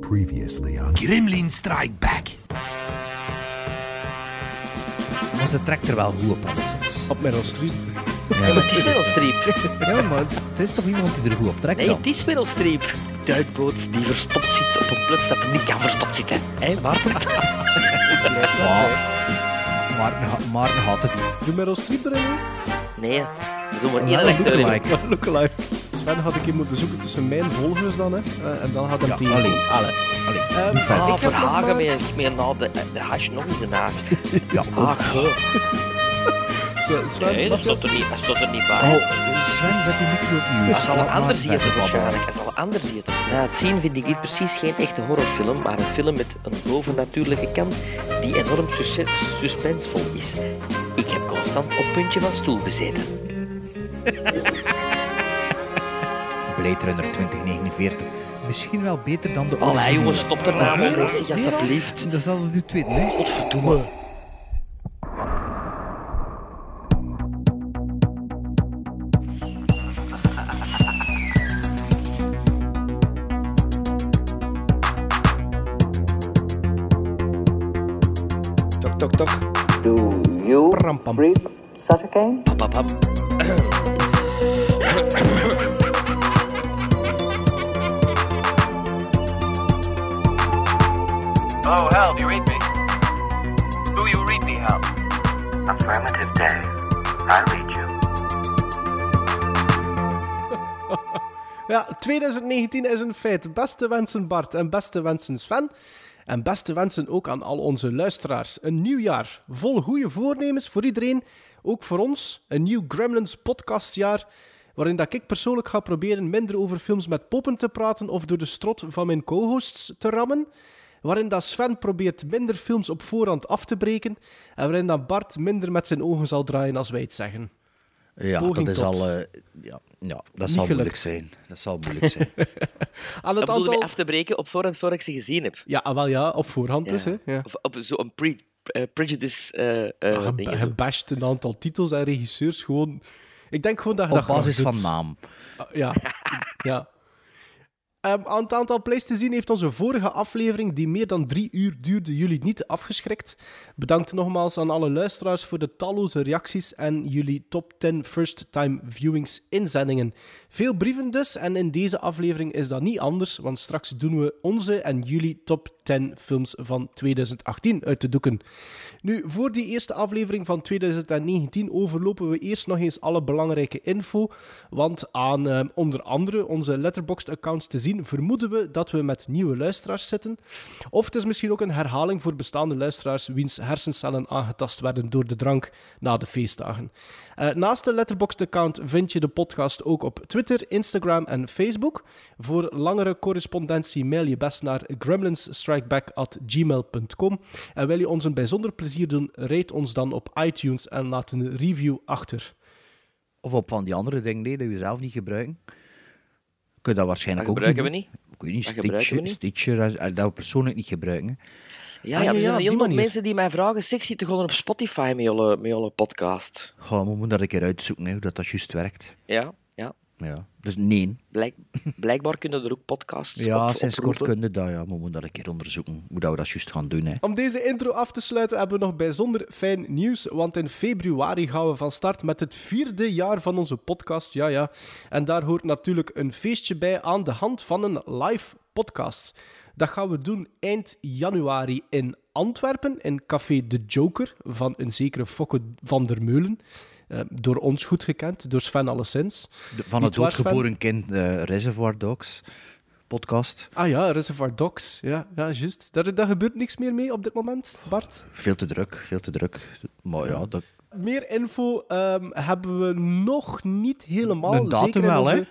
Previously on Gremlin Strike Back. Onze trekt er wel goed op, alleszins. Op Meryl Streep. Ja, maar het is Meryl Streep. Ja, maar het is toch iemand die er goed op trekt Nee, dan? het is Meryl Streep. Duikboot die verstopt zit op een plaats dat hem niet kan verstopt zitten. Hé, Maarten? Maar, maar had het Doe Meryl Streep erin? Nee, we doen maar in. lookalike. Maar lookalike. Sven had ik hier moeten zoeken tussen mijn volgers dan, hè. Eh, en dan had hem Ja, die... allee. Allee. Allee, Ehm. Ah, Ik Verhagen maar- met, met na de, de hash nog eens een haag. Ja, Ah, goh. Sven, Nee, dat stond er niet, dat stond er niet bij. Oh, Sven, zet je micro opnieuw. Dat zal een ander zitten verder waarschijnlijk. Dat zal een ander zitten. Na het zien vind ik dit precies geen echte horrorfilm, maar een film met een bovennatuurlijke kant die enorm succes, suspensevol is. Ik heb constant op puntje van stoel gezeten. Blade Runner 2049. Misschien wel beter dan de Allee originele. jongens, stop er nou mee, alsjeblieft. Dat is al de tweede, hè? Godverdomme. Tok, tok, tok. Do you Pram, pam. read such a game? Ja, 2019 is een feit. Beste wensen Bart en beste wensen Sven. En beste wensen ook aan al onze luisteraars. Een nieuw jaar vol goede voornemens voor iedereen. Ook voor ons. Een nieuw Gremlins podcastjaar. Waarin dat ik persoonlijk ga proberen minder over films met poppen te praten of door de strot van mijn co-hosts te rammen. Waarin dat Sven probeert minder films op voorhand af te breken. En waarin dat Bart minder met zijn ogen zal draaien als wij het zeggen. Ja, Poging dat is tot. al... eh, ja, ja, dat zal moeilijk zijn. Dat zal moeilijk zijn. Aan het aantal... af te breken op voorhand voor ik ze gezien heb. Ja, ah, wel ja, op voorhand dus. Hè. Ja. Of op zo'n pre, eh, prejudice Ge- dingen zo. gebashed een aantal titels en regisseurs gewoon. Ik denk gewoon dat je Op dat basis doet. van naam. Ah, Ja. ja. Ehm, aan het aantal plays te zien heeft onze vorige aflevering, die meer dan drie uur duurde, jullie niet afgeschrikt. Bedankt nogmaals aan alle luisteraars voor de talloze reacties en jullie top 10 first-time viewings inzendingen. Veel brieven dus, en in deze aflevering is dat niet anders, want straks doen we onze en jullie top 10 films van 2018 uit de doeken. Nu, voor die eerste aflevering van 2019 overlopen we eerst nog eens alle belangrijke info. Want aan eh, onder andere onze Letterboxd-accounts te zien, vermoeden we dat we met nieuwe luisteraars zitten. Of het is misschien ook een herhaling voor bestaande luisteraars wiens hersencellen aangetast werden door de drank na de feestdagen. Eh, naast de Letterboxd-account vind je de podcast ook op Twitter, Instagram en Facebook. Voor langere correspondentie mail je best naar gremlinsstrikeback.gmail.com. En wil je ons een bijzonder plezier doen, rate ons dan op iTunes en laat een review achter. Of op van die andere dingen die we zelf niet gebruiken. Kun je dat waarschijnlijk Dat ook gebruiken we doen, niet. Ik weet niet, Dat gebruiken we Stitcher, niet. Stitcher dat we persoonlijk niet gebruiken. Ja, Ah, ja, ja, er ja, zijn heel veel mensen die mij vragen, sexy te gewoon op Spotify met jullie, met jullie podcast. Goh, we moeten dat een keer uitzoeken, hè, hoe dat, dat juist werkt. Ja, ja. Dus nee. Blijk, blijkbaar kunnen er ook podcasts Ja, op, sinds kort kunnen dat, ja. Maar we moeten dat een keer onderzoeken, hoe dat we dat juist gaan doen. Hè. Om deze intro af te sluiten hebben we nog bijzonder fijn nieuws, want in februari gaan we van start met het vierde jaar van onze podcast, ja ja. En daar hoort natuurlijk een feestje bij aan de hand van een live podcast. Dat gaan we doen eind januari in Antwerpen, in Café De Joker van een zekere Fokke van der Meulen. Eh, door ons goed gekend, door Sven alleszins. De- van het doodgeboren kind eh, Reservoir Dogs podcast. Ah ja, Reservoir Dogs. Ja, ja juist. Daar, daar gebeurt niks meer mee op dit moment, Bart. Veel te druk, veel te druk. Maar ja, dat, Meer info ehm, hebben we nog niet helemaal. Een datum zeker wel, onze- hè?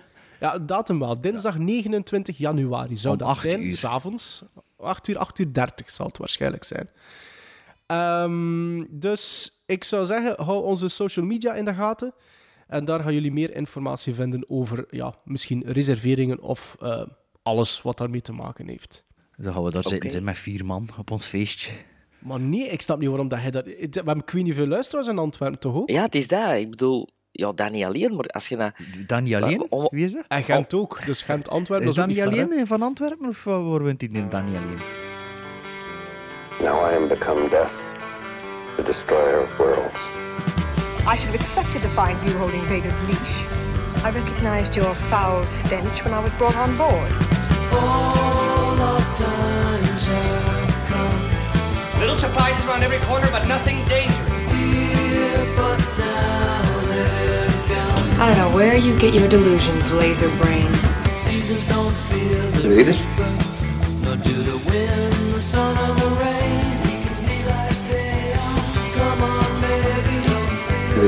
Ja, datum wel. Dinsdag 29 januari zou Om dat 8 zijn. uur. S'avonds. 8 uur, 8 uur 30 zal het waarschijnlijk zijn. Ehm, dus ik zou zeggen, hou onze social media in de gaten. En daar gaan jullie meer informatie vinden over ja, misschien reserveringen of eh, alles wat daarmee te maken heeft. dan gaan we daar zitten zijn met vier man op ons feestje. Maar nee, ik snap niet waarom dat hij dat... We hebben niet veel luisteraars in Antwerpen, toch ook? Ja, het is dat. Ik bedoel, ja, Danny alleen, maar als je naar... Danny alleen? Om- Wie is dat? En Gent ook. Dus Gent, Antwerpen, Is is Danny ver, alleen van Antwerpen of waar woont hij in Danny alleen? Now I am become death, the destroyer of worlds. I should have expected to find you holding Vader's leash. I recognized your foul stench when I was brought on board. Little surprises around every corner, but nothing dangerous. I don't know where you get your delusions, laser brain. Read it? Read it?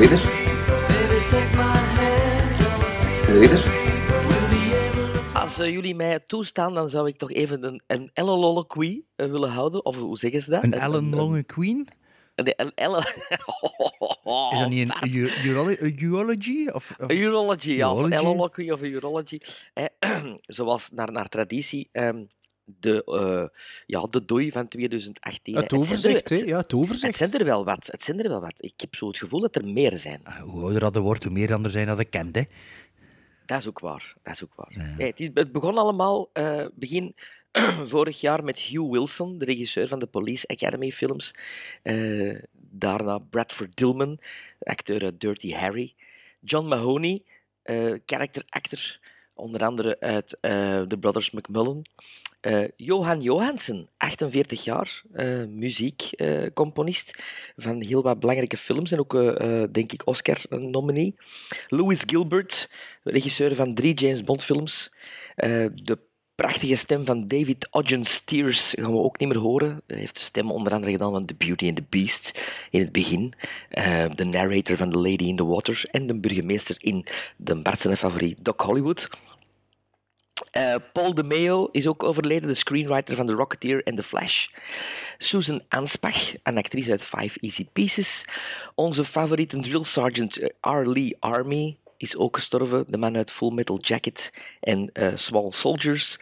Read it? Als eh, jullie mij toestaan, dan zou ik toch even een, een Ellen-lolloquy eh, willen houden. Of hoe zeggen ze dat? Een Queen? Een, een Ellen... Is dat niet een urology? Of, of- urology, ja. Of een of een urology. Eh, zoals naar, naar traditie... ehm, de, eh, ja, de dooi van 2018. Het Het er- overzicht, hè? het- Ja, het Het overzicht. zijn er wel wat. Het zijn er wel wat. Ik heb zo het gevoel dat er meer zijn. Ah, Hoe ouder dat wordt, hoe meer dan er zijn dat ik kent. Hè. Dat is ook waar. Dat is ook waar. Hey, het, is- het begon allemaal eh, begin vorig jaar met Hugh Wilson, de regisseur van de Police Academy films. Eh, daarna Bradford Dillman, acteur uit Dirty Harry. John Mahoney, eh character actor, onder andere uit eh The Brothers McMullen. Eh, Johan Johansen, 48 jaar, eh muziekcomponist van heel wat belangrijke films en ook, eh, denk ik, Oscar-nominee. Louis Gilbert, regisseur van drie James Bond-films. De prachtige stem van David Ogden Stiers gaan we ook niet meer horen. Hij heeft de stem onder andere gedaan van The Beauty and the Beast in het begin. De narrator van The Lady in the Water en de burgemeester in de Bart zijn favoriet Doc Hollywood. Eh, Paul DeMeo is ook overleden, de screenwriter van The Rocketeer en The Flash. Susan Anspach, een actrice uit Five Easy Pieces. Onze favoriete drill sergeant eh, R. Lee Army is ook gestorven. De man uit Full Metal Jacket en eh, Small Soldiers.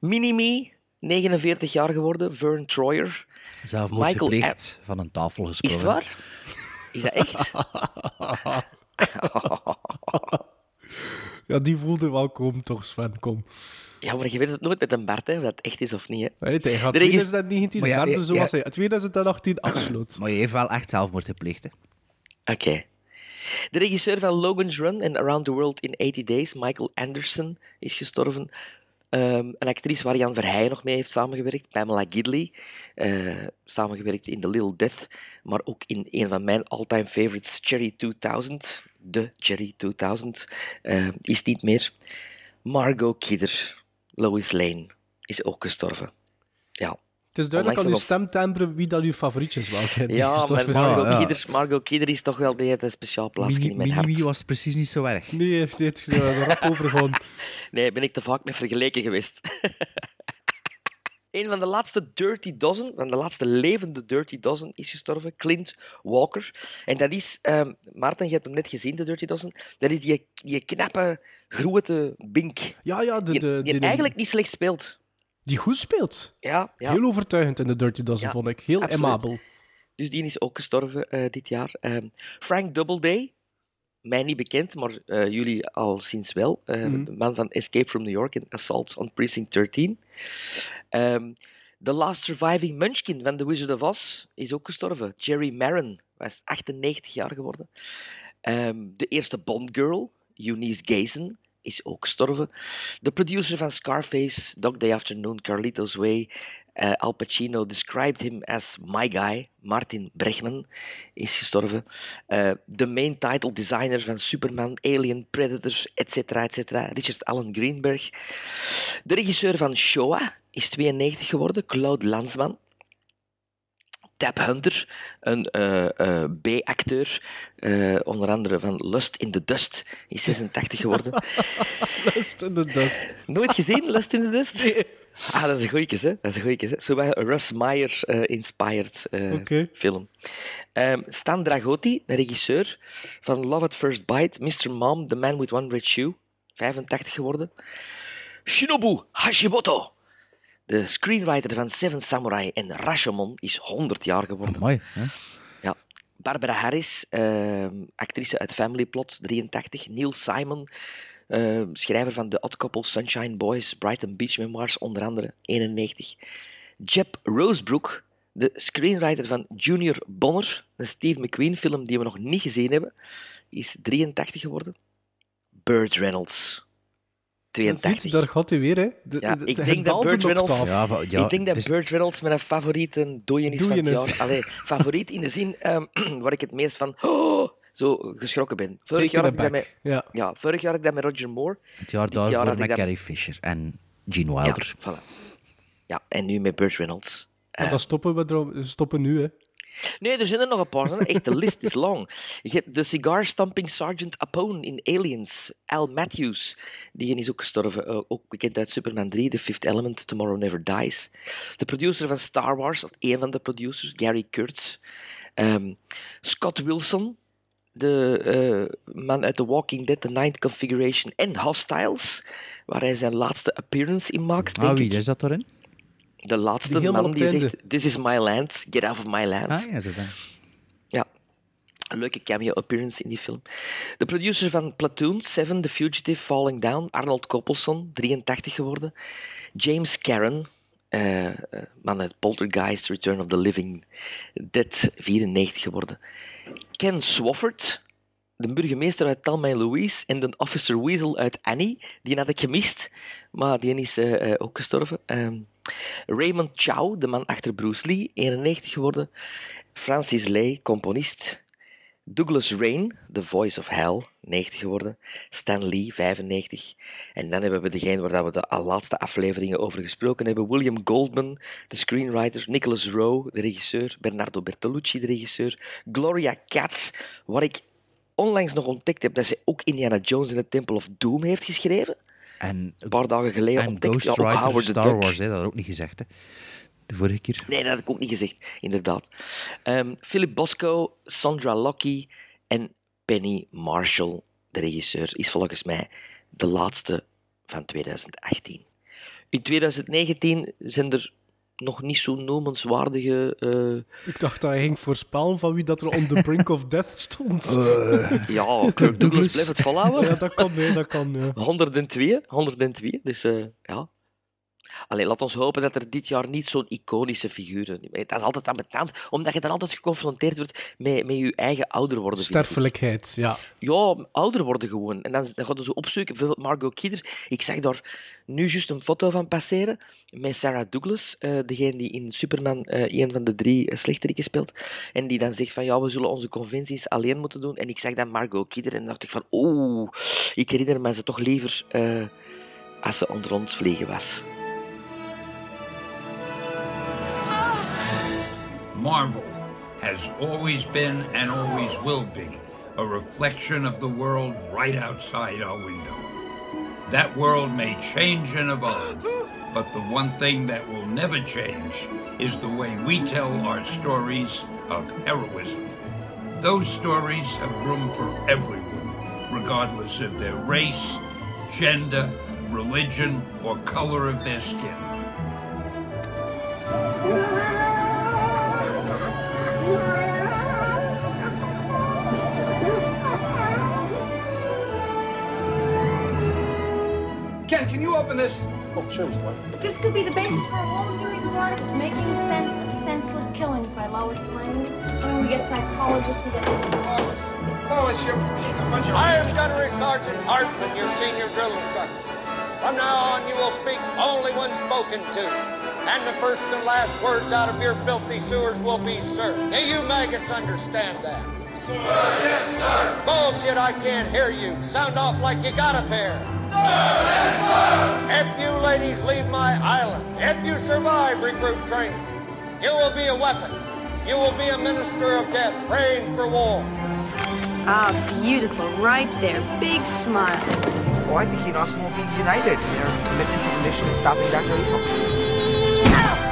Mini-Me, 49 jaar geworden. Vern Troyer. Zelfmoord Michael gepleegd, van een tafel Is gesprongen. het waar? Is dat echt? Ja, die voelde wel komen, toch, Sven? Kom. Ja, maar je weet het nooit met een Bart, hè, of dat echt is of niet. Hè. Nee, hij gaat De regis- 2019 Maar ja, verder ja, zoals ja. hij 2018 afsloot. Maar je heeft wel echt zelfmoord gepleegd. Hè. Oké. De regisseur van Logan's Run en Around the World in 80 Days, Michael Anderson, is gestorven. Ehm, een actrice waar Jan Verheyen nog mee heeft samengewerkt, Pamela Gidley. eh, samengewerkt in The Little Death, maar ook in een van mijn all-time favorites, Cherry 2000. De Cherry 2000 eh, is niet meer. Margot Kidder, Lois Lane, is ook gestorven. Het is duidelijk aan uw stemtimbre wie dat uw favorietjes wel zijn. die ja maar. Margot, ja. Kidder, Margot is toch wel die heeft een speciaal plaatsje Mini, in mijn hart. Mini was precies niet zo erg. Nee, heeft er rap overgegaan. Nee, ben ik te vaak mee vergeleken geweest. Een van de laatste Dirty Dozen, van de laatste levende Dirty Dozen, is gestorven. Clint Walker. En dat is, ehm, Maarten, je hebt hem net gezien, de Dirty Dozen. Dat is die, die knappe, grote bink. Ja, ja, de, Die, de, die die, eigenlijk niet slecht speelt. Die goed speelt. Ja, ja. Heel overtuigend in de Dirty Dozen, Ja, vond ik. Heel absoluut. amabel. Dus die is ook gestorven eh, dit jaar. Ehm, Frank Doubleday, mij niet bekend, maar eh, jullie al sinds wel. Eh, Mhm. De man van Escape from New York en Assault on Precinct 13. Ehm The Last Surviving Munchkin van The Wizard of Oz is ook gestorven. Jerry Maron was 98 jaar geworden. Ehm, de eerste Bond Girl, Eunice Gazen, is ook gestorven. De producer van Scarface, Dog Day Afternoon, Carlito's Way, eh, Al Pacino described him as my guy, Martin Bregman, is gestorven. Eh, de main title designer van Superman, Alien, Predator, etc., etc., Richard Allen Greenberg. De regisseur van Shoah is 92 geworden, Claude Lanzmann. Tab Hunter, een eh, eh, B-acteur, eh, onder andere van Lust in the Dust, is 86 geworden. Lust in the dust. Nooit gezien, Lust in the Dust? Ah, dat is een goeie, hè? Dat is een goeie, hè? Zo Russ Meyer inspired Oké. film. Ehm, Stan Dragotti, de regisseur van Love at First Bite, Mr. Mom, The Man with One Red Shoe, 85 geworden. Shinobu Hashimoto, de screenwriter van Seven Samurai en Rashomon, is 100 jaar geworden. Mooi. Hè? Ja, Barbara Harris, eh, actrice uit Family Plot, 83. Neil Simon, eh, schrijver van The Odd Couple, Sunshine Boys, Brighton Beach Memoirs, onder andere, 91. Jeb Rosebrook, de screenwriter van Junior Bonner, een Steve McQueen-film die we nog niet gezien hebben, is 83 geworden. Burt Reynolds, Dat ziet, 82. daar gaat hij weer, hè. De, Ja, de- ik de denk dat Burt Reynolds-. Ja, va- ja, ik denk dat dus- Burt Reynolds mijn favoriete dooien is van het jaar. Allee, favoriet in de zin ehm, waar ik het meest van oh, zo geschrokken ben. Vorig jaar, had ik dat met. Ja. ja, vorig jaar had ik dat met Roger Moore. Het jaar had ik met dat- Carrie Fisher en Gene Wilder. Ja, voilà. ja, en nu met Burt Reynolds. Want dan stoppen we er, stoppen nu, hè. Nee, er zijn er nog een paar. Echt, de list is lang. Je hebt de cigar-stomping Sergeant Apone in Aliens. Al Matthews, die is ook gestorven. eh, ook bekend uit Superman 3, The Fifth Element, Tomorrow Never Dies. De producer van Star Wars, één van de producers, Gary Kurtz. Ehm, Scott Wilson, de eh, man uit The Walking Dead, The Ninth Configuration en Hostiles, waar hij zijn laatste appearance in maakt, Ah, wie is dat erin? De laatste Die man die zegt, this is my land, get off of my land. Ah, ja, zo dan. Ja. Een leuke cameo-appearance in die film. De producer van Platoon, Seven, The Fugitive, Falling Down, Arnold Coppelson, 83 geworden. James Karen, eh, eh, man uit Poltergeist, Return of the Living Dead, 94 geworden. Ken Swofford, de burgemeester uit Thelma en Louise en de officer Weasel uit Annie. Die had ik gemist, maar die is eh, ook gestorven. Ehm, Raymond Chow, de man achter Bruce Lee, 91 geworden. Francis Lay, componist. Douglas Rain, The Voice of Hell, 90 geworden. Stan Lee, 95. En dan hebben we degene waar we de laatste afleveringen over gesproken hebben. William Goldman, de screenwriter. Nicholas Rowe, de regisseur. Bernardo Bertolucci, de regisseur. Gloria Katz, waar ik onlangs nog ontdekt heb dat ze ook Indiana Jones in the Temple of Doom heeft geschreven. En, Een paar dagen geleden en ontdekt. Ja, ook Ghostwriter Howard the Star Duck. Wars, hè, dat had ook niet gezegd. Hè. De vorige keer. Nee, dat had ik ook niet gezegd, inderdaad. Ehm, Philip Bosco, Sandra Lockie en Penny Marshall, de regisseur, is volgens mij de laatste van 2018. In 2019 zijn er nog niet zo noemenswaardige... eh, Ik dacht dat hij ging voorspellen van wie dat er on the brink of death stond. ja, Kirk Douglas blijft het volhouden. Ja, dat kan, nee, dat kan. Ja. 102, 102. Dus eh, ja. Alleen laat ons hopen dat er dit jaar niet zo'n iconische figuren. Dat is altijd ambetant, omdat je dan altijd geconfronteerd wordt met, met je eigen ouder worden. Sterfelijkheid, ja. Ja, ouder worden gewoon. En dan, dan gaat je zo opzoeken. Bijvoorbeeld Margot Kidder. Ik zag daar nu juist een foto van passeren met Sarah Douglas, eh, degene die in Superman eh een van de drie uh, slechteriken speelt. En die dan zegt van ja, we zullen onze conventies alleen moeten doen. En ik zag dan Margot Kidder en dacht ik van oeh, ik herinner me ze toch liever eh, als ze onder ons vliegen was. Marvel has always been and always will be a reflection of the world right outside our window. That world may change and evolve, but the one thing that will never change is the way we tell our stories of heroism. Those stories have room for everyone, regardless of their race, gender, religion, or color of their skin. Ken, can you open this? oh sure This could be the basis for a whole series of articles making sense of senseless killings by Lois Lane. I mean, we get psychologists, we get Oh, it's your a bunch of. I am Gunnery Sergeant Hartman, your senior drill instructor. From now on, you will speak only when spoken to. And the first and last words out of your filthy sewers will be sir. Do you maggots understand that? Sir, yes, sir. Bullshit, I can't hear you. Sound off like you got a pair. Sir, yes, sir. If you ladies leave my island, if you survive recruit training, you will be a weapon. You will be a minister of death, praying for war. Ah, beautiful. Right there. Big smile. Well, I think he and Austin will be united in their commitment to the mission of stopping Dr. Evil.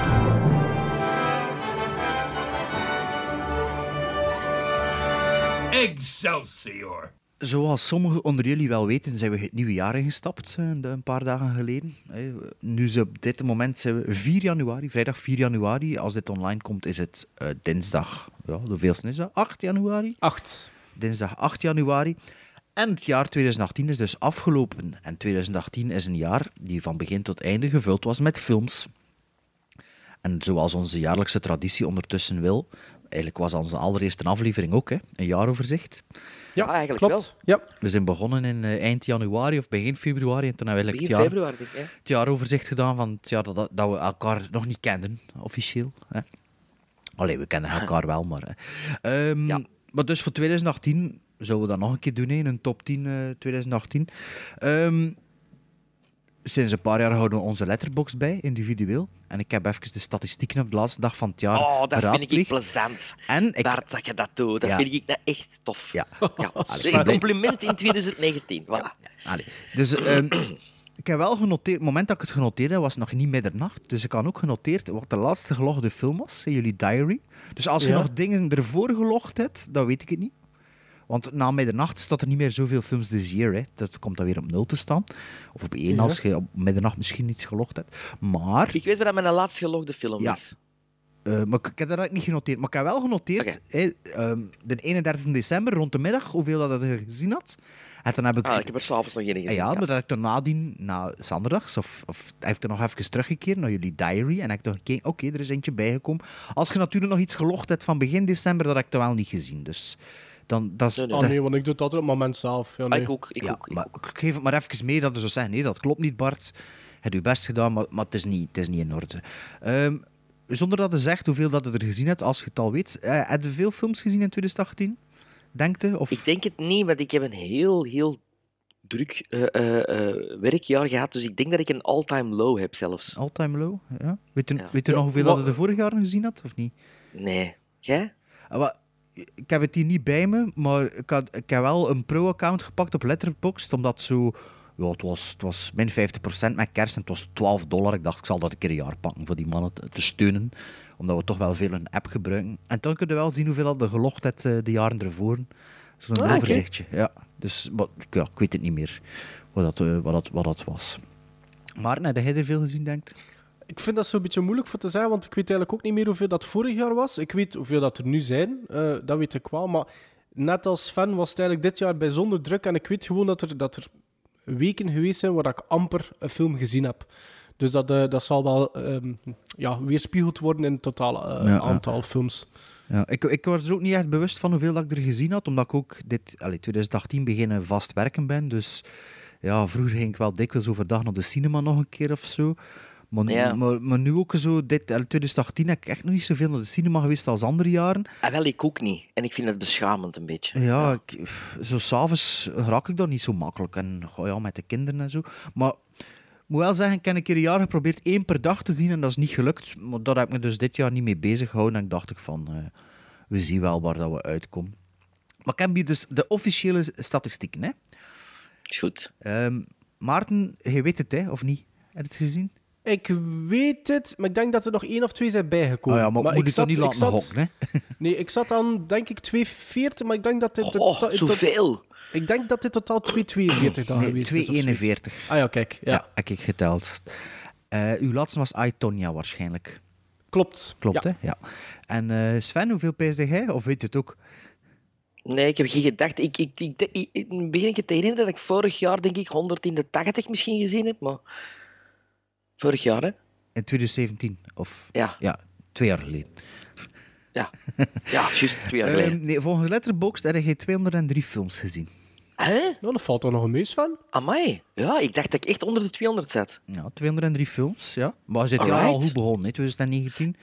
Excelsior! Zoals sommigen onder jullie wel weten, zijn we het nieuwe jaar ingestapt, eh, een paar dagen geleden. Eh, Nu is op dit moment zijn we 4 januari, vrijdag 4 januari. Als dit online komt, is het eh, dinsdag, ja, hoeveelste is dat? 8 januari? 8. Dinsdag 8 januari. En het jaar 2018 is dus afgelopen. En 2018 is een jaar die van begin tot einde gevuld was met films. En zoals onze jaarlijkse traditie ondertussen wil, eigenlijk was onze allereerste aflevering ook, hè, een jaaroverzicht. Ja, eigenlijk klopt. Ja. We zijn begonnen in eh, eind januari of begin februari. En toen hebben we eigenlijk het, jaar, februari, denk ik, hè? het jaaroverzicht gedaan van het jaar dat, dat we elkaar nog niet kenden, officieel. Hè. Allee, we kennen elkaar wel, maar... Hè. Ehm, Maar dus voor 2018 zouden we dat nog een keer doen, hè, in een top 10 eh, 2018. Ehm, sinds een paar jaar houden we onze letterbox bij, individueel. En ik heb even de statistieken op de laatste dag van het jaar Oh, dat vind ik plezant. En ik, Bart, dat je dat doet. Dat Ja. vind ik nou echt tof. Ja. Ja. Allee, Een compliment in 2019. Voilà. Allee. Dus ehm, ik heb wel genoteerd, het moment dat ik het genoteerd heb, was het nog niet middernacht. Dus ik had ook genoteerd wat de laatste gelogde film was in jullie diary. Dus als je Ja. nog dingen ervoor gelogd hebt, dan weet ik het niet. Want na middernacht staat er niet meer zoveel films this year. Hè. Dat komt dan weer op nul te staan. Of op één Ja. als je op middernacht misschien iets gelogd hebt. Maar, Ik weet wat dat mijn laatst gelogde film Ja. is. eh, maar ik, ik heb dat niet genoteerd. Maar ik heb wel genoteerd, hè, ehm, de 31 december rond de middag, hoeveel dat ik er gezien had. En dan heb ik... Ah, ik heb er s'avonds nog één gezien. Ah ja, maar dat heb ik dan nadien, na zanderdags, of, of hij heeft er nog even teruggekeerd naar jullie diary. En heb ik toch gekeken, oké, er is eentje bijgekomen. Als je natuurlijk nog iets gelogd hebt van begin december, dat heb ik toch wel niet gezien. Dus dan, dat is... Ah dat- nee, want ik doe het altijd op het moment zelf. Ja, Ah, nee. ik ook. Ik ja, ook. maar ik geef het maar even mee dat er zo zeggen, nee, dat klopt niet, Bart. Je hebt je best gedaan, maar, maar het, is niet, het is niet in orde. Ehm, zonder dat je zegt hoeveel dat je er gezien hebt, als je het al weet. eh heb je veel films gezien in 2018? Denkt je? Of... Ik denk het niet, want ik heb een heel, heel druk eh, eh, eh, werkjaar gehad. Dus ik denk dat ik een all-time low heb zelfs. All-time low? Ja. Weet je, Ja. weet je Ja, nog hoeveel wat- dat je de vorige jaren gezien had, of niet? Nee. Jij? Ah, wel, Ik heb het hier niet bij me, maar ik, had, ik heb wel een pro-account gepakt op Letterboxd, omdat zo... Ja, het was, het was min 50% met kerst en het was 12 dollar. Ik dacht, ik zal dat een keer een jaar pakken voor die mannen te, te steunen. Omdat we toch wel veel een app gebruiken. En dan kun je wel zien hoeveel dat je gelogd hebt eh, de jaren ervoor. Zo'n Ah, overzichtje. Ja. Dus maar, ja, ik weet het niet meer wat dat, eh, wat dat, wat dat was. Maar heb jij er veel gezien, denkt? Ik vind dat zo'n beetje moeilijk voor te zeggen, want ik weet eigenlijk ook niet meer hoeveel dat vorig jaar was. Ik weet hoeveel dat er nu zijn, eh, dat weet ik wel. Maar net als fan was het eigenlijk dit jaar bijzonder druk. En ik weet gewoon dat er, dat er weken geweest zijn waar ik amper een film gezien heb. Dus dat, eh, dat zal wel ehm, ja, weerspiegeld worden in het totale eh, Ja, aantal films. Ja, ik, ik was er ook niet echt bewust van hoeveel dat ik er gezien had, omdat ik ook dit, allee, 2018 beginnen vast werken ben. Dus ja, vroeger ging ik wel dikwijls overdag naar de cinema nog een keer of zo. Maar, Ja. maar, maar nu ook zo, dit, allee, 2018 heb ik echt nog niet zoveel naar de cinema geweest als andere jaren. Ah, wel, ik ook niet. En ik vind het beschamend een beetje. Ja, ik, pff, zo s'avonds raak ik dat niet zo makkelijk. En goh, ja, met de kinderen en zo. Maar ik moet wel zeggen, ik heb een keer een jaar geprobeerd één per dag te zien en dat is niet gelukt. Maar daar heb ik me dus dit jaar niet mee bezig gehouden. En ik dacht ik van, eh, we zien wel waar dat we uitkomen. Maar ik heb hier dus de officiële statistieken. Hè. Is goed. Ehm, Maarten, je weet het, hè, of niet? Heb je het gezien? Ik weet het, maar ik denk dat er nog één of twee zijn bijgekomen. Oh ja, maar, moet ik toch niet ik laten hokken, hè? Nee, ik zat aan, denk ik, 2,40, maar ik denk dat dit... Oh, tot- tot- zoveel. Ik denk dat dit totaal 2,42 dan Nee, geweest is. of zoiets. 2,41. Ah ja, kijk. Ja, Ja, heb ik geteld. Eh uw laatste was I, Tonya waarschijnlijk. klopt. Klopt, Ja. hè? Ja. En eh, Sven, hoeveel peesde jij? Of weet je het ook? Nee, ik heb geen gedacht. Ik, ik, ik, ik, ik begin ik het te herinneren dat ik vorig jaar, denk ik, 100 in de 80 misschien gezien heb. Maar vorig jaar, hè? In 2017? Of... Ja. Ja, twee jaar geleden. Ja, ja juist twee jaar geleden. Ehm, nee, volgens Letterboxd heb je 203 films gezien. Hè? Nou, dat valt er nog een meus van. Amai. Ja, ik dacht dat ik echt onder de 200 zat. Ja, 203 films, ja. Maar je zit jaar al goed begonnen, hè, 2019.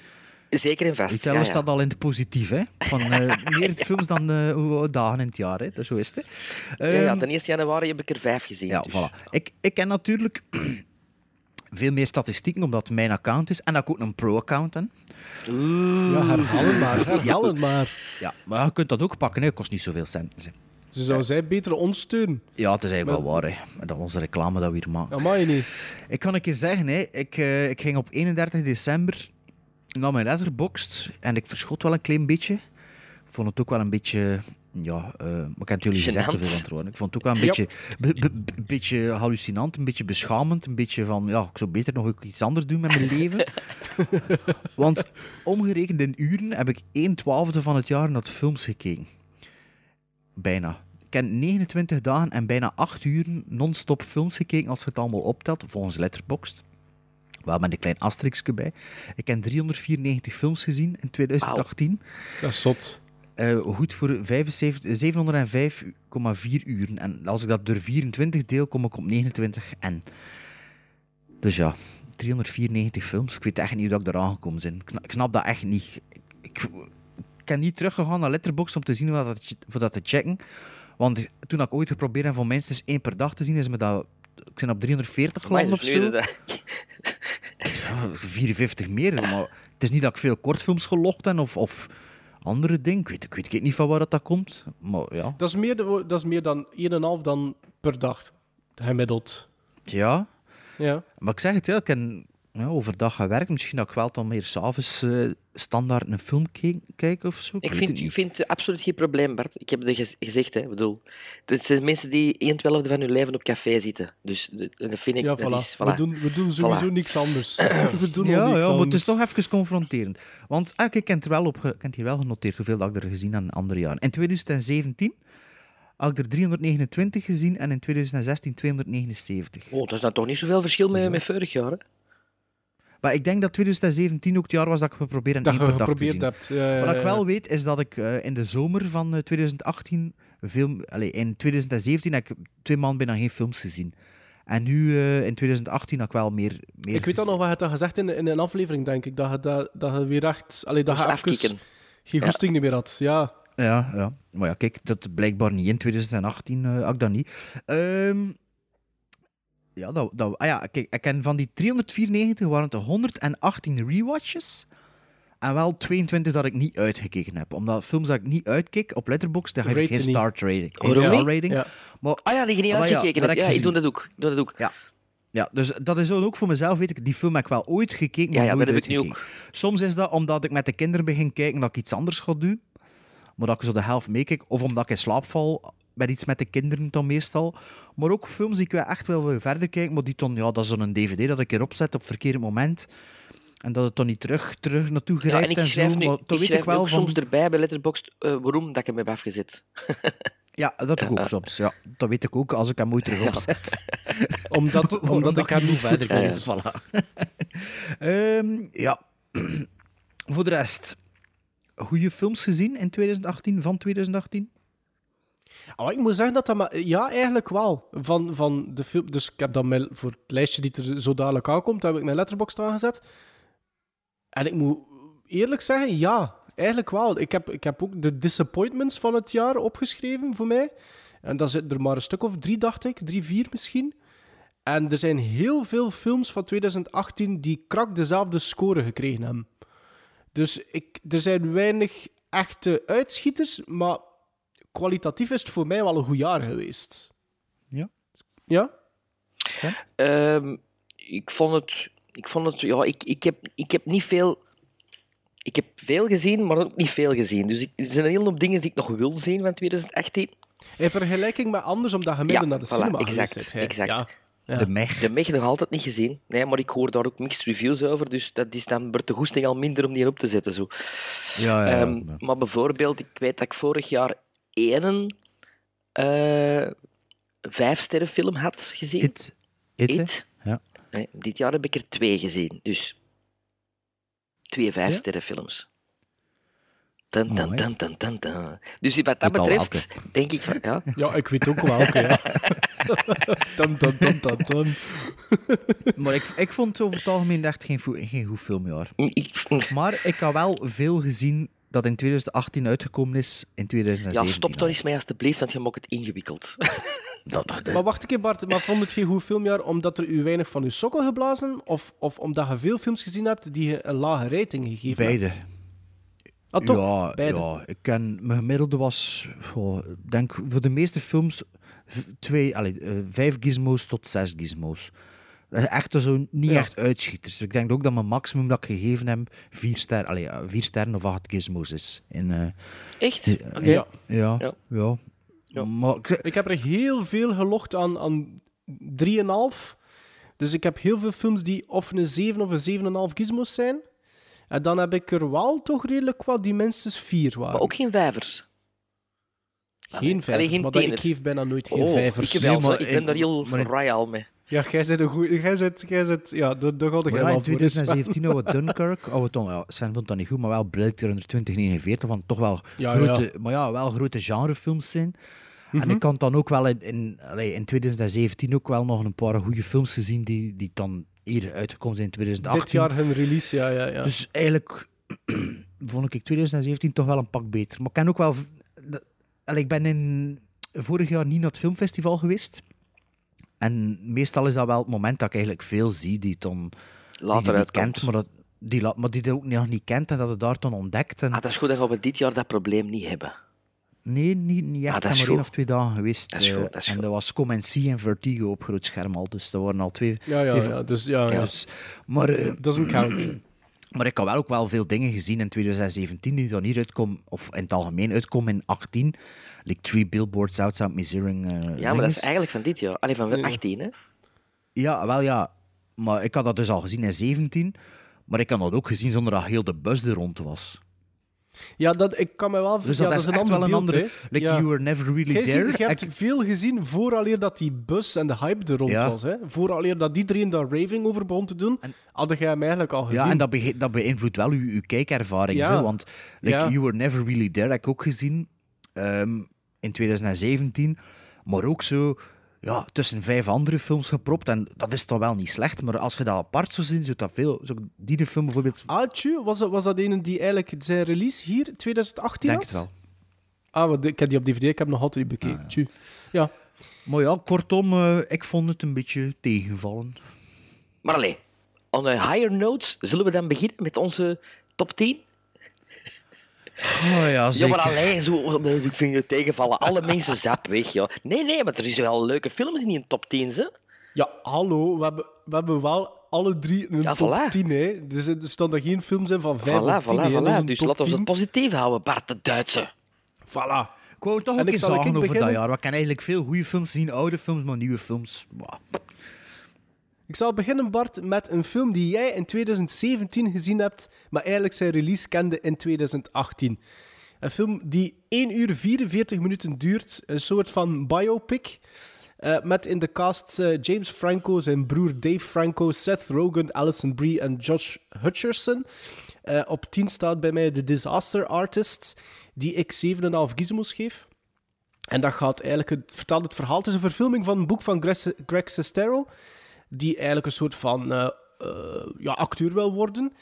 Zeker en vast. Tellen ja, ja. staat al in het positief, hè. Van eh, meer films dan eh, hoe dagen in het jaar, hè. Dat zo is het, hè. Ja, ja, Ehm, de 1 januari heb ik er vijf gezien. Ja, dus. voilà. Ik, ik ken natuurlijk veel meer statistieken, omdat het mijn account is. En dat ik ook een pro-account heb. Ja, herhalen maar, herhalen maar. Ja, maar je kunt dat ook pakken, hè. Het kost niet zoveel centen. hè. Ze zou zij beter ons steunen. Ja, het is eigenlijk wel waar, hè. Met Dat onze reclame dat we hier maken. Dat mag je niet. Ik kan een keer zeggen, hè. Ik, eh, ik ging op 31 december naar mijn letterboxd en ik verschot wel een klein beetje. Ik vond het ook wel een beetje Ja, eh, maar ik heb jullie gezegd te veel aan het worden. Ik vond het ook wel een beetje, be- be- be- een beetje hallucinant, een beetje beschamend, een beetje van, ja, ik zou beter nog ook iets anders doen met mijn leven. Want omgerekend in uren heb ik 1 twaalfde van het jaar naar films gekeken. Bijna. Ik heb 29 dagen en bijna 8 uren non-stop films gekeken als je het allemaal optelt, volgens Letterboxd. Wel met een klein asterixje bij. Ik heb 394 films gezien in 2018. Dat is zot. Eh, goed voor 75 705,4 uren. En als ik dat door 24 deel, kom ik op 29 en. Dus ja, 394 films. Ik weet echt niet hoe dat ik eraan gekomen ben. Ik snap dat echt niet. Ik, ik, niet teruggegaan naar Letterboxd om te zien hoe dat, voor dat te checken. Want toen ik ooit geprobeerd heb van minstens één per dag te zien, is me dat... Ik ben op 340 Maar geland of zo. dat- Ja, 54 meer. Maar het is niet dat ik veel kortfilms gelogd heb of, of andere dingen. Ik weet, ik weet niet van waar dat, dat komt. Maar ja. Dat is meer, de- dat is meer dan 1,5 dan per dag, gemiddeld. Ja. Ja. Maar ik zeg het, ja, ik heb ja, overdag gewerkt. Misschien dat ik wel dan meer s'avonds eh standaard een film ke- kijken of zo. Ik vind, het ik vind het absoluut geen probleem, Bart. Ik heb het gez- gezegd, hè. Ik bedoel, het zijn mensen die 1 twaalfde van hun leven op café zitten. Dus dat vind ik, Ja, dat voilà. is... We, Voilà. doen, we doen sowieso Voilà. niks anders. we doen Ja, niks ja, maar het anders. is toch even confronterend. Want ah, ik heb wel op ik hier wel genoteerd hoeveel dat ik er gezien heb in andere jaren. In 2017 had ik er 329 gezien en in 2016 279. Oh, dat is dan toch niet zoveel verschil met, met vorig jaar, hè? Maar ik denk dat 2017 ook het jaar was dat ik geprobeerd heb Dat één per dag te geprobeerd zien. hebt. Ja, ja, Wat ik ja. wel weet, is dat ik eh, in de zomer van eh, 2018, veel, allee, in 2017 heb ik twee maanden bijna geen films gezien. En nu, eh, in 2018, had ik wel meer... meer Ik weet dat nog wat je had gezegd in, in een aflevering, denk ik. Dat je, dat, dat je weer echt... Allee, dat je even afkicken. geen Ja. goesting meer had. Ja. Ja, ja. Maar ja, kijk, dat blijkbaar niet. In 2018 eh had ik dat niet. Ehm, ja, dat, dat, ah ja, kijk, ik ken van die 394 waren het 118 rewatches. En wel 22 dat ik niet uitgekeken heb. Omdat films dat ik niet uitkeek op Letterboxd, daar heb ik geen star rating. Geen star rating. Ja. Maar, Ah ja, die je niet Ah, uitgekeken hebt. Ja, ik doe dat ook. Ik doe dat ook. ja. ja, dus dat is ook voor mezelf, weet ik. Die film heb ik wel ooit gekeken, maar Ja, ja, nooit dat heb ik nu uitgekeken. Soms is dat omdat ik met de kinderen begin kijken dat ik iets anders ga doen. Maar dat ik zo de helft meekijk. Of omdat ik in slaap val met iets met de kinderen dan meestal. Maar ook films die ik wel echt wel wil verder kijken. Maar die dan, ja, dat is dan een dvd dat ik erop zet op het verkeerde moment. En dat het dan niet terug, terug naartoe Ja, grijpt en ik en, zo. nu, Maar ik weet ik wel ook van... soms erbij bij Letterboxd eh, waarom dat ik hem heb afgezet. Ja, dat doe ik ook soms. Ja, dat weet ik ook als ik hem ooit terug opzet. Omdat, omdat ik hem niet verder vond. Voilà. Ehm, ja. Voor de rest, goede films gezien in 2018, van 2018? Oh, ik moet zeggen dat dat... Ja, eigenlijk wel. Van, van de film... Dus ik heb dan mijn, voor het lijstje die er zo dadelijk aankomt, heb ik mijn letterbox aangezet. En ik moet eerlijk zeggen, ja. Eigenlijk wel. Ik heb, ik heb ook de disappointments van het jaar opgeschreven voor mij. En dat zit er maar een stuk of drie, dacht ik. Drie, vier misschien. En er zijn heel veel films van 2018 die krak dezelfde score gekregen hebben. Dus ik, er zijn weinig echte uitschieters, maar kwalitatief is het voor mij wel een goed jaar geweest. Ja. Ja? Ehm, ik vond het... Ik vond het... Ja, ik, ik, heb, ik heb niet veel... Ik heb veel gezien, maar ook niet veel gezien. Dus ik, er zijn een hele hoop dingen die ik nog wil zien van 2018. In vergelijking met anders, omdat je midden naar de voilà, cinema exact, geweest bent, hè. exact. Ja. Ja. De Meg. De Meg nog altijd niet gezien. Nee, maar ik hoor daar ook mixed reviews over, dus dat is dan de goesting al minder om die op te zetten. Zo. Ja, ja, ja. Ehm, maar bijvoorbeeld, ik weet dat ik vorig jaar één eh vijfsterrenfilm had gezien. It. It. Ja. Nee, dit jaar heb ik er twee gezien, dus twee vijfsterrenfilms. Dun, dun, Mooi. dun, dun, dun, dun. Dus wat dat betreft, denk ik, ja, Ja, ik weet ook wel. welke, ja. dum, dum, dum, dum. Maar ik, ik vond het over het algemeen echt geen, geen goed filmjaar. ik, Maar ik had wel veel gezien dat in 2018 uitgekomen is in 2017. ja, stop toch eens mee alstublieft, want je maakt het ingewikkeld. Dat, dat, Maar wacht een keer, Bart. Maar vond het geen goed filmjaar omdat er u weinig van uw sokken geblazen? Of, of omdat je veel films gezien hebt die je een lage rating gegeven Beide. hebt? Ah, toch? Ja, Beide. ja, ik ken, mijn gemiddelde was, denk voor de meeste films, twee, allee, eh, vijf gizmos tot zes gizmos. Echt zo niet Ja. echt uitschieters. Ik denk ook dat mijn maximum dat ik gegeven heb, vier, ster, vier sterren of acht gizmos is. In, eh, Echt? ja, ja, Ja. ja. Maar ik- Ik heb er heel veel gelogd aan, aan 3,5. Dus ik heb heel veel films die of een 7 of een 7,5 gizmos zijn. En dan heb ik er wel toch redelijk wat die minstens 4 waren. Maar ook geen vijvers. geen vijvers, geen maar dat, ik geef bijna nooit geen Oh, vijvers. ik, wel, Nee, maar zo. ik ben daar heel royal mee. Ja, jij bent een goeie... Jij bent... Jij ja, ja, helemaal in voor. dus- 2017 hadden we Dunkirk. we toen, ja, Sven vond dat niet goed, maar wel Blade Runner 2049, want toch wel, Ja, grote, Maar ja, wel grote genrefilms zijn. En Mhm. ik had dan ook wel in, in, in 2017 ook wel nog een paar goede films gezien die, die dan eerder uitgekomen zijn in 2018. Dit jaar hun release, ja, ja, ja. Dus eigenlijk vond ik 2017 toch wel een pak beter. Maar ik ken ook wel... ik ben in, vorig jaar niet naar het filmfestival geweest. En meestal is dat wel het moment dat ik eigenlijk veel zie die het dan die Later niet uitkomt. kent, maar, dat, die, maar die ook nog niet kent en dat het daar dan ontdekt. En, Ah, dat is goed, gaan we dit jaar dat probleem niet hebben. nee, niet, niet echt. Ah, dat ik ben is maar één of twee dagen geweest. Dat is eh, goed, dat is en goed. dat was Come and See en Vertigo op groot scherm al. Dus dat waren al twee... Ja, ja, twee ja. Dus ja, ja. Dus, maar, eh, Doesn't count. Maar ik had wel ook wel veel dingen gezien in 2017 die dan hier uitkomen, of in het algemeen uitkomen in 18. Like Three Billboards Outside Missouri. eh, Ja, maar dat is eigenlijk van dit jaar. Allee, van 18, hè? Ja, wel ja. Maar ik had dat dus al gezien in 17. Maar ik had dat ook gezien zonder dat heel de bus er rond was. Ja, dat, ik kan me wel... Dus ja, dat, is een echt wel een andere... Like Ja. You Were Never Really There. je hebt Ik- veel gezien vooraleer dat die bus en de hype er rond Ja. was. Hè? Vooraleer dat iedereen daar raving over begon te doen, had jij hem eigenlijk al gezien. Ja, en dat, dat beïnvloedt wel uw, uw kijkervaring. Zo, want like. You Were Never Really There heb ik ook gezien ehm, in 2017. Maar ook zo ja, tussen vijf andere films gepropt. En dat is toch wel niet slecht. Maar als je dat apart zou zien, zou dat veel... Zou die de film bijvoorbeeld... Ah, was dat, was dat een die eigenlijk zijn release hier 2018 denk had? het wel. Ah, want ik heb die op DVD, ik heb nog altijd bekeken. Tjoe. Ja. Maar ja, kortom, eh, ik vond het een beetje tegenvallen. Maar allee, on a higher notes, zullen we dan beginnen met onze top 10? Oh ja, maar alleen zo, nee, ik vind het tegenvallen. Alle mensen zap weg, ja. Nee, nee, maar er is wel leuke films in die top 10, hè? ja, hallo, we hebben, we hebben wel alle drie een Ja, top voilà. 10. Hè. Dus er staan er geen films in van 5 Voilà, of 10. voilà, hè. Dus laten we 10. het positief houden, Bart de Duitse. Voilà. Ik wou toch ook eens zagen over beginnen? dat jaar. We kennen eigenlijk veel goede films zien, oude films, maar nieuwe films... bah. Ik zal beginnen, Bart, met een film die jij in 2017 gezien hebt, maar eigenlijk zijn release kende in 2018. Een film die 1 uur 44 minuten duurt, een soort van biopic. eh, met in de cast eh, James Franco, zijn broer Dave Franco, Seth Rogen, Alison Brie en Josh Hutcherson. Eh, op 10 staat bij mij The Disaster Artist, die ik 7,5 gizmos geef. En dat gaat eigenlijk, het het verhaal. Het is een verfilming van een boek van Greg, Greg Sestero, die eigenlijk een soort van eh, eh, ja, acteur wil worden.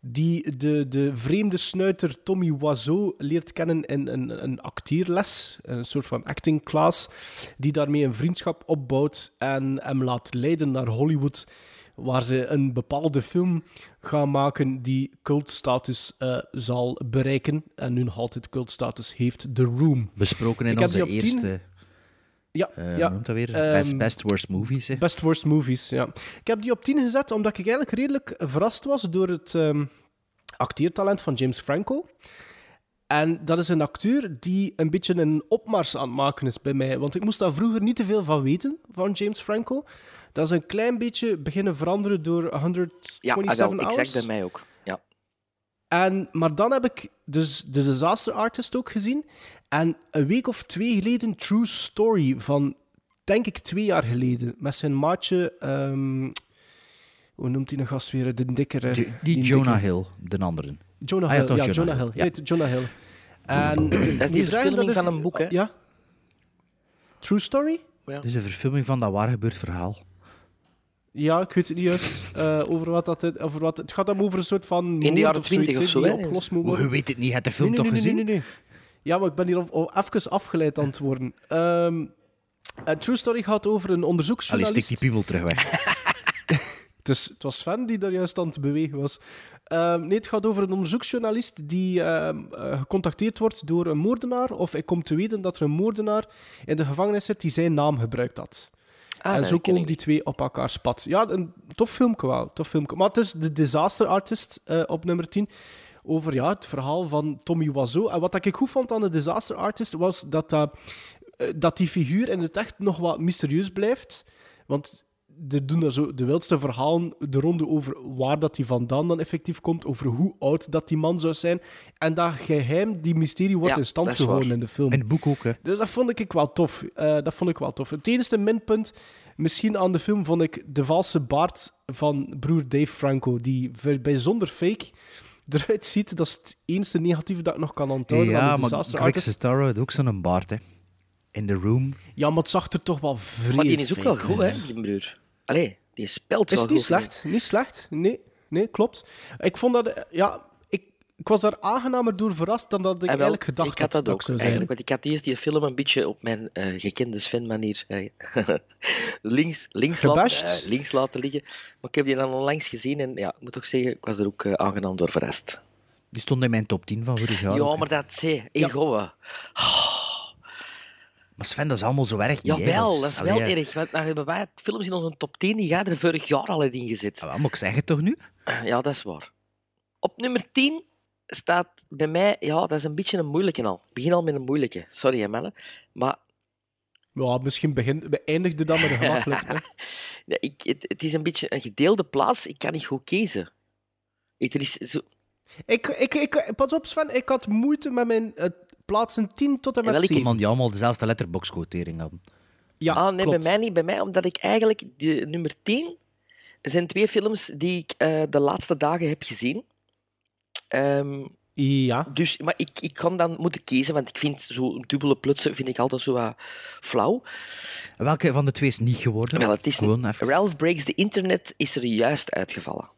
Die de, de vreemde snuiter Tommy Wiseau leert kennen in een, een acteerles, een soort van acting class, die daarmee een vriendschap opbouwt en hem laat leiden naar Hollywood, waar ze een bepaalde film gaan maken die cultstatus eh, zal bereiken. En nu nog altijd cultstatus heeft, The Room. Besproken in Ik onze die op 10. eerste... Ja, eh, ja. hoe noemt dat weer? Ehm, best, best Worst Movies. Hè? Best Worst Movies, ja. Ik heb die op 10 gezet omdat ik eigenlijk redelijk verrast was door het ehm, acteertalent van James Franco. En dat is een acteur die een beetje een opmars aan het maken is bij mij. Want ik moest daar vroeger niet te veel van weten, van James Franco. Dat is een klein beetje beginnen veranderen door Ja, 127 ah, wel, Hours. exact bij mij ook. Ja. En, maar dan heb ik dus de Disaster Artist ook gezien. En een week of twee geleden True Story van, denk ik, twee jaar geleden. Met zijn maatje... ehm, hoe noemt hij een gast weer? De dikkere... Die, die Jonah Hill, de anderen. Jonah Ah ja, Hill, toch ja, Jonah Hill. Ja. Nee, Jonah Hill. En, Dat is moet die verfilming dat is- van een boek, hè? Ja. True Story? Dit is een verfilming van dat waar gebeurd verhaal. Ja, ik weet het niet juist uh, over wat dat... het- Over wat, het gaat dan over een soort van... In de jaren 20 of zo, hè? Hoe, je weet het niet, je hebt de film nee, nee, toch nee, gezien? Nee, nee, nee. Ja, maar ik ben hier al, al even afgeleid aan het worden. Ehm, eh, True Story gaat over een Allee, onderzoeksjournalist. stik die piemel terug weg. Het, is, het was Sven die daar juist aan het bewegen was. Ehm, nee, het gaat over een onderzoeksjournalist die ehm, eh, gecontacteerd wordt door een moordenaar. Of hij komt te weten dat er een moordenaar in de gevangenis zit die zijn naam gebruikt had. Ah, en zo komen ik die twee op elkaars pad. Ja, een tof filmpje wel. Tof filmpje. Maar het is de Disaster Artist eh, op nummer 10. Over ja, het verhaal van Tommy Wiseau. En wat ik goed vond aan de Disaster Artist was dat, dat, eh, dat die figuur in het echt nog wat mysterieus blijft. Want er doen er zo de wildste verhalen de ronde over waar dat die vandaan dan effectief komt, over hoe oud dat die man zou zijn. En dat geheim, die mysterie, wordt Ja, in stand gehouden in de film. In het boek ook, hè. Dus dat vond ik wel tof. Eh, dat vond ik wel tof. Het enige minpunt misschien aan de film vond ik de valse baard van broer Dave Franco, die bijzonder fake eruit ziet. Dat is het enige negatieve dat ik nog kan onthouden aan Ja, de maar Disaster Greg. Sestero had ook zo'n baard, hè. In The Room. Ja, maar het zag er toch wel vreemd Maar die is ook wel goed, hè, die broer. Allee, die speelt Is wel niet goed. vind ik. slecht. Niet slecht. Nee, nee, klopt. Ik vond dat... Ja, ik, ik was daar aangenamer door verrast dan dat ik Ah, wel, eigenlijk gedacht ik had dat dat ook ik zou zijn. want ik had eerst die film een beetje op mijn eh, gekende Sven-manier eh, links, links, laten, eh, links laten liggen. Maar ik heb die dan onlangs gezien en ja, ik moet toch zeggen, ik was er ook aangenaam door verrast. Die stond in mijn top 10 van vorig jaar. Ja, maar dat zei ego. Maar Sven, dat is allemaal zo erg. Jawel, dat is wel erg. Want nou, hebben wij films in onze top 10, die gaan er vorig jaar al in ingezet. ah, Maar ik zeg het toch nu? Ja, dat is waar. Op nummer 10 staat bij mij, ja, dat is een beetje een moeilijke al. Ik begin al met een moeilijke. Sorry, hè, mannen. Maar Ja, misschien begin, we eindigden dan met een gemakkelijk. nee, ik, het, het is een beetje een gedeelde plaats. Ik kan niet goed kiezen. Er is zo, Ik, ik, ik, pas op, Sven, ik had moeite met mijn eh, plaatsen 10 tot en met welke? 7. Man, die allemaal dezelfde letterbox-quotering hadden. Ja, ah, nee, klopt. bij mij niet. Bij mij, omdat ik eigenlijk de nummer 10 zijn twee films die ik eh, de laatste dagen heb gezien. Ehm, Ja. dus, maar ik, ik kan dan moeten kiezen, want ik vind zo'n dubbele plutsen vind ik altijd zo wat flauw. Welke van de twee is niet geworden? Wel, het is Gewoon even... Ralph Breaks the Internet is er juist uitgevallen.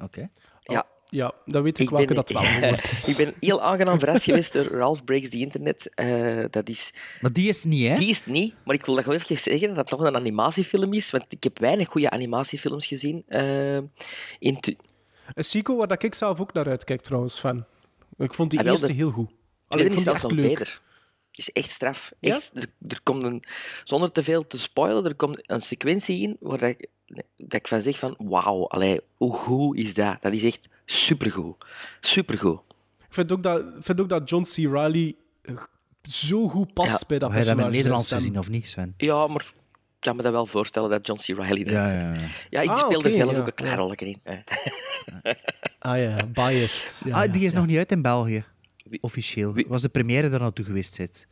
Oké. Ja. Ja, dan weet ik, welke dat wel ik ben heel aangenaam verrast geweest door Ralph Breaks the Internet. Eh, dat is, Maar die is niet, hè? die is het niet, maar ik wil dat gewoon even zeggen dat het toch een animatiefilm is, want ik heb weinig goede animatiefilms gezien. eh, in Een sequel waar dat ik zelf ook naar uitkijk, trouwens, fan. Ik vond die Ah, wel, eerste de heel goed. Allee, ik is vond die zelfs echt nog leuk. beter. Het is echt straf. Ja? Echt, er, er komt een, zonder te veel te spoilen, er komt een sequentie in waar dat ik, dat ik van zeg van wauw, allee, hoe goed is dat? Dat is echt supergoed. Supergoed. Ik vind ook dat, ik vind ook dat John C. Reilly zo goed past Ja. bij dat Heb je dat in personage. het Nederlands zijn gezien of niet, Sven? Ja, maar kan me dat wel voorstellen dat John C. Reilly... dat- Ja, ja, ja. Ja, ik Ah, speel oké, er zelf ja, ook een klein rolletje in. Ah ja, biased. Ja, ah, die is ja. nog niet uit in België. Officieel. wie- Was de première daar naartoe geweest zit?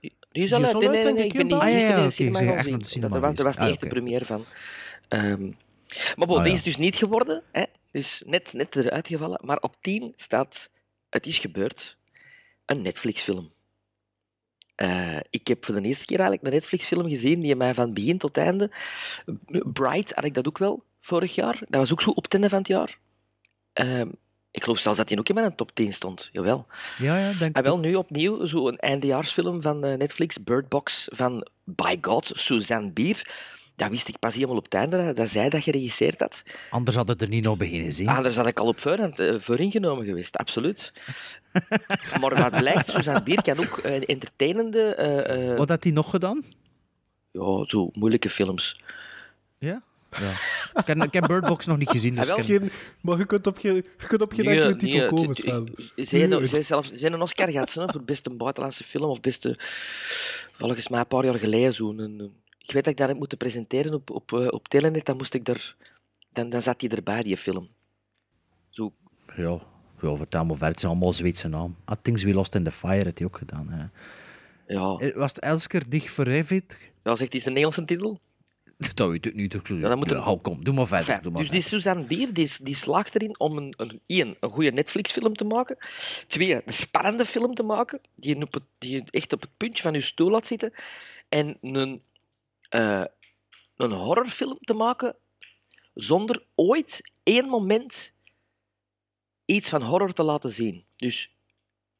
Die is al uit. al Nee, uit, nee, denk nee, ik, ben niet Ah, ja, de oké, cinema echt de cinema Dat was, dat was de geweest. echte Ah, première van. Ehm, maar bon, Ah, die ja. is dus niet geworden. Hè? Dus net, net eruit gevallen. Maar op 10 staat Het is gebeurd. Een Netflix-film. Eh, ik heb voor de eerste keer eigenlijk een Netflix-film gezien die mij van begin tot einde... Bright had ik dat ook wel vorig jaar. Dat was ook zo op het einde van het jaar. Ehm, ik geloof zelfs dat hij ook in mijn top 10 stond. Jawel. Ja, ja, denk En wel nu opnieuw zo'n eindejaarsfilm van eh, Netflix, Bird Box, van By God, Suzanne Bier. Dat wist ik pas helemaal op het einde, dat- zij dat geregisseerd had. Anders had het er niet nog beginnen zien. Anders had ik al op voorhand voor ingenomen geweest, absoluut. maar wat blijkt, Suzanne Bier kan ook eh, entertainende... eh, eh, Wat had hij nog gedaan? ja, zo moeilijke films. Ja? Ja. ik, heb, ik heb Bird Box nog niet gezien, dus Ah, wel? Geen, maar je kunt op geen, je kunt op geen Nee, enkele titel nee, komen, Sven. Zij zelfs zijn een Oscar gehad hè, voor beste buitenlandse film of beste, volgens mij een paar jaar geleden zo'n. een- een- Ik weet dat ik dat heb moeten presenteren op, op, op Telenet, dan moest ik daar, dan, dan zat hij erbij, die film. Zo, Ja, ja, vertel maar verder. Het zijn allemaal Zweedse naam. Ah, Things We Lost in the Fire had hij ook gedaan. Hè. ja. Eh, Was het Elsker Dich Verrevit? ja, zegt hij zijn Nederlandse titel? Dat weet ik niet. Ja, dan moet Ja, hou, kom, doe maar verder. Doe maar dus die Suzanne Bier die, die slaagt erin om een, een, één, een goede Netflix-film te maken. Twee, een spannende film te maken, die je, op het, die je echt op het puntje van je stoel laat zitten. En een, eh, een horrorfilm te maken zonder ooit één moment iets van horror te laten zien. Dus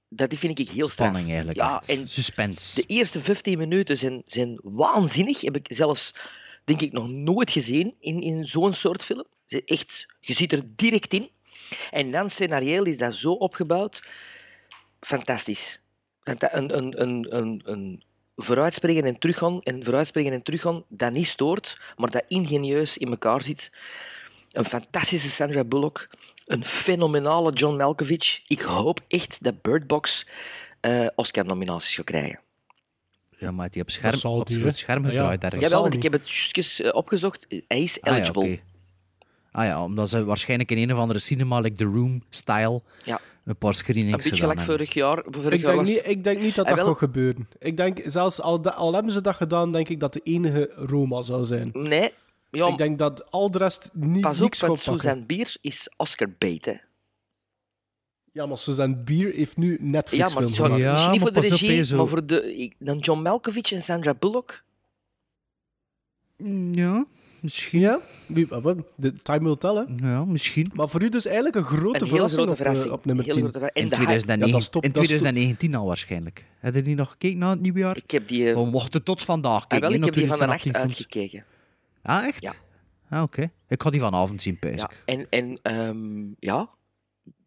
dat vind ik heel straf. Spanning eigenlijk. Ja, echt. en Suspense. de eerste 15 minuten zijn, zijn waanzinnig. Heb ik zelfs, denk ik, nog nooit gezien in, in zo'n soort film. Echt, je zit er direct in. En dan scenarioel is dat zo opgebouwd. Fantastisch. Fanta- Een, een, een, een, een vooruitspringen en teruggaan en vooruitspringen en teruggaan, dat niet stoort, maar dat ingenieus in elkaar zit. Een fantastische Sandra Bullock, een fenomenale John Malkovich. Ik hoop echt dat Bird Box eh, Oscar-nominaties gaat krijgen. Ja, maar die op, scherm, op het die, scherm Ja, ja. gedraaid. ergens. Jawel, want ik heb het juist eh, opgezocht. Hij is Ah ja, eligible. Ah ja, omdat ze waarschijnlijk in een of andere cinema, like The Room-style, Ja. een paar screenings Een beetje gelijk hebben. vorig jaar. Vorig Ik jaar denk, was- niet, ik denk niet dat Ah, dat gaat gebeuren. Ik denk, zelfs al, al hebben ze dat gedaan, denk ik dat de enige Roma zal zijn. Nee, ja, Ik denk dat al de rest niet, pas op, want pakken. Suzanne Bier is Oscar bait, hè. Ja, maar Suzanne Bier heeft nu Ja, Netflix maar film zo, gemaakt. Ja, misschien niet maar voor de regie, maar voor de... ik- Dan John Malkovich en Sandra Bullock. Ja, misschien. Ja? De time will tell, hè? Ja, misschien. Maar voor u dus eigenlijk een grote Een verrassing, grote eh, verrassing. op nummer Hele 10. grote verrassing. In, En de hype. 2009, Ja, top, in dat is top. 2019 al waarschijnlijk. Heb je die nog gekeken na het nieuwe jaar? Ik heb die... eh, We mochten tot vandaag ah, kijken. wel, ik heb die naar van de nacht 2018 films. uitgekeken. Ah, echt? Ja. Ah, oké. Ik ga die vanavond zien, pijs Ja, en, en ehm, ja,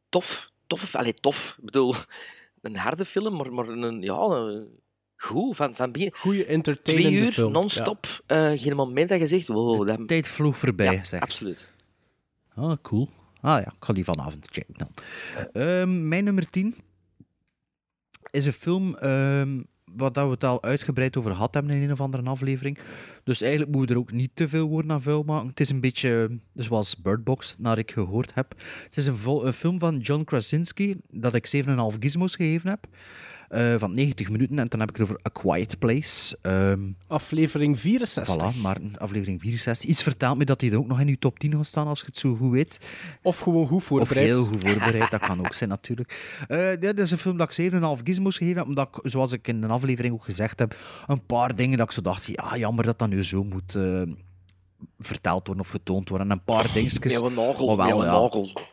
tof. Tof, allee, tof. Ik bedoel, een harde film, maar, maar een, ja, een, goed. Van, van begin. Goede Twee entertainende uur, film. non-stop. eh, geen moment dat je zegt, wow, dat... Tijd vloog voorbij, Ja, zeg. absoluut. Ah, cool. Ah ja, ik ga die vanavond checken dan. Ehm, mijn nummer 10 is een film ehm, wat dat we het al uitgebreid over gehad hebben in een of andere aflevering. Dus eigenlijk moeten we er ook niet te veel woorden aan vuil maken. Het is een beetje zoals Bird Box, naar ik gehoord heb. Het is een, een film van John Krasinski, dat ik 7,5 gizmos gegeven heb. Eh, van 90 minuten. En dan heb ik het over A Quiet Place. Ehm, Aflevering 64. voilà, maar aflevering 64. Iets vertelt me dat hij er ook nog in uw top 10 gaat staan, als je het zo goed weet. Of gewoon goed Of voorbereid. heel goed voorbereid, dat kan ook zijn natuurlijk. Eh dit is een film dat ik 7,5 gizmos gegeven heb, omdat ik, zoals ik in een aflevering ook gezegd heb, een paar dingen dat ik zo dacht, ja, jammer dat dat nu zo moet eh, verteld worden of getoond worden. En een paar dingetjes. Ja, een nagel. maar wel, ja, ja.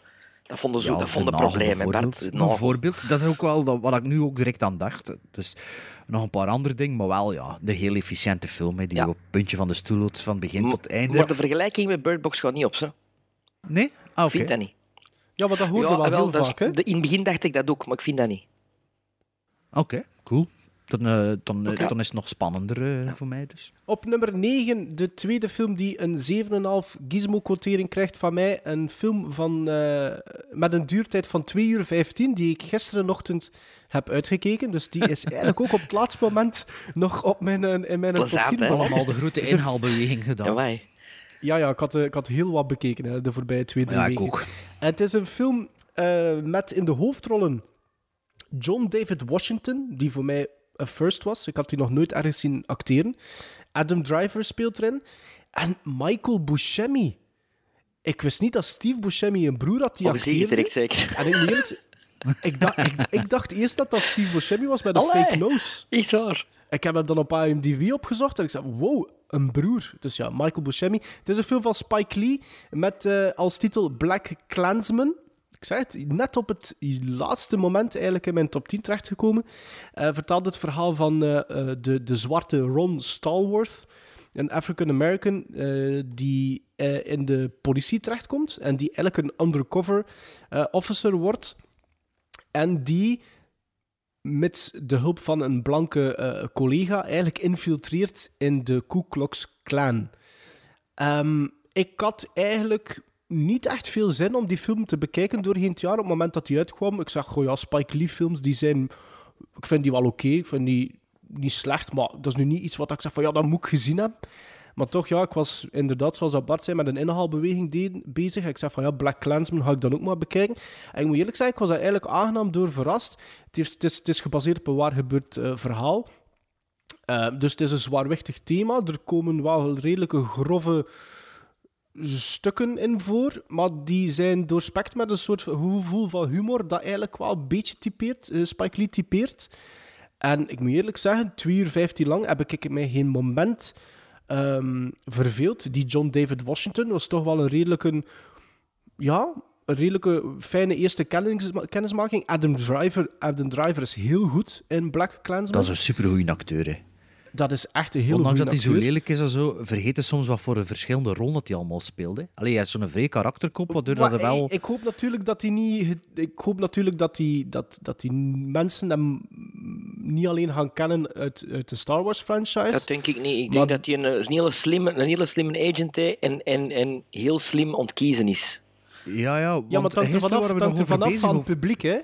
Dat vonden ze Ja, dat vonden problemen, Bart. bijvoorbeeld. Bijvoorbeeld, dat is ook wel dat- wat ik nu ook direct aan dacht. Dus nog een paar andere dingen, maar wel ja, de heel efficiënte film, hè, die Ja. op het puntje van de stoel houdt, van begin M- tot einde. Maar de vergelijking met Bird Box gaat niet op, zo. Nee? Ah, Ik oké. vind dat niet. Ja, maar dat hoorde ja, wel, wel, heel is- vaak, de- in het begin dacht ik dat ook, maar ik vind dat niet. Oké, cool. Dan, eh, dan, eh, dan is het nog spannender eh, voor mij dus. Op nummer 9, de tweede film die een 7,5 gizmo-quotering krijgt van mij. Een film van, eh, met een duurtijd van 2 uur 15, die ik gisterenochtend heb uitgekeken. Dus die is eigenlijk ook op het laatste moment nog op mijn, in mijn top Plezant, 10 hè? beland. Allemaal de grote inhaalbeweging gedaan. Ja. Ja, ja ik, had, ik had heel wat bekeken hè, de voorbije twee, drie Ja, ik weken. ook. En het is een film eh, met in de hoofdrollen John David Washington, die voor mij een first was. Ik had die nog nooit ergens zien acteren. Adam Driver speelt erin. En Michael Buscemi. Ik wist niet dat Steve Buscemi een broer had die Oh, acteerde. direct zeker. En ik, eerlijk ik, dacht, ik, ik dacht eerst dat dat Steve Buscemi was met een Allee. fake nose. Echt waar. Ik heb hem dan op IMDb opgezocht en ik zei, wow, een broer. Dus ja, Michael Buscemi. Het is een film van Spike Lee met eh, als titel Black Klansman. Ik zei het, net op het laatste moment eigenlijk in mijn top 10 terechtgekomen. Eh vertelt het verhaal van eh, eh, de, de zwarte Ron Stallworth, een African-American eh, die in de politie terechtkomt en die eigenlijk een undercover officer wordt. En die met de hulp van een blanke collega eigenlijk infiltreert in de Ku Klux Klan. Ehm, ik had eigenlijk niet echt veel zin om die film te bekijken doorheen het jaar. Op het moment dat die uitkwam, ik zag, goh ja, Spike Lee films, die zijn... Ik vind die wel oké, ik vind die niet slecht, maar dat is nu niet iets wat ik zeg van, ja, dat moet ik gezien hebben. Maar toch, ja, ik was inderdaad, zoals Bart zei, met een inhaalbeweging de- bezig. Ik zei van, ja, Black Clansman ga ik dan ook maar bekijken. En ik moet eerlijk zeggen, ik was daar eigenlijk aangenaam door verrast. Het is, het is, het is gebaseerd op een waar gebeurd eh, verhaal. Eh, dus het is een zwaarwichtig thema. Er komen wel redelijke grove stukken in voor, maar die zijn doorspekt met een soort gevoel van humor dat eigenlijk wel een beetje typeert, eh, Spike Lee typeert. En ik moet eerlijk zeggen, 2 uur 15 lang heb ik mij geen moment ehm, verveeld. Die John David Washington was toch wel een redelijke, ja, een redelijke fijne eerste kennis, kennismaking. Adam Driver, Adam Driver is heel goed in Black Klansman. Dat is een supergoeie acteur. Hè. Dat is echt een heel Ondanks dat hij zo lelijk is en zo, vergeet je soms wat voor een verschillende rol dat hij allemaal speelde. Allee, hij is zo'n vrij karakterkop, waardoor Maar dat er wel... ik, ik hoop natuurlijk dat hij niet. Ik hoop natuurlijk dat die, dat, dat die mensen hem niet alleen gaan kennen uit, uit de Star Wars franchise. Dat denk ik niet. Ik denk dat hij een, een, hele slimme, een hele slimme agent is en, en, en heel slim ontkiezen is. Ja, ja, want Ja, maar gisteren vanaf, we vanaf van het publiek, hè.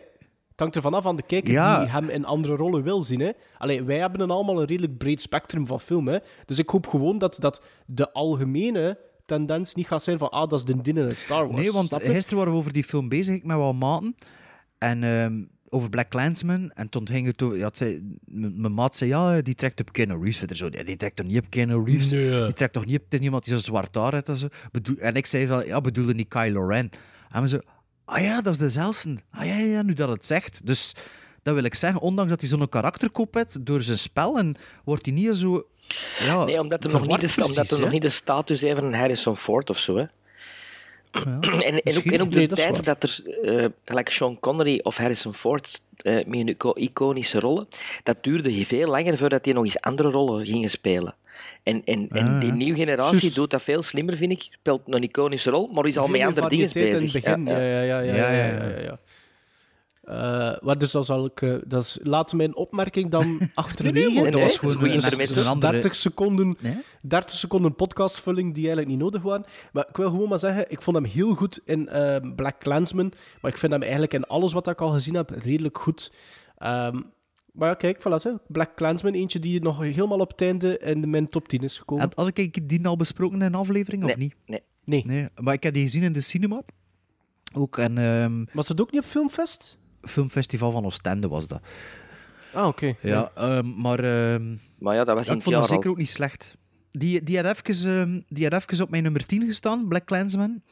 Het hangt er vanaf aan de kijker Ja. die hem in andere rollen wil zien. Hè. Allee, wij hebben een allemaal een redelijk breed spectrum van film. Hè. Dus ik hoop gewoon dat, dat de algemene tendens niet gaat zijn van ah, dat is de din in het Star Wars. Nee, want gisteren waren we over die film bezig ik met wat maten. En ehm, over Black Clansman. En toen ging het over... Ja, mijn maat zei, ja, die trekt op Keanu Reeves. Verder zo, ja, die trekt toch niet op Keanu Reeves? Nee. Die trekt toch niet op... Het is niemand die zo zwart haar heeft en zo. En ik zei van, ja, bedoelde niet Kylo Ren. En we zo, ah ja, dat is dezelfde. Ah ja, ja, nu dat het zegt. Dus dat wil ik zeggen, ondanks dat hij zo'n karakterkop heeft door zijn spel, en wordt hij niet zo... Ja, Nee, omdat hij nog, niet de, omdat hij precies, nog niet de status heeft van een Harrison Ford of zo. Hè. en, en, ook, en ook de Nee, tijd dat er, eh gelijk Sean Connery of Harrison Ford, eh, met hun ico- iconische rollen, dat duurde veel langer voordat die nog eens andere rollen gingen spelen. En, en, en Ah, die ja. nieuwe generatie doet dat veel slimmer, vind ik. Speelt een iconische rol, maar is al met andere dingen bezig. In het begin. Ja, ja, ja. ja, Ja, ja, ja, ja, ja. ja, Eh, maar dus dan zal ik... eh, dat is, laat mijn opmerking dan achterwege. nee, dat was gewoon een, goed een, intermezzo. een andere... 30 seconden, Nee? 30 seconden podcastvulling die eigenlijk niet nodig waren. Maar ik wil gewoon maar zeggen, ik vond hem heel goed in eh, Black Clansman. Maar ik vind hem eigenlijk in alles wat ik al gezien heb redelijk goed. Ehm, maar ja, kijk, voilà, zo. Black Clansman, eentje die nog helemaal op het einde in mijn top 10 is gekomen. Had, had ik die al besproken in een aflevering, of niet? nee. Nee. Nee, maar ik heb die gezien in de cinema. Ook en ehm Was het ook niet op Filmfest? filmfestival van Oostende was dat. Ah, oké. Ja, ehm, maar ehm, Maar ja, dat was ja, ik vond dat zeker al. ook niet slecht. Die, die, had even, ehm, die had even op mijn nummer 10 gestaan, Black Clansman.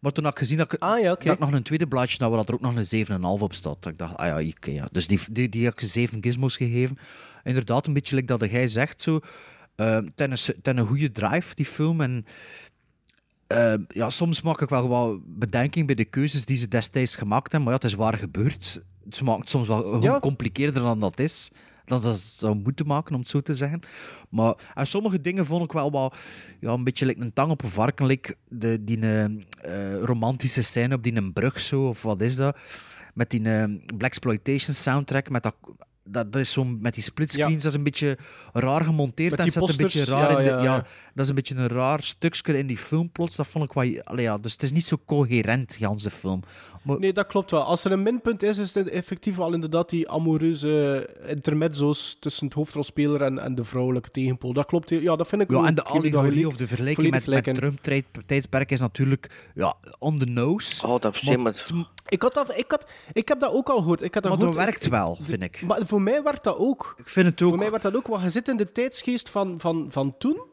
Maar toen had ik gezien dat ik, Ah, ja, dat ik nog een tweede blaadje had, waar er ook nog een 7,5 op staat. Dat ik dacht, ah ja, oké, ja. Dus die, die, die heb ik 7 gizmos gegeven. Inderdaad, een beetje like dat jij zegt, zo. ehm ten, een, ten een goede drive, die film. En ehm, ja, soms maak ik wel wat bedenking bij de keuzes die ze destijds gemaakt hebben. Maar ja, het is waar gebeurd. Ze maken het soms wel gewoon Ja. compliceerder dan dat is. Dat ze zou moeten maken, om het zo te zeggen. Maar en sommige dingen vond ik wel wat, ja, een beetje like een tang op een varken. Like de, die eh, eh, romantische scène op die een brug, zo, of wat is dat? Met die eh, Black Exploitation soundtrack, met dat, dat, dat is zo met die splitscreens, Ja. dat is een beetje raar gemonteerd. En zet een beetje raar ja, in de, ja. Dat is een beetje een raar stukje in die film plots. Dat vond ik wel... Allee, ja, dus het is niet zo coherent, Jans, de film. Maar, Nee, dat klopt wel. Als er een minpunt is, is het effectief wel inderdaad die amoureuze intermezzo's tussen het hoofdrolspeler en, en de vrouwelijke tegenpool. Dat klopt. Ja, dat vind ik ja, ook- en de allegorie of de vergelijking met, met. Trump-tijdperk is natuurlijk ja, on the nose. Oh, dat Maar- maar, Ik, had dat, ik, had, ik heb dat ook al gehoord. Ik had dat Maar dat werkt wel, vind ik. Maar voor mij werkt dat ook. Ik vind het ook. Voor mij werkt dat ook, want je zit in de tijdsgeest van, van, van toen.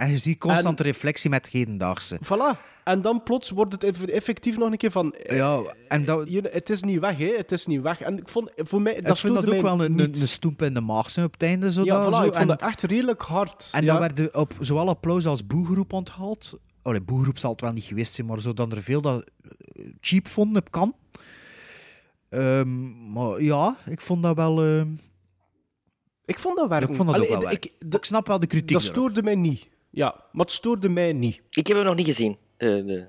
En je ziet constante reflectie met het hedendaagse. Voilà. En dan plots wordt het eff- effectief nog een keer van... eh, Ja, en dat, je- het is niet weg, hè. Het is niet weg. En ik vond, voor mij, dat ik vind dat ook wel een, een, stoemp in de maag zijn op het einde. Zo Ja, dat, voilà. zo. Ik vond en, dat echt redelijk hard. en ja. dan werden op zowel applaus als boegroep onthaald. Allee, boegroep zal het wel niet geweest zijn, maar zo dan er veel dat eh, cheap vonden op kan. Ehm, maar ja, ik vond dat wel... ehm, Ik vond dat werken. ik vond dat ook wel ik, werken. Ik snap wel de kritiek Dat erop. stoorde mij niet. Ja, maar het stoorde mij niet. Ik heb hem nog niet gezien, de, de,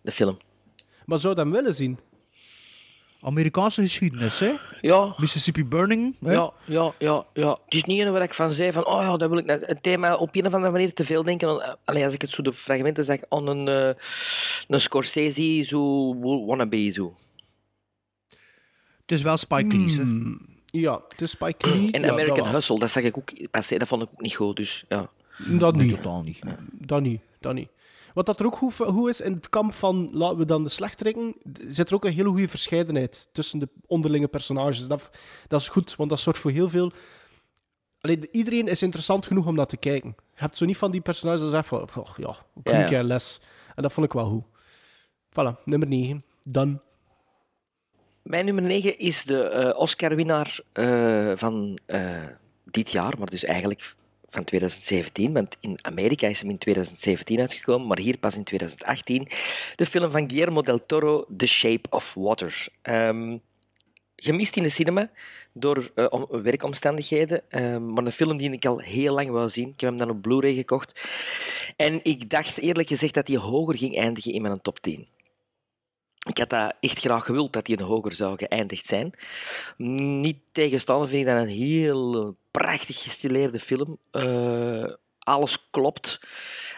de film. Maar zou je hem willen zien? Amerikaanse geschiedenis, hè? Ja, Mississippi Burning. hè? ja, ja, ja, ja. Het is niet een waar ik van zei van, oh ja, dat wil ik net. Het thema op een of andere manier te veel denken. aan- Allee, als ik het zo de fragmenten zeg, aan een, eh, een Scorsese, zo wannabe, zo. Het is wel Spike Lee? Hmm, Ja, het is Spike Lee. En American dat. Hustle, dat zag ik ook, dat vond ik ook niet goed, dus ja. Dat Nee, niet. totaal niet. Dat niet. Dat niet. Wat dat er ook goed, goed is, in het kamp van, laten we dan de slechterikken, zit er ook een hele goede verscheidenheid tussen de onderlinge personages. Dat, dat is goed, want dat zorgt voor heel veel... Allee, iedereen is interessant genoeg om naar te kijken. Je hebt zo niet van die personages dat zeggen van, oh, ja, ik Ja, ja, ja. les. En dat vond ik wel goed. Voilà, nummer 9. Dan. Mijn nummer 9 is de eh, Oscar-winnaar eh, van eh, dit jaar, maar dus eigenlijk van 2017, want in Amerika is hem in 2017 uitgekomen, maar hier pas in 2018. De film van Guillermo del Toro, The Shape of Water. Ehm, gemist in de cinema door eh, om- werkomstandigheden, ehm, maar een film die ik al heel lang wou zien. Ik heb hem dan op Blu-ray gekocht. En ik dacht eerlijk gezegd dat hij hoger ging eindigen in mijn top 10. Ik had dat echt graag gewild dat die een hoger zou geëindigd zijn. Niet tegenstander vind ik dat een heel prachtig gestileerde film. Uh, alles klopt.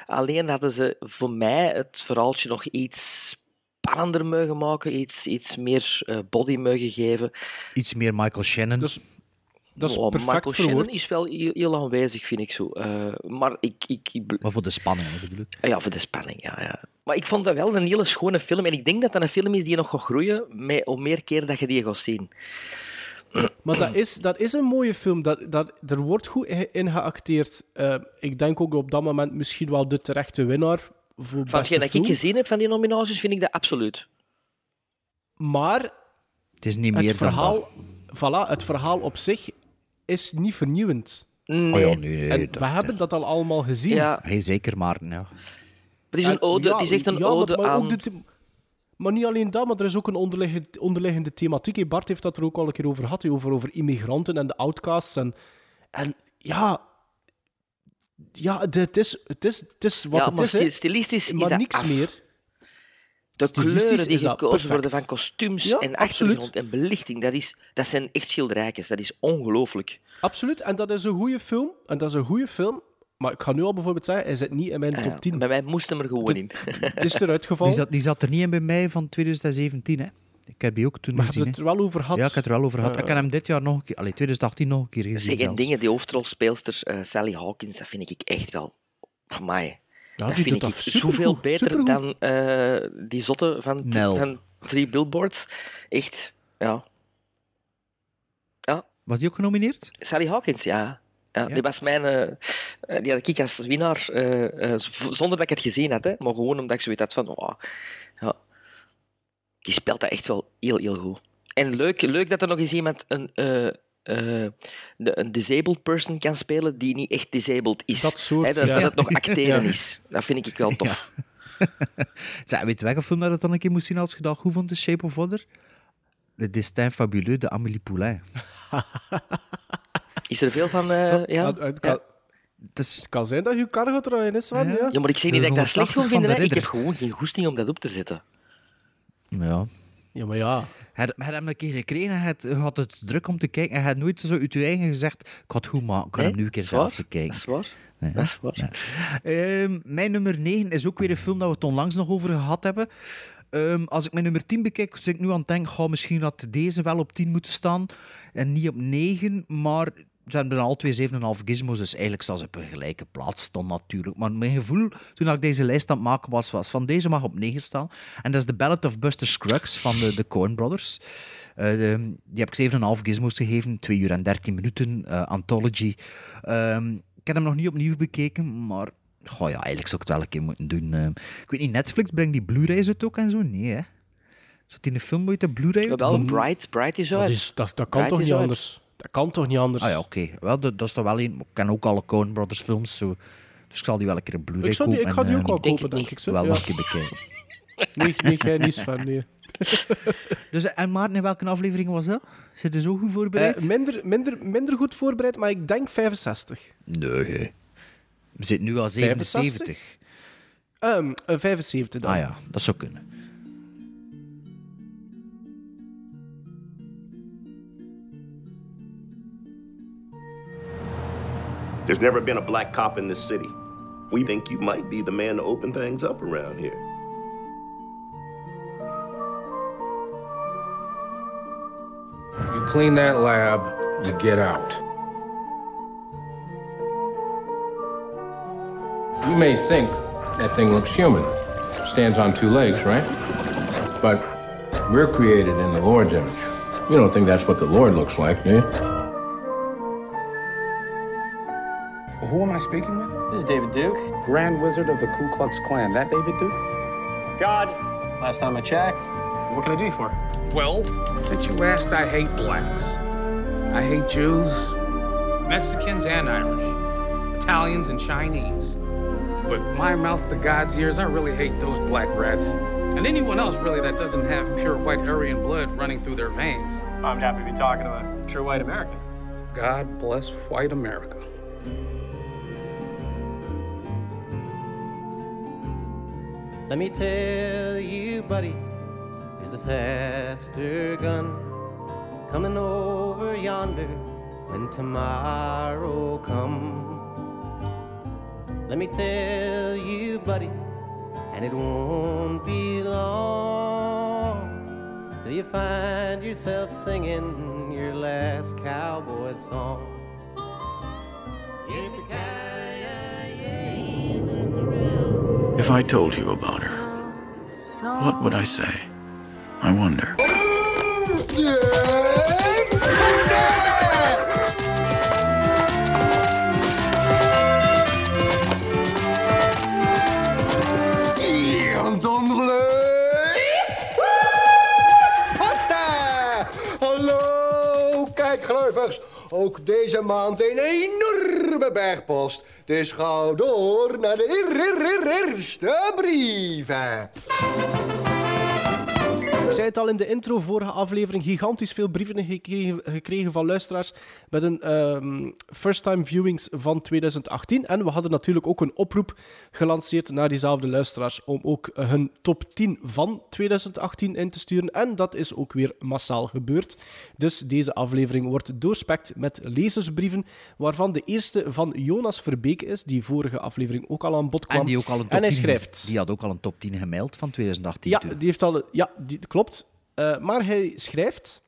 Alleen hadden ze voor mij het verhaaltje nog iets spannender mogen maken, iets, iets meer uh, body mogen geven. Iets meer Michael Shannon. Dus, dat is oh, perfect Michael verwoord. Shannon is wel heel, heel aanwezig, vind ik zo. Uh, maar ik... ik, ik maar voor de spanning, bedoel ik? Ja, voor de spanning, ja, ja. Maar ik vond dat wel een hele schone film. En ik denk dat dat een film is die nog gaat groeien, met hoe meer keer dat je die gaat zien. Maar dat is, dat is een mooie film. Dat, dat, er wordt goed in geacteerd. Uh, ik denk ook op dat moment misschien wel de terechte winnaar. Voor van hetgeen dat ik gezien heb van die nominaties, vind ik dat absoluut. Maar het, is niet meer het, verhaal, voilà, het verhaal op zich is niet vernieuwend. Nee. Oh ja, nee, nee, en dat, we hebben dat al allemaal gezien. Ja. Hey, zeker, maar... Ja. Het is een ode, ja, het is echt een ja, ode maar, maar aan... Ook de maar niet alleen dat, maar er is ook een onderliggende, onderliggende thematiek. Bart heeft dat er ook al een keer over gehad, over, over immigranten en de outcasts. En, en ja, ja het, is, het, is, het is wat ja, het maar is. Stilistisch maar is dat niks af. meer. De kleuren die gekozen worden van kostuums Ja, en absoluut. achtergrond en belichting, dat, is, dat zijn echt schilderijkjes. Dat is ongelooflijk. Absoluut, en dat is een goede film. En dat is een goede film. Maar ik ga nu al bijvoorbeeld zeggen, hij zit niet in mijn Ah, top ja. 10. Bij mij moest hem er gewoon in. Het is eruit Die gevallen. zat, die zat er niet in bij mij van 2017, hè. Ik heb die ook toen Maar je gezien. hebt het er wel over gehad. Ja, ik heb het er wel over gehad. Eh, ik heb hem dit jaar nog een keer... Allee, 2018 nog een keer gezien Zeg, dingen, die hoofdrolspeelster uh, Sally Hawkins, dat vind ik echt wel... Amai. Ja, dat die vind ik zoveel supergoed, beter supergoed. dan uh, die zotte van, van Three Billboards. Echt, ja. Ja, Was die ook genomineerd? Sally Hawkins, ja. Ja, Ja? Die was mijn... eh, die had ik als winnaar, eh, eh, zonder dat ik het gezien had, hè, maar gewoon omdat ik zoiets had van... Oh, ja. Die speelt dat echt wel heel, heel goed. En leuk, leuk dat er nog eens iemand een, eh, de- een disabled person kan spelen die niet echt disabled is. Dat soort, Hè, dat, ja. dat het nog acteren Ja. is. Dat vind ik wel tof. Zeg, weet je welke film dat het dan een keer moest zien als je dat goed vond, The Shape of Water? Le Destin Fabuleux de Amélie Poulain. Is er veel van... eh, ja? Het, het kan, het zijn dat je kar gaat draaien, is Sven. Ja. Ja. ja, maar ik zeg niet dat ik dat slecht 180 wil vinden. Ik heb gewoon geen goesting om dat op te zetten. Ja. Ja, maar ja. Je hebt hem een keer gekregen en je had- had het druk om te kijken. En je had nooit zo uit je eigen gezegd, ik had het goed maken, ik kan Nee, hem nu een keer zelf bekijken. Dat is waar. Nee, Dat is waar. Ehm, mijn nummer 9 is ook weer een film dat we het onlangs nog over gehad hebben. Ehm, als ik mijn nummer 10 bekijk, zit ik nu aan het denken, ga, misschien had deze wel op 10 moeten staan en niet op 9, maar ze hebben al twee 7,5 gizmos, dus eigenlijk staan ze op een gelijke plaats stond natuurlijk. Maar mijn gevoel toen ik deze lijst aan het maken was, was van deze mag op 9 staan. En dat is The Ballad of Buster Scruggs van de, de Coen Brothers. Eh, de- die heb ik 7,5 gizmos gegeven, 2 uur en 13 minuten, eh, Anthology. Ehm, ik heb hem nog niet opnieuw bekeken, maar goh, ja, eigenlijk zou ik het wel een keer moeten doen. Ehm, ik weet niet, Netflix brengt die Blu-rays uit ook en zo? Nee, hè? Zat die in de film ooit de Blu-ray wel, Maar- Bright, Bright is Dat, uit. is, dat, dat kan Bright toch niet uit. anders? Dat kan toch niet anders? Ah ja, oké. Wel, dat, dat is toch wel een... Ik ken ook alle Coen Brothers films, zo. dus ik zal die wel een keer op Blu-ray ik, zou die, ik kopen ga die en, ook eh, wel denk kopen, denk ik. Zo. wel Ja. een keer bekijken. Nee, nee, jij niet van, nee. Dus, en Maarten, in welke aflevering was dat? Zit je zo goed voorbereid? Eh, minder, minder, minder goed voorbereid, maar ik denk 65. nee. We zitten nu al 65? 77. Ehm, eh, 75 dan. Ah ja, dat zou kunnen. There's never been a black cop in this city. We think you might be the man to open things up around here. You clean that lab, you get out. You may think that thing looks human. Stands on two legs, right? But we're created in the Lord's image. You don't think that's what the Lord looks like, do you? Who am I speaking with? This is David Duke. Grand Wizard of the Ku Klux Klan. That David Duke? God. Last time I checked. What can I do you for? Well, since you asked, I hate blacks. I hate Jews, Mexicans, and Irish, Italians, and Chinese. But my mouth to God's ears, I really hate those black rats. And anyone else, really, that doesn't have pure white Aryan blood running through their veins. I'm happy to be talking to a true white American. God bless white America. Let me tell you, buddy, There's a faster gun coming over yonder when tomorrow comes. Let me tell you, buddy, and it won't be long till you find yourself singing your last cowboy song. If I told you about her, what would I say? I wonder. Hallo, kijkgluivers. Ook deze maand een enorme bergpost. Dus ga door naar de eer- eer- eer- eerste brieven. Ik zei het al in de intro, vorige aflevering, gigantisch veel brieven gekregen, gekregen van luisteraars met een ehm, first-time viewings van 2018. En we hadden natuurlijk ook een oproep gelanceerd naar diezelfde luisteraars om ook hun top 10 van 2018 in te sturen. En dat is ook weer massaal gebeurd. Dus deze aflevering wordt doorspekt met lezersbrieven, waarvan de eerste van Jonas Verbeek is, die vorige aflevering ook al aan bod kwam. En die ook al een top En hij 10 schrijft... Die had ook al een top 10 gemaild van 2018. Ja, die heeft al, ja die, klopt. Eh, maar hij schrijft...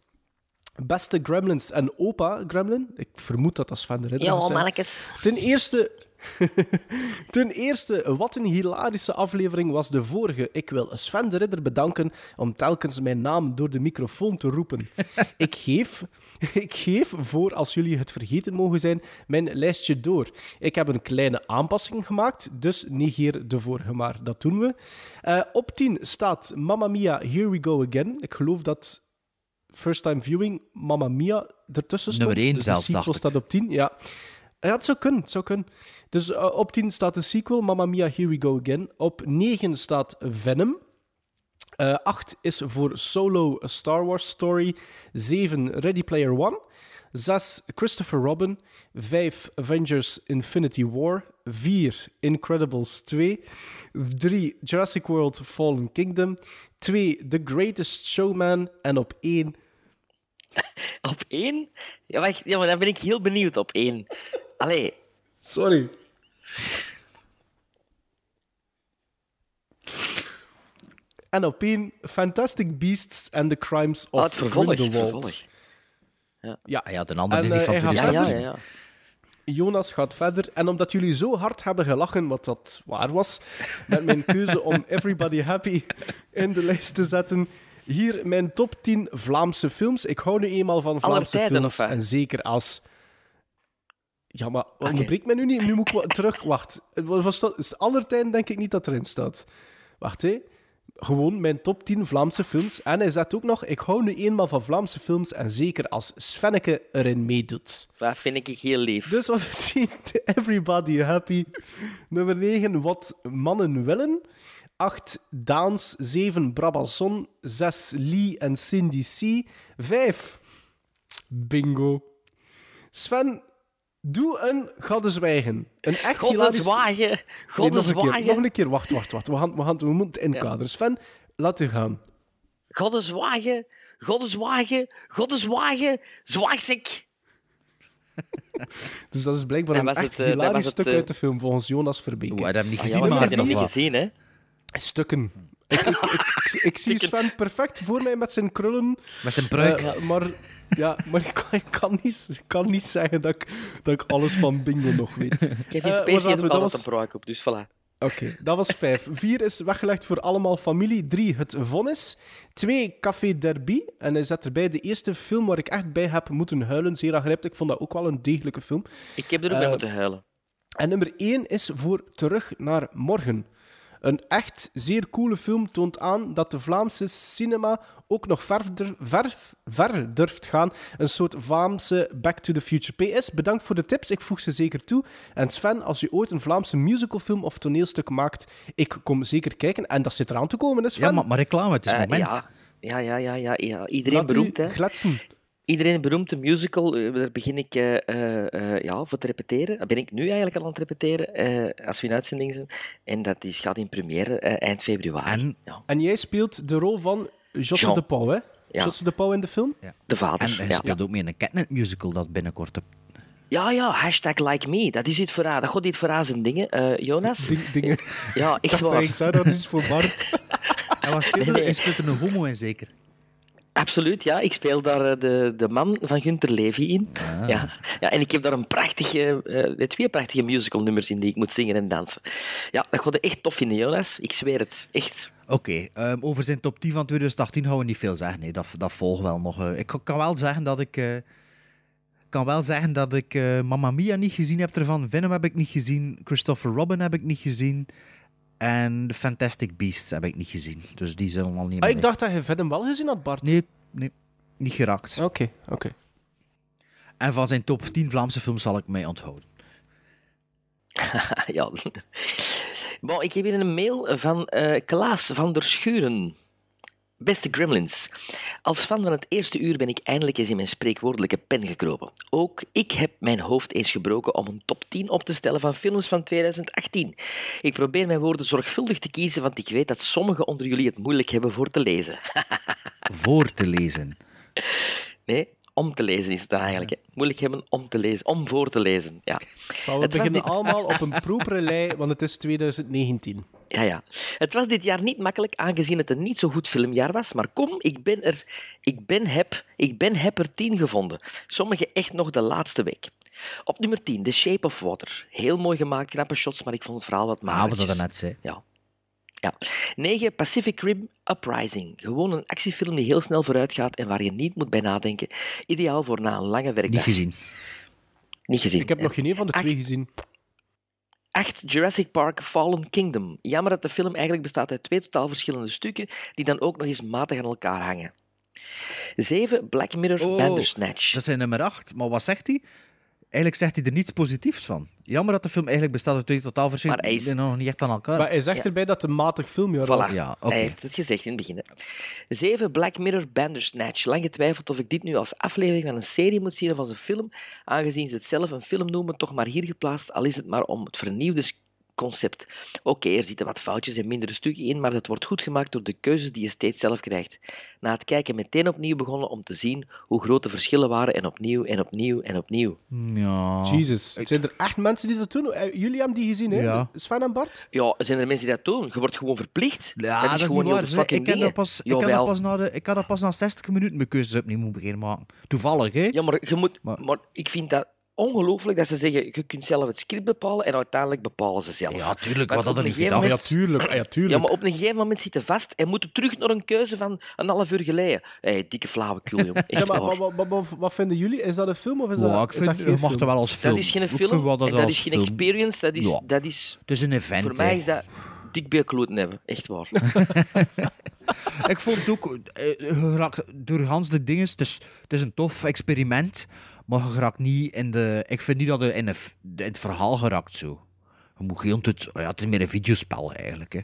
Beste Gremlins en opa Gremlin. Ik vermoed dat dat Sven de Ridder mannetjes. Ten eerste... Ten eerste, wat een hilarische aflevering was de vorige. Ik wil Sven de Ridder bedanken om telkens mijn naam door de microfoon te roepen. ik, geef, ik geef, voor als jullie het vergeten mogen zijn, mijn lijstje door. Ik heb een kleine aanpassing gemaakt, dus negeer de vorige maar. Dat doen we. Eh, op 10 staat Mamma Mia, Here We Go Again. Ik geloof dat First Time Viewing Mamma Mia ertussen stond. Nummer één dus zelfs, dacht ik. staat op 10, ja. Ja, het zou kunnen, het kunnen. Dus eh, op 10 staat de sequel, Mamma Mia, Here We Go Again. Op 9 staat Venom. Eh 8 is voor Solo A Star Wars Story. 7 Ready Player One. 6 Christopher Robin. 5 Avengers Infinity War. 4 Incredibles 2. 3 Jurassic World Fallen Kingdom. 2 The Greatest Showman. En op 1 Op één? Ja, maar, dan ben ik heel benieuwd op één. Allee. Sorry. En op 1 Fantastic Beasts and the Crimes of Oh, het vervolg, het Grindelwald. vervolg. Ja. Ja, ja, de andere En, is die eh, van hij gaat 2018. verder. Jonas gaat verder. En omdat jullie zo hard hebben gelachen, wat dat waar was, met mijn keuze om Everybody Happy in de lijst te zetten. Hier mijn top 10 Vlaamse films. Ik hou nu eenmaal van Vlaamse tijden, films. En zeker als. Ja, maar onderbreek mij nu niet. Nu moet ik terug. Wacht. Was dat? Is denk ik niet dat erin staat. Wacht, hé. Gewoon mijn top 10 Vlaamse films. En hij zet ook nog: Ik hou nu eenmaal van Vlaamse films. En zeker als Svenneke erin meedoet. Dat vind ik heel lief. Dus op 10, Everybody Happy. Nummer 9, Wat Mannen Willen. 8, Daans. 7, Brabazon. 6, Lee en Cindy C. 5, Bingo. Sven, doe een Goddenzwijgen. Een echt. Goddenzwagen. Nee, nog, een keer, Goddenzwagen. nog een keer, wacht, wacht, wacht. We, gaan, we, gaan, we moeten het inkaderen. Sven, laat u gaan. Goddenzwagen. Goddenzwagen. Goddenzwagen. Zwaagzik. Dus dat is blijkbaar Dat een echt het, eh, dat hilarisch het, stuk eh, uit de film, volgens Jonas Verbeek. Oeh, hij heeft hem niet Ah, gezien, ja, maar maar ik heb hem of niet gezien, hè? Stukken. Ik, ik, ik, ik, ik zie Sven perfect voor mij met zijn krullen. Met zijn pruik. Eh, maar ja, maar ik kan, ik kan, niet, ik kan niet zeggen dat ik, dat ik alles van bingo nog weet. Kevin Eh, Spacey waar heeft zaten ook altijd was- een pruik op, dus voilà. Oké, dat was vijf. Vier is weggelegd voor allemaal familie. Drie, het vonnis. Twee, Café Derby. En hij zet erbij de eerste film waar ik echt bij heb moeten huilen. Zeer aangrijpend. Ik vond dat ook wel een degelijke film. Ik heb er ook bij Eh, moeten huilen. En nummer 1 is voor Terug naar Morgen. Een echt zeer coole film toont aan dat de Vlaamse cinema ook nog verder, ver, ver durft gaan. Een soort Vlaamse Back to the Future. PS, bedankt voor de tips, ik voeg ze zeker toe. En Sven, als je ooit een Vlaamse musicalfilm of toneelstuk maakt, ik kom zeker kijken. En dat zit eraan te komen, hè Sven? Ja, maar, maar reclame, het is Eh, moment. ja, ja, ja, ja, ja, ja. Iedereen Laat beroemd, hè? gletsen. Iedereen beroemd, een musical, eh, daar begin ik eh, eh, ja, voor te repeteren. Dat ben ik nu eigenlijk al aan het repeteren, eh, als we in uitzending zijn. En dat is, gaat in première eind februari. En ja. En jij speelt de rol van Josse Jean. de Pauw, hè? Ja. Josse de Pauw in de film? De vader. En hij ja. speelt ook mee in een Catnet musical dat binnenkort op... Ja, ja, hashtag like me. Dat is iets voor haar. Dat gaat iets voor haar zijn dingen. Eh, Jonas? Ding- dingen. Ja, Ik echt waar. dat ik zei dat is voor Bart. Hij, was speelde, Nee, speelt er een homo in, zeker. Absoluut, ja. Ik speel daar eh, de, de man van Gunther Levy in. Ah. Ja. Ja, en ik heb daar een prachtige, eh, twee prachtige musical nummers in die ik moet zingen en dansen. Ja, dat gaat echt tof vinden, Jonas. Ik zweer het. Echt. Oké, ehm, over zijn top 10 van 2018 gaan we niet veel zeggen. Nee, dat, dat volgt wel nog. eh. ik kan wel zeggen dat ik... eh, kan wel zeggen dat ik Mamma Mia niet gezien heb ervan. Venom heb ik niet gezien. Christopher Robin heb ik niet gezien. En The Fantastic Beasts heb ik niet gezien. Dus die zullen al niet Ah, ik dacht dat je Venom wel gezien had, Bart. Nee, nee, niet geraakt. Oké, oké. En van zijn top 10 Vlaamse films zal ik mij onthouden. ja. Bon, ik heb hier een mail van eh, Klaas van der Schuren. Beste Gremlins, als fan van het eerste uur ben ik eindelijk eens in mijn spreekwoordelijke pen gekropen. Ook ik heb mijn hoofd eens gebroken om een top 10 op te stellen van films van 2018. Ik probeer mijn woorden zorgvuldig te kiezen, want ik weet dat sommigen onder jullie het moeilijk hebben voor te lezen. Voor te lezen. Nee, om te lezen is het eigenlijk. Hè. Moeilijk hebben om te lezen, om voor te lezen. Ja. Maar we Het beginnen dit- allemaal op een propere lei, want het is 2019. Ja, ja. Het was dit jaar niet makkelijk, aangezien het een niet zo goed filmjaar was. Maar kom, ik ben er, ik ben heb, ik ben heb er tien gevonden. Sommige echt nog de laatste week. Op nummer 10, The Shape of Water. Heel mooi gemaakt, knappe shots, maar ik vond het verhaal wat Ah, wat dat net zei. Ja. Ja. 9. Pacific Rim Uprising. Gewoon een actiefilm die heel snel vooruit gaat en waar je niet moet bij nadenken. Ideaal voor na een lange werkdag. Niet gezien. Niet gezien. Ik heb nog geen een van de twee gezien. 8. Jurassic Park Fallen Kingdom. Jammer dat de film eigenlijk bestaat uit twee totaal verschillende stukken, die dan ook nog eens matig aan elkaar hangen. 7. Black Mirror Oh, Bandersnatch. Dat is zijn nummer 8. Maar wat zegt hij? Eigenlijk zegt hij er niets positiefs van. Jammer dat de film eigenlijk bestaat uit twee totaal verschillende... Maar hij is- die nog niet echt aan elkaar. Maar hij zegt Ja. erbij dat het een matig filmjaar was. Voilà, Ja, oké. hij heeft het gezegd in het begin. hè. 7. Black Mirror Bandersnatch. Lang getwijfeld of ik dit nu als aflevering van een serie moet zien of als een film, aangezien ze het zelf een film noemen, toch maar hier geplaatst, al is het maar om het vernieuwde concept. Oké, er zitten wat foutjes en mindere stukken in, maar dat wordt goed gemaakt door de keuzes die je steeds zelf krijgt. Na het kijken meteen opnieuw begonnen om te zien hoe groot de verschillen waren en opnieuw en opnieuw en opnieuw. Ja. Jesus. Zijn er echt mensen die dat doen? Eh, Jullie hebben die gezien, hè? Ja. Sven en Bart? Ja, zijn er mensen die dat doen? Je wordt gewoon verplicht. Ja, dat is gewoon niet waar. Ik dingen. dat pas, ik heb dat pas na de, ik had dat pas na 60 minuten mijn keuzes opnieuw moeten beginnen maken. Toevallig, hè? Ja, maar, je moet, Maar- maar... ik vind dat ongelooflijk dat ze zeggen, je kunt zelf het script bepalen en uiteindelijk bepalen ze zelf. Ja, tuurlijk. Wat had op er een niet gegeven gedacht? Ja, tuurlijk. Ah, ja, tuurlijk. Ja, maar op een gegeven moment zit je vast en moet je terug naar een keuze van een half uur geleden. Hé, dikke flauwekul. Echt Ja, maar, waar. maar- maar- maar- wat vinden jullie? Is dat een film of is Wow, dat, ik is vind, dat je geen film? wel als film. Dat is geen film dat en dat als is geen film- experience. Dat is, Ja. dat is, Het is een event, voor mij is dat dik beelkloten hebben. Echt waar. Ik vond het ook, eh, door Hans de dingen, het is, het is een tof experiment, maar je raakt niet in de, ik vind niet dat je in, de, in het verhaal geraakt zo. Je moet heel het, ja, het is meer een videospel eigenlijk. Hè.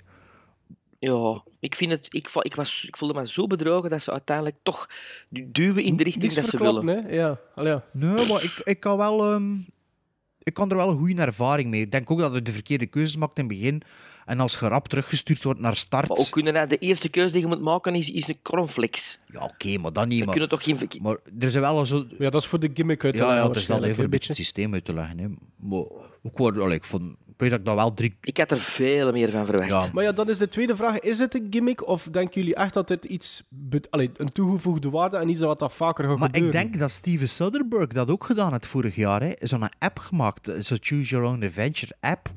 Ja, ik, vind het, ik, ik, was, ik voelde me zo bedrogen dat ze uiteindelijk toch duwen in de richting Niks dat ze willen. hè? Ja. Allee, ja. Nee, maar ik, ik kan wel, ehm, ik kan er wel een goede ervaring mee. Ik denk ook dat je de verkeerde keuzes maakt in het begin en als je rap teruggestuurd wordt naar start. Maar ook kunnen dat de eerste keuze die je moet maken is, is een cornflakes. Ja, oké, maar dat niet. We Maar, kunnen toch geen... verke- maar er zijn wel zo, ja, dat is voor de gimmick uit te Ja, leggen ja het is wel even een beetje het systeem uit te leggen. Hè. Maar ook wel, allee, ik, vond, weet dat ik dat wel drie... Ik had er veel meer van verwacht. Ja, Maar ja, dan is de tweede vraag: is het een gimmick of denken jullie echt dat dit iets, allee, een toegevoegde waarde en iets wat dat vaker gaat maar ik denk dat Steven Soderbergh dat ook gedaan heeft vorig jaar. hè. Zo'n app gemaakt, eh, zo'n Choose Your Own Adventure app.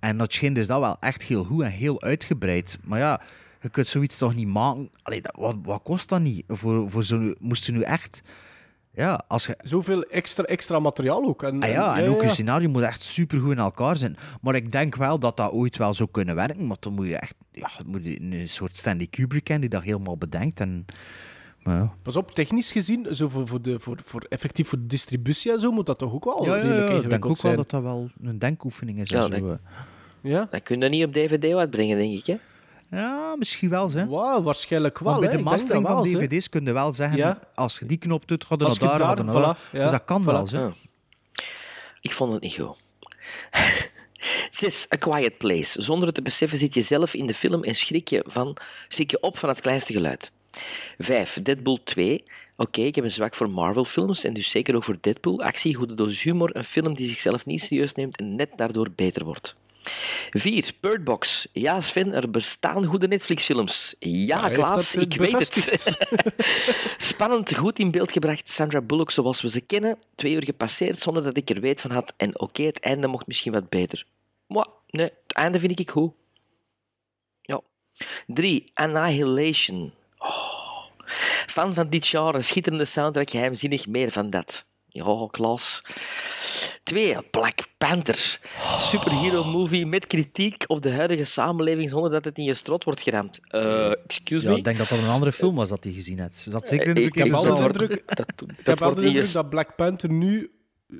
En dat schijnt dus dat wel echt heel goed en heel uitgebreid. Maar ja, je kunt zoiets toch niet maken... Allee, dat, wat, wat kost dat niet? Voor, voor zo'n... Moest je nu echt... Ja, als je... Zoveel extra, extra materiaal ook. En, Ah ja, en ook ja. je scenario moet echt supergoed in elkaar zijn. Maar ik denk wel dat dat ooit wel zou kunnen werken. Maar dan moet je echt ja, moet je een soort Stanley Kubrick hebben die dat helemaal bedenkt. En, maar ja. Pas op, technisch gezien, zo voor, voor, de, voor, voor effectief voor de distributie en zo, moet dat toch ook wel ja, ja, ja, ik denk ook wel dat dat wel een denkoefening is. Ja, en zo, eh. Ja? Dat kun je niet op DVD uitbrengen, denk ik. Hè? Ja, misschien wel. Hè. Wauw, waarschijnlijk wel. Maar bij hè. de mastering van wel, dvd's kun je wel zeggen, Ja. als je die knop doet, gaat je Als naar daar, naar voilà, ja, Dus dat kan voilà. wel. Hè. Ah. Ik vond het niet goed. Zes, A Quiet Place. Zonder het te beseffen zit je zelf in de film en schrik je, van, schrik je op van het kleinste geluid. Vijf, Deadpool 2. Oké, ik heb een zwak voor Marvel-films en dus zeker ook voor Deadpool. Actie, goede dosis humor, een film die zichzelf niet serieus neemt en net daardoor beter wordt. 4. Bird Box. Ja, Sven, er bestaan goede Netflix-films. Ja, Klaas, eh, ik weet het. Spannend, goed in beeld gebracht. Sandra Bullock zoals we ze kennen. Twee uur gepasseerd zonder dat ik er weet van had. En oké, het einde mocht misschien wat beter. Maar nee, het einde vind ik goed. Ja. 3. Annihilation. Oh. Fan van dit genre, schitterende soundtrack, geheimzinnig meer van dat. Ja, Klaas. 2. Black Panther. Superhero movie met kritiek op de huidige samenleving zonder dat het in je strot wordt geramd. Eh, excuse Ja, me? ik denk dat dat een andere film was dat hij gezien had. Ze zat zeker in de Ik verkeerde heb al de indruk- Dat, Ik heb wel wordt de indruk dat Black Panther nu...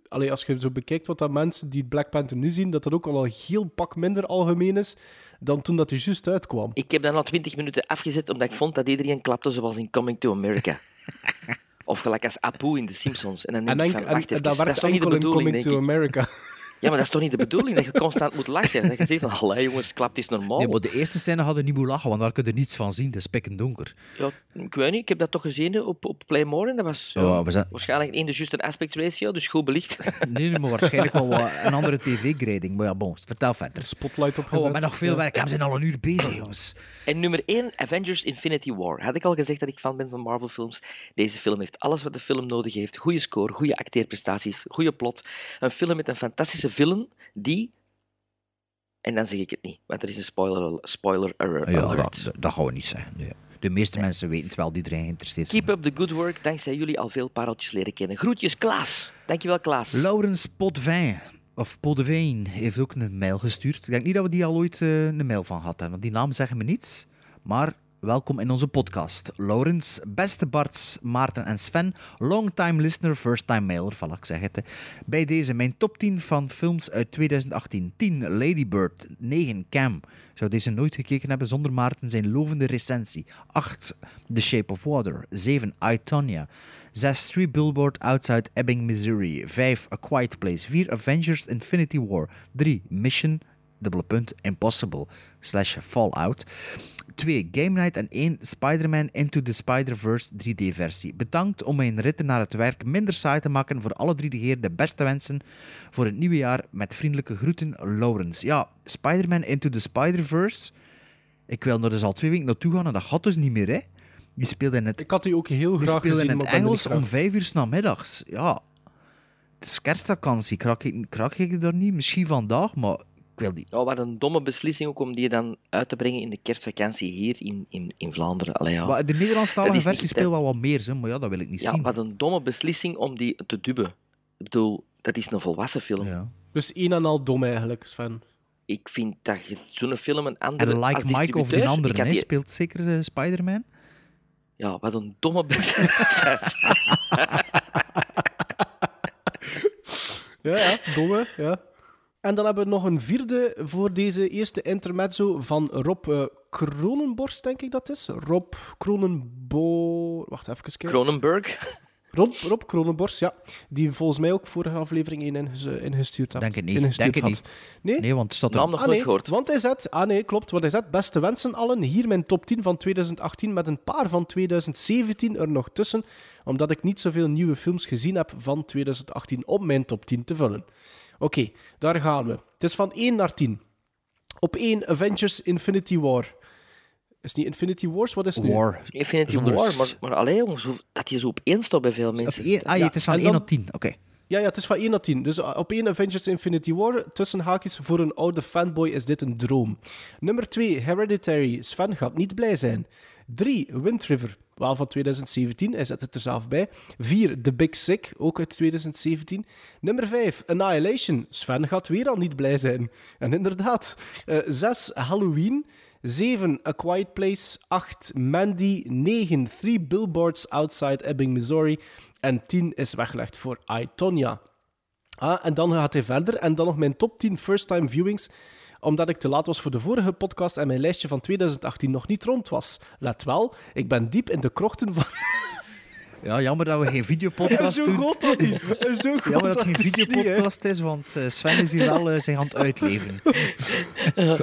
Allee, als je zo bekijkt wat dat mensen die Black Panther nu zien, dat dat ook al een heel pak minder algemeen is dan toen dat hij juist uitkwam. Ik heb dat na 20 minuten afgezet omdat ik vond dat iedereen klapte zoals in Coming to America. of gelijk als Apu in The Simpsons. En dan denk En, ik van, wacht en even, dat dat is niet de bedoeling, Coming to. America. Ja, maar dat is toch niet de bedoeling dat je constant moet lachen? Dat je zegt van, allee jongens, klapt is normaal. Nee, maar de eerste scène hadden niet moeten lachen, want daar kun je niets van zien. Het is pikken donker. Ja, ik weet niet, ik heb dat toch gezien op, op Playmore en dat was ja, zijn- waarschijnlijk in de juiste aspect ratio, dus goed belicht. Nee, maar waarschijnlijk wel wat een andere tv-grading. Maar ja, bon, vertel verder. Spotlight Oh, opgezet. we hebben nog veel werk. Ja, We zijn al een uur bezig, jongens. En nummer 1, Avengers Infinity War. Had ik al gezegd dat ik fan ben van Marvel-films? Deze film heeft alles wat de film nodig heeft. Goede score, goede acteerprestaties, goede plot. Een film met een fantastische villain die... En dan zeg ik het niet, want er is een spoiler, spoiler alert. Ja, dat, dat- dat gaan we niet zeggen. Nee. De meeste mensen weten het wel, die erin geïnteresseerd zijn. Keep up the good work. Dankzij jullie al veel pareltjes leren kennen. Groetjes, Klaas. Dankjewel, Klaas. Laurens Potvin, of Potveen, heeft ook een mail gestuurd. Ik denk niet dat we die al ooit eh, een mail van hadden, want die naam zeggen me niets. Maar welkom in onze podcast. Laurens, beste Bart, Maarten en Sven, longtime listener, first time mailer, voilà, ik zeg het. Bij deze mijn top 10 van films uit 2018. 10 Lady Bird, 9 Cam. Zou deze nooit gekeken hebben zonder Maarten zijn lovende recensie. 8 The Shape of Water. 7 I, Tonya. 6 Three Billboard Outside Ebbing, Missouri. 5 A Quiet Place. 4 Avengers Infinity War. 3 Mission, dubbele punt, Impossible, slash Fallout. 2 Game Night en 1 Spider-Man Into the Spider-Verse 3D-versie. Bedankt om mijn ritten naar het werk minder saai te maken. Voor alle drie de heren de beste wensen voor het nieuwe jaar. Met vriendelijke groeten, Lawrence. Ja, Spider-Man Into the Spider-Verse. Ik wil er dus al twee weken naartoe gaan en dat gaat dus niet meer, hè. Die speelde in het, Ik had die ook heel graag speelde gezien, in het Engels om vijf uur 's namiddags. Ja, het is kerstvakantie. Krak ik, krak ik er niet? Misschien vandaag, maar wil die. Oh, wat een domme beslissing ook om die dan uit te brengen in de kerstvakantie hier in, in, in Vlaanderen. Allee, ja. Maar de Nederlandstalige versie niet- speelt wel wat meer, hè, maar ja, dat wil ik niet Ja, zien. wat een domme beslissing om die te dubben. Ik bedoel, dat is een volwassen film. Dus een en al dom eigenlijk, Sven. Ik vind dat je zo'n film een andere... En Like als Mike of die andere, die- speelt zeker eh, Spider-Man. Ja, wat een domme beslissing. Ja, ja, domme, ja. En dan hebben we nog een vierde voor deze eerste intermezzo van Rob eh, Kronenborst, denk ik dat is. Rob Kronenbo... Wacht even kijken. Kronenberg. Rob, Rob Kronenborst, ja. Die volgens mij ook vorige aflevering één inges- ingestuurd had. Denk het niet. Ingestuurd Denk het niet. Nee? Nee, want het staat er... Naam nog ah, nee, gehoord. Want hij zet... Ah nee, klopt. Wat hij zet. Beste wensen allen. Hier mijn top 10 van 2018 met een paar van 2017 er nog tussen. Omdat ik niet zoveel nieuwe films gezien heb van 2018 om mijn top 10 te vullen. Oké, daar gaan we. Het is van 1 naar 10. Op 1 Avengers Infinity War. Is het niet Infinity Wars? Wat is het nu? War. Infinity Zonder War, maar, maar alleen jongens, hoe- dat je zo op één staat bij veel mensen. ah, ja, het is van en 1 dan- tot 10. Oké. Ja, ja, het is van 1 naar 10. Dus uh, op 1 Avengers Infinity War, tussen haakjes, voor een oude fanboy is dit een droom. Nummer 2, Hereditary. Sven gaat niet blij zijn. 3, Wind River. Wel van 2017, hij zet het er zelf bij. 4, The Big Sick, ook uit 2017. Nummer 5, Annihilation. Sven gaat weer al niet blij zijn. En inderdaad. 6, Halloween. 7, A Quiet Place. 8, Mandy. 9, Three Billboards Outside Ebbing, Missouri. En 10 is weggelegd voor I. Ah, en dan gaat hij verder. En dan nog mijn top 10 first-time viewings. Omdat ik te laat was voor de vorige podcast en mijn lijstje van 2018 nog niet rond was. Let wel, ik ben diep in de krochten van... Ja, jammer dat we geen videopodcast Zo doen. dat niet. Zo goed Jammer dat het geen videopodcast is, want eh, Sven is hier wel eh, aan het uitleven.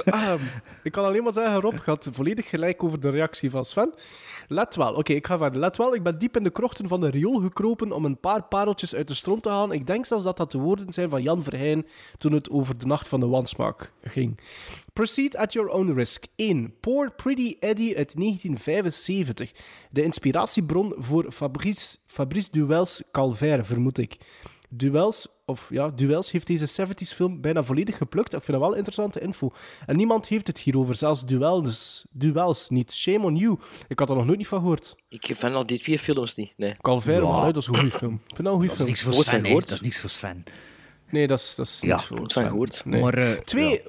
Ah, ik kan alleen maar zeggen, Rob gaat volledig gelijk over de reactie van Sven. Let wel, oké, ik ga verder. Let wel, ik ben diep in de krochten van de riool gekropen om een paar pareltjes uit de stroom te halen. Ik denk zelfs dat dat de woorden zijn van Jan Verheyen toen het over de nacht van de wansmaak ging. Proceed at your own risk. 1. Poor Pretty Eddie uit 1975. De inspiratiebron voor Fabrice, Fabrice Duels Calvaire, vermoed ik. Duels, of ja, Duels heeft deze 70s film bijna volledig geplukt. Ik vind dat wel interessante info. En niemand heeft het hierover, zelfs Duels, Duels niet. Shame on you. Ik had er nog nooit niet van gehoord. Ik vind al die twee films niet. Nee. Calvaire, Ja. man, hè, dat is een goede film. Ik vind dat een goede Dat is film. niks voor Sven. Dat is niks voor Sven. Nee, dat is, dat is Ja, niks voor Sven. gehoord. Nee. Maar, eh, Twee,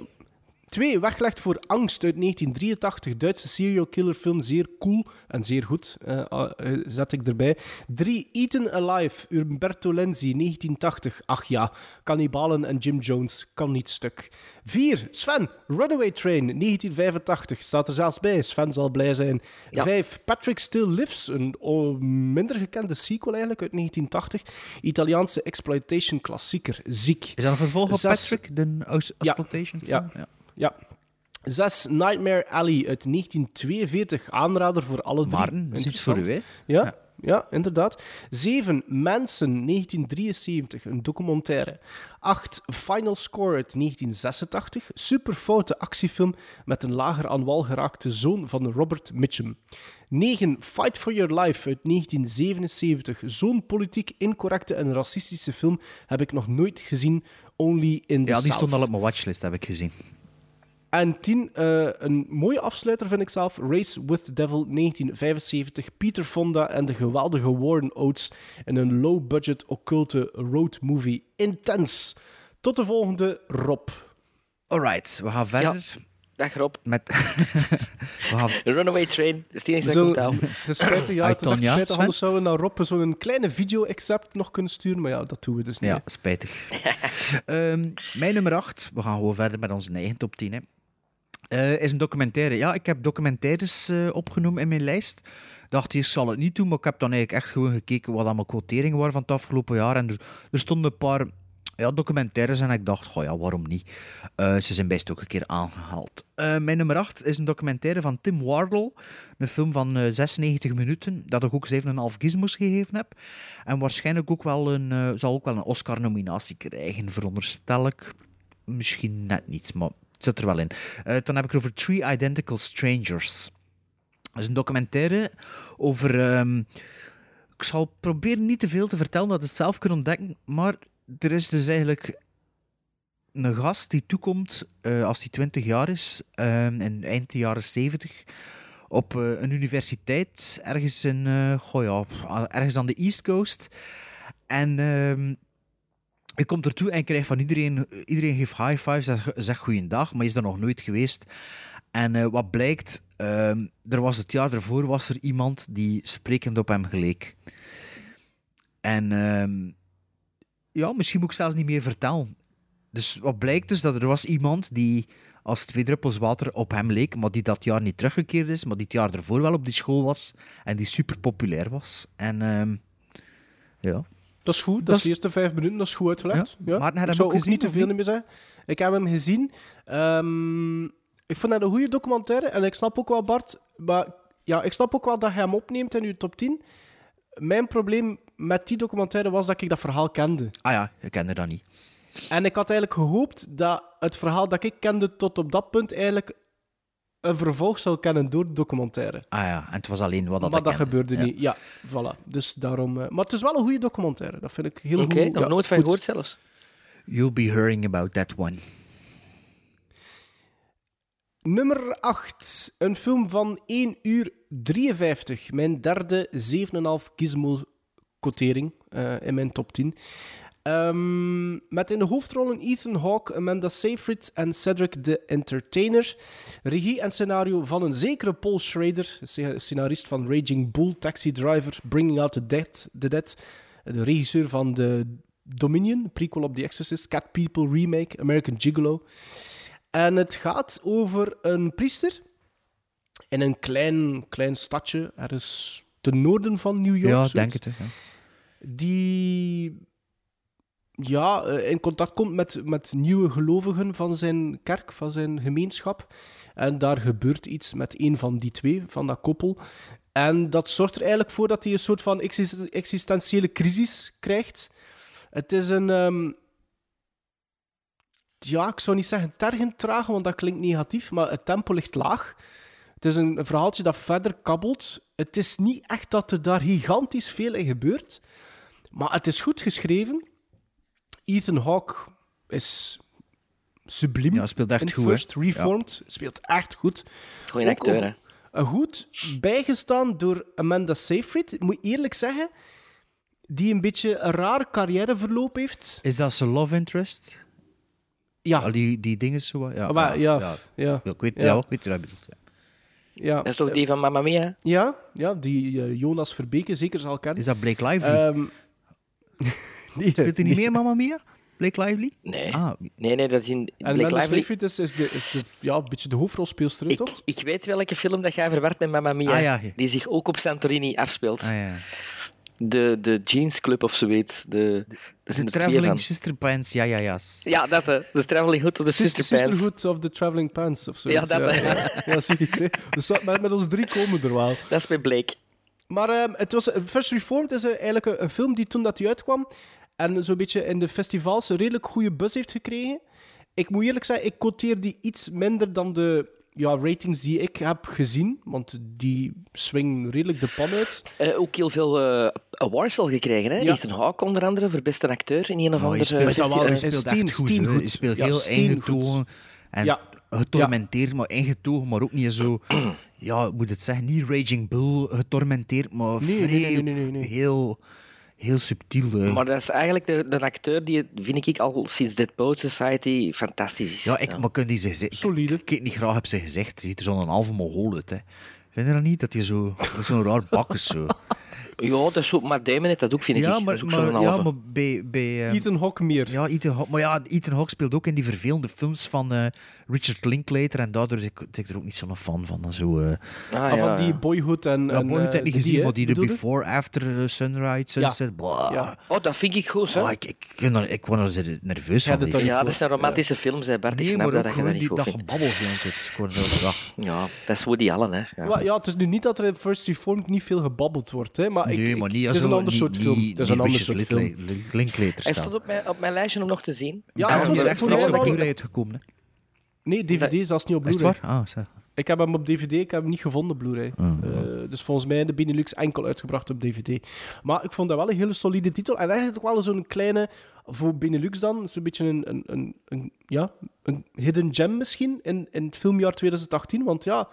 twee, weggelegd voor angst uit 1983. Duitse serial killer film, zeer cool en zeer goed, eh, zet ik erbij. Drie, Eaten Alive, Umberto Lenzi, 1980. Ach ja, kannibalen en Jim Jones, kan niet stuk. Vier, Sven, Runaway Train, 1985. Staat er zelfs bij, Sven zal blij zijn. Ja. Vijf, Patrick Still Lives, een minder gekende sequel eigenlijk uit 1980. Italiaanse exploitation klassieker, ziek. Is dat een vervolg op Zes- Patrick, de Ja. Exploitation? Ja. film? Ja. Zes, Nightmare Alley uit 1942. Aanrader voor alle drie. Dat is iets voor u, hè? Ja, Ja. ja. inderdaad. Zeven, Manson, 1973. Een documentaire. Acht, Final Score uit 1986. Superfoute actiefilm met een lager aan wal geraakte zoon van Robert Mitchum. 9. Fight for Your Life uit 1977. Zo'n politiek incorrecte en racistische film heb ik nog nooit gezien. Only in the Ja, die South. stond al op mijn watchlist, heb ik gezien. En 10, eh, een mooie afsluiter vind ik zelf. Race with the Devil 1975. Peter Fonda en de geweldige Warren Oates in een low-budget occulte road movie. Intens. Tot de volgende, Rob. Alright, we gaan verder Dag Rob. met... we gaan... Runaway Train, is het enige Zo, dat aan. het is spijtig, ja, het is echt spijtig. Anders zouden we naar Rob zo'n kleine video-except nog kunnen sturen. Maar ja, dat doen we dus niet. Ja, spijtig. Ehm, mijn nummer 8, we gaan gewoon verder met onze eigen top 10. Hè. Eh, is een documentaire. Ja, ik heb documentaires eh, opgenomen in mijn lijst. Dacht, ik zal het niet doen, maar ik heb dan eigenlijk echt gewoon gekeken wat aan mijn quoteringen waren van het afgelopen jaar. En er, er stonden een paar ja, documentaires en ik dacht, goh ja, waarom niet? Eh, ze zijn best ook een keer aangehaald. Eh, mijn nummer 8 is een documentaire van Tim Wardle. Een film van eh, 96 minuten, dat ik ook 7,5 gizmos gegeven heb. En waarschijnlijk ook wel een, zal ook wel een Oscar-nominatie krijgen, veronderstel ik. Misschien net niet, maar het zit er wel in. Eh, dan heb ik het over Three Identical Strangers. Dat is een documentaire over... ehm, ik zal proberen niet te veel te vertellen, dat het zelf kunnen ontdekken, maar er is dus eigenlijk een gast die toekomt eh, als hij 20 jaar is, ehm, in eind de jaren 70, op eh, een universiteit ergens in, goh ja, ergens aan de East Coast. En hij komt ertoe en krijgt van iedereen, iedereen geeft high fives, zegt, zegt goeiedag, maar is er nog nooit geweest. En eh, wat blijkt, ehm, er was het jaar ervoor was er iemand die sprekend op hem geleek. En ehm, ja, misschien moet ik zelfs niet meer vertellen. Dus wat blijkt dus, dat er was iemand die als twee druppels water op hem leek, maar die dat jaar niet teruggekeerd is, maar die het jaar ervoor wel op die school was en die super populair was. En ehm, ja. Dat is goed, dat, Dat is de eerste vijf minuten, dat is goed uitgelegd. Ja. Ja. Maar had je ik zou ook gezien, niet te veel meer zeggen. Ik heb hem gezien. Ehm, ik vond dat een goede documentaire. En ik snap ook wel, Bart... Maar ja, ik snap ook wel dat hij hem opneemt in uw top 10. Mijn probleem met die documentaire was dat ik dat verhaal kende. Ah ja, ik kende dat niet. En ik had eigenlijk gehoopt dat het verhaal dat ik kende tot op dat punt eigenlijk een vervolg zou kennen door de documentaire. Ah ja, en het was alleen wat dat maar dat kende. gebeurde Ja. niet. Ja, voilà. Dus daarom... eh, maar het is wel een goede documentaire. Dat vind ik heel Oké, goed. nog ja, nooit van gehoord zelfs. You'll be hearing about that one. Nummer 8. Een film van 1 uur 53. Mijn derde 7,5 gizmo-quotering eh, in mijn top 10. Ehm, met in de hoofdrollen Ethan Hawke, Amanda Seyfried en Cedric the Entertainer. Regie en scenario van een zekere Paul Schrader, sce- scenarist van Raging Bull, Taxi Driver, Bringing Out the Dead, the Dead de regisseur van de Dominion, prequel op The Exorcist, Cat People remake, American Gigolo. En het gaat over een priester in een klein, klein stadje, ergens ten noorden van New York. Ja, zoiets. denk het. hè, Ja. die ja, eh, in contact komt met, met nieuwe gelovigen van zijn kerk, van zijn gemeenschap. En daar gebeurt iets met een van die twee, van dat koppel. En dat zorgt er eigenlijk voor dat hij een soort van exist- existentiële crisis krijgt. Het is een... ehm, ja, ik zou niet zeggen tergend traag, want dat klinkt negatief, maar het tempo ligt laag. Het is een, een verhaaltje dat verder kabbelt. Het is niet echt dat er daar gigantisch veel in gebeurt. Maar het is goed geschreven. Ethan Hawke is subliem. Ja, speelt echt in goed? First Reformed. Speelt echt goed. Goeie Ook acteur, hè? een Goed bijgestaan door Amanda Seyfried. Ik moet eerlijk zeggen, die een beetje een raar carrièreverloop heeft. Is dat zijn love interest? Ja. Al die, die dingen zo? Ja, Maar ja, ja. ja. ik weet, Ja. ja. ik weet wat je bedoelt. ja. Ja. Dat is toch die van Mamma Mia? Ja, ja die eh, Jonas Verbeke, zeker zal kennen. Is dat Blake Lively? Ehm, nee, Speelt hij niet nee. meer, Mamma Mia? Blake Lively? Nee. Ah, Nee, nee, dat is in En Blake Amanda Lively. Seyfried is, is, de, is de, ja, een beetje de hoofdrolspeelster, toch? Ik weet welke film dat jij verward met Mamma Mia, Ah, ja. die zich ook op Santorini afspeelt. ah ja. De, de Jeans Club of zoiets. De, er twee Traveling. Sister Pants? Ja, ja, ja. Ja, dat hè. De Traveling Hood of the Sister, Sister Pants. Sisterhood of the Traveling Pants of zo. Ja, dat, ja, hè. ja, ja, zoiets. Hè. Dus dat- met, met ons drie komen er wel. Dat is bij Blake. Maar ehm, het was, First Reformed is eigenlijk een, een film die toen dat die uitkwam en zo'n beetje in de festivals een redelijk goede buzz heeft gekregen. Ik moet eerlijk zeggen, ik quoteer die iets minder dan de ja, ratings die ik heb gezien, want die swingen redelijk de pan uit. Eh, ook heel veel eh, awards al gekregen. Hè? Ja. Ethan Hawke onder andere voor beste acteur in een of andere speelt, wel- is speelt echt goed. steen hè. goed. Je speelt Ja, heel ingetogen. En Ja. getormenteerd, maar ingetogen, maar ook niet zo... ja, ik moet het zeggen, niet Raging Bull getormenteerd, maar Nee, nee, vrij, nee, nee, nee, nee. Heel, heel subtiel. hè. Maar dat is eigenlijk de, de acteur die, vind ik, al sinds Dead Poet Society fantastisch is. Ja, ik, maar kun die ze zeggen... Solide. Ik, ik niet graag heb ze gezegd. Ze ziet er zo'n halve Mongool uit, hè. Vind je dat niet? Dat hij zo... Zo'n raar bak is, zo. Ja, dat is ook, maar Damon heeft dat ook, vind ik. Ja, maar, ja, halve. maar bij... bij eh, Ethan Hawke meer. Ja, Ethan Hawke, maar ja, Ethan Hawke speelt ook in die vervelende films van eh, Richard Linklater en daardoor is ik, er ook niet zo'n fan van. Zo, eh Ah, Ah, ja, van die. Boyhood en... ja, en, Boyhood heb ik niet gezien, maar die de? Before, After, Sunrise, Sunset. Ja. Oh, dat vind ik goed, hè? Oh, ik, ik, ik, ben er- ik word er nerveus Ja, van. dat die ja, dat zijn romantische films, hè, Bart. Ik snap dat, dat je dat niet die, goed dat gebabbel er ja. Ja, dat is Woody Allen, hè. Ja. Ja, ja, het is nu niet dat er in First Reformed niet veel gebabbeld wordt, hè, maar, ik, Nee, ik- maar niet het als is een ander soort film. Het is een ander soort film. Hij stond op mijn, op mijn lijstje om nog te zien. Ja, Ah, het was die voor rechtstreeks mij op Blu-ray uitgekomen. Hè. Nee, DVD, zelfs niet op Is het Blu-ray. waar? Ah, zo. Ik heb hem op DVD, ik heb hem niet gevonden, Blu-ray. Oh, Eh, dus volgens mij in de Benelux enkel uitgebracht op DVD. Maar ik vond dat wel een hele solide titel. En eigenlijk ook wel zo'n kleine, voor Benelux dan, zo'n beetje een, een, een, een, ja, een hidden gem misschien in, in het filmjaar 2018. Want ja,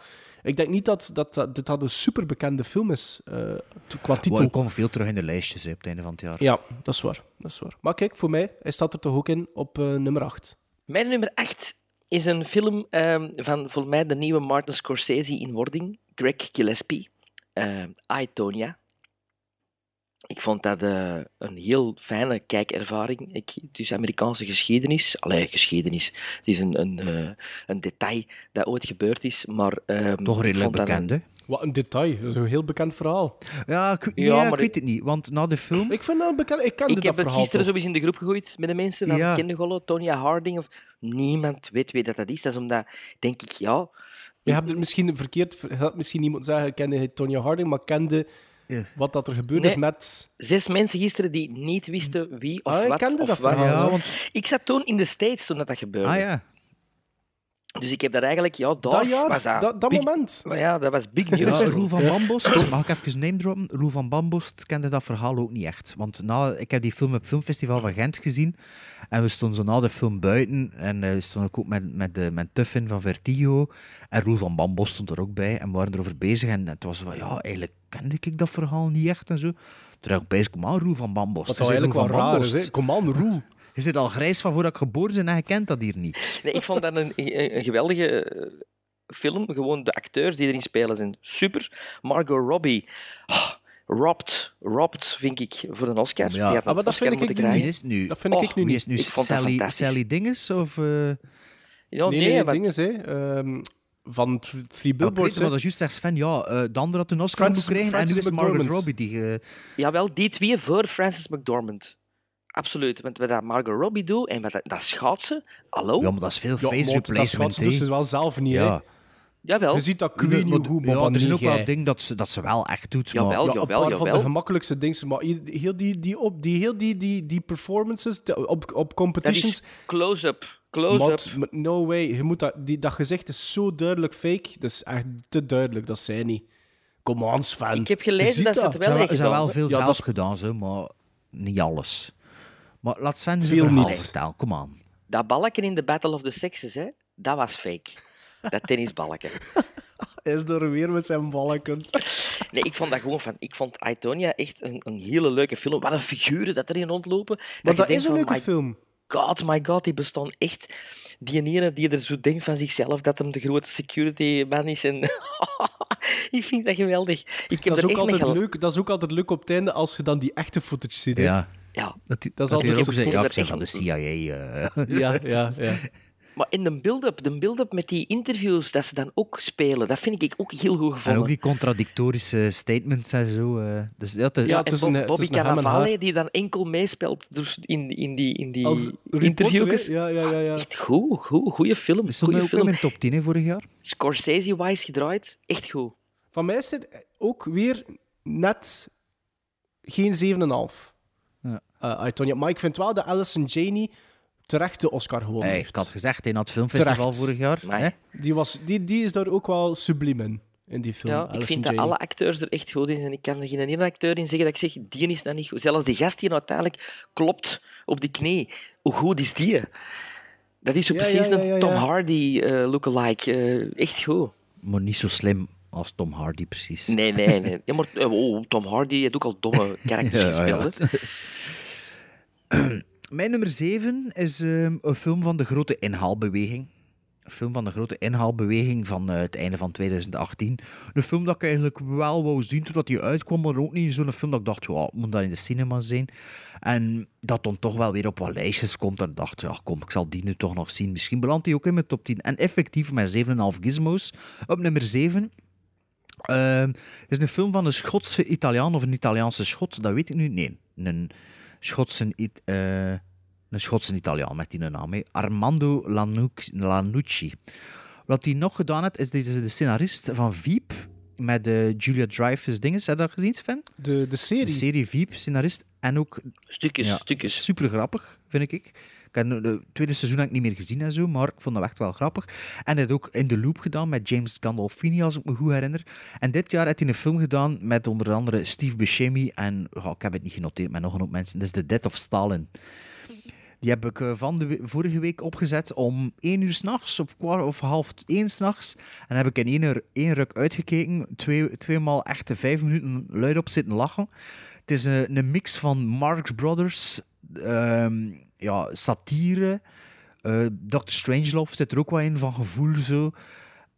ik denk niet dat, dat, dat dit dat een superbekende film is, eh, qua titel. ik kom veel terug in de lijstjes hè, op het einde van het jaar. Ja, dat is waar. Dat is waar. Maar kijk, voor mij, hij staat er toch ook in op eh, nummer 8. Mijn nummer 8 is een film ehm, van volgens mij de nieuwe Martin Scorsese in wording, Greg Gillespie, eh I, Tonya. Ik vond dat eh, een heel fijne kijkervaring. Ik, het is Amerikaanse geschiedenis. Allee, geschiedenis. Het is een, een, eh, een detail dat ooit gebeurd is, maar... ehm, Toch ik redelijk bekend, hè? Wat een detail. Dat is een heel bekend verhaal. Ja, ik, Ja, ja, maar ik weet het niet. Want na de film... Ik vind dat bekend... Ik kende Ik heb dat het verhaal gisteren toch. zo eens in de groep gegooid met de mensen van Ja. Kende Gollo, Tonya Harding. Of... Niemand weet wie dat, dat is. Dat is omdat, denk ik, ja... Je hebt het misschien verkeerd... Je had misschien iemand zeggen, kende hij Tonya Harding, maar kende Ja. wat dat er gebeurd Nee. is met... Zes mensen gisteren die niet wisten wie of Ah, ik wat. kende of dat waar. Ja, want... Ik zat toen in de States toen dat, dat gebeurde. Ah ja. Dus ik heb dat eigenlijk, ja, daar Dat jaar, was dat. dat, dat big- moment. Maar ja, dat was big news. Ja. Roel van Bambost, mag ik even name droppen? Roel van Bambost kende dat verhaal ook niet echt. Want na, ik heb die film op het Filmfestival van Gent gezien. En we stonden zo na de film buiten. En eh, we stonden ook met, met, de, met Tuffin van Vertigo. En Roel van Bambost stond er ook bij. En we waren erover bezig. En het was van, ja, eigenlijk kende ik dat verhaal niet echt en zo. Toen dacht ik bij, kom aan, Roel van Bambost. Nou zei, eigenlijk wel van raar is. Kom aan, Roel. Je zit al grijs van voordat ik geboren ben en je kent dat hier niet. Nee, ik vond dat een, een, een geweldige eh, film. Gewoon de acteurs die erin spelen zijn super. Margot Robbie. ah, robbed, robbed, vind ik, voor een Oscar. Ja. Ah, maar dat Oscar vind ik nu het nu? Dat vind ik Oh, nu niet. is nu Ik vond dat Sally, fantastisch. Sally Dinges? Of, eh, Ja, nee, nee, nee, dingen, hè. Ehm, van Th- Three Billboards. maar dat is juist zegt Sven, ja, eh, de andere had een Oscar moeten krijgen en nu is McDormand. Robbie die... eh, Jawel, die twee voor Francis McDormand. Absoluut. Want wat dat Margot Robbie doet en wat dat, dat schaatsen, hallo? ja, maar dat is veel Ja, face maar dat replacement. schat ze dus wel zelf niet, Ja. hè. Jawel. Je ziet dat Ja, Queen goed, ja, er zijn ook wel dingen dat ze, dat ze wel echt doet. Jawel, maar... Ja, een jawel, paar van de gemakkelijkste dingen. Maar heel die, die, op, die, heel die, die, die performances op, op competitions... is close-up. Close-up. No way. Je moet dat, die, dat gezicht is zo duidelijk fake. Dat is echt te duidelijk. Dat zij niet. Come on, Sven. Ik heb gelezen dat ze het wel zijn, echt er zijn gedaan, wel veel Ja, zelf is- gedaan, zo, maar niet alles. Maar laat Sven zijn Veel verhaal niet. vertellen, kom aan. Dat balken in de Battle of the Sexes, hè, dat was fake. Dat tennisbalken. Hij is er weer met zijn balken. Nee, ik vond dat gewoon van... Ik vond Aitonia echt een, een hele leuke film. Wat een figuren dat erin rondlopen. Maar je dat denkt is een van, leuke my film. God, my god, die bestaan echt. Die ene die er zo denkt van zichzelf dat hem de grote security man is. En ik vind dat geweldig. Ik heb Dat is, ook altijd leuk, dat is ook altijd leuk op het einde als je dan die echte footage ziet. hè. Ja. Ja. Dat, die, Dat is altijd ook ja, echt van de CIA. eh. Ja, ja, ja. Maar in de build-up, de build-up met die interviews dat ze dan ook spelen, dat vind ik ook heel goed En gevonden. ook die contradictorische statements en zo. eh. dus ja, te- Ja, en Bob- Bobby en Cannavale, die dan enkel meespeelt dus in, in die, in die Als interviews. hè? Ja, ja, ja. ja. Echt goed, goed, goede film. Ook in film. mijn top 10 hè, vorig jaar. Scorsese-wise gedraaid, echt goed. Van mij is het ook weer net geen 7,5. Eh, Tonya. Maar ik vind wel dat Alison Janney terecht de Oscar gewonnen Hey, heeft. ik had gezegd in het filmfestival Terecht. vorig jaar. Hè. Die, was, die, die is daar ook wel subliem in, in die film. Ja, Alison ik vind dat alle acteurs er echt goed in zijn. Ik kan er geen ene acteur in zeggen dat ik zeg, die is dat niet goed. Zelfs die gast die nou uiteindelijk klopt op die knie. Hoe goed is die? Dat is zo Ja, precies ja, ja, ja, een Tom ja. Hardy eh lookalike. eh, echt goed. Maar niet zo slim als Tom Hardy, precies. Nee, nee, nee. Ja, maar oh, Tom Hardy heeft ook al domme karakters Ja, ja. gespeeld. Mijn nummer 7 is ehm, een film van de grote inhaalbeweging. Een film van de grote inhaalbeweging van eh, het einde van 2018. Een film dat ik eigenlijk wel wou zien totdat die uitkwam, maar ook niet zo'n film dat ik dacht, ja, moet dat in de cinema zijn. En dat dan toch wel weer op wat lijstjes komt. En dacht, ja, kom, ik zal die nu toch nog zien. Misschien belandt die ook in mijn top 10. En effectief met 7,5 gizmos op nummer 7. Ehm, is een film van een Schotse Italiaan of een Italiaanse Schot, dat weet ik nu. Nee, een Schotse, It- eh, een Schotse Italiaan met die naam. hè. Armando Lanuc- Lanucci. Wat hij nog gedaan heeft, is, is de scenarist van Veep met eh, Julia Dreyfus dinges. Heb je dat gezien, Sven? De, de serie. De serie Veep, scenarist. En ook Stukjes, ja, stukjes. super grappig, vind ik. Het tweede seizoen heb ik niet meer gezien en zo, maar ik vond dat echt wel grappig. En hij heeft ook In the Loop gedaan met James Gandolfini, als ik me goed herinner. En dit jaar heeft hij een film gedaan met onder andere Steve Buscemi en, oh, ik heb het niet genoteerd met nog een hoop mensen, dat is The Death of Stalin. Die heb ik eh, van de vorige week opgezet om één uur s'nachts of, of half één s'nachts. En heb ik in één, uur- één ruk uitgekeken. Twee, tweemaal echt vijf minuten luid op zitten lachen. Het is een, een mix van Marx Brothers, ehm, ja, satire. eh Dr. Strangelove zit er ook wel in van gevoel zo.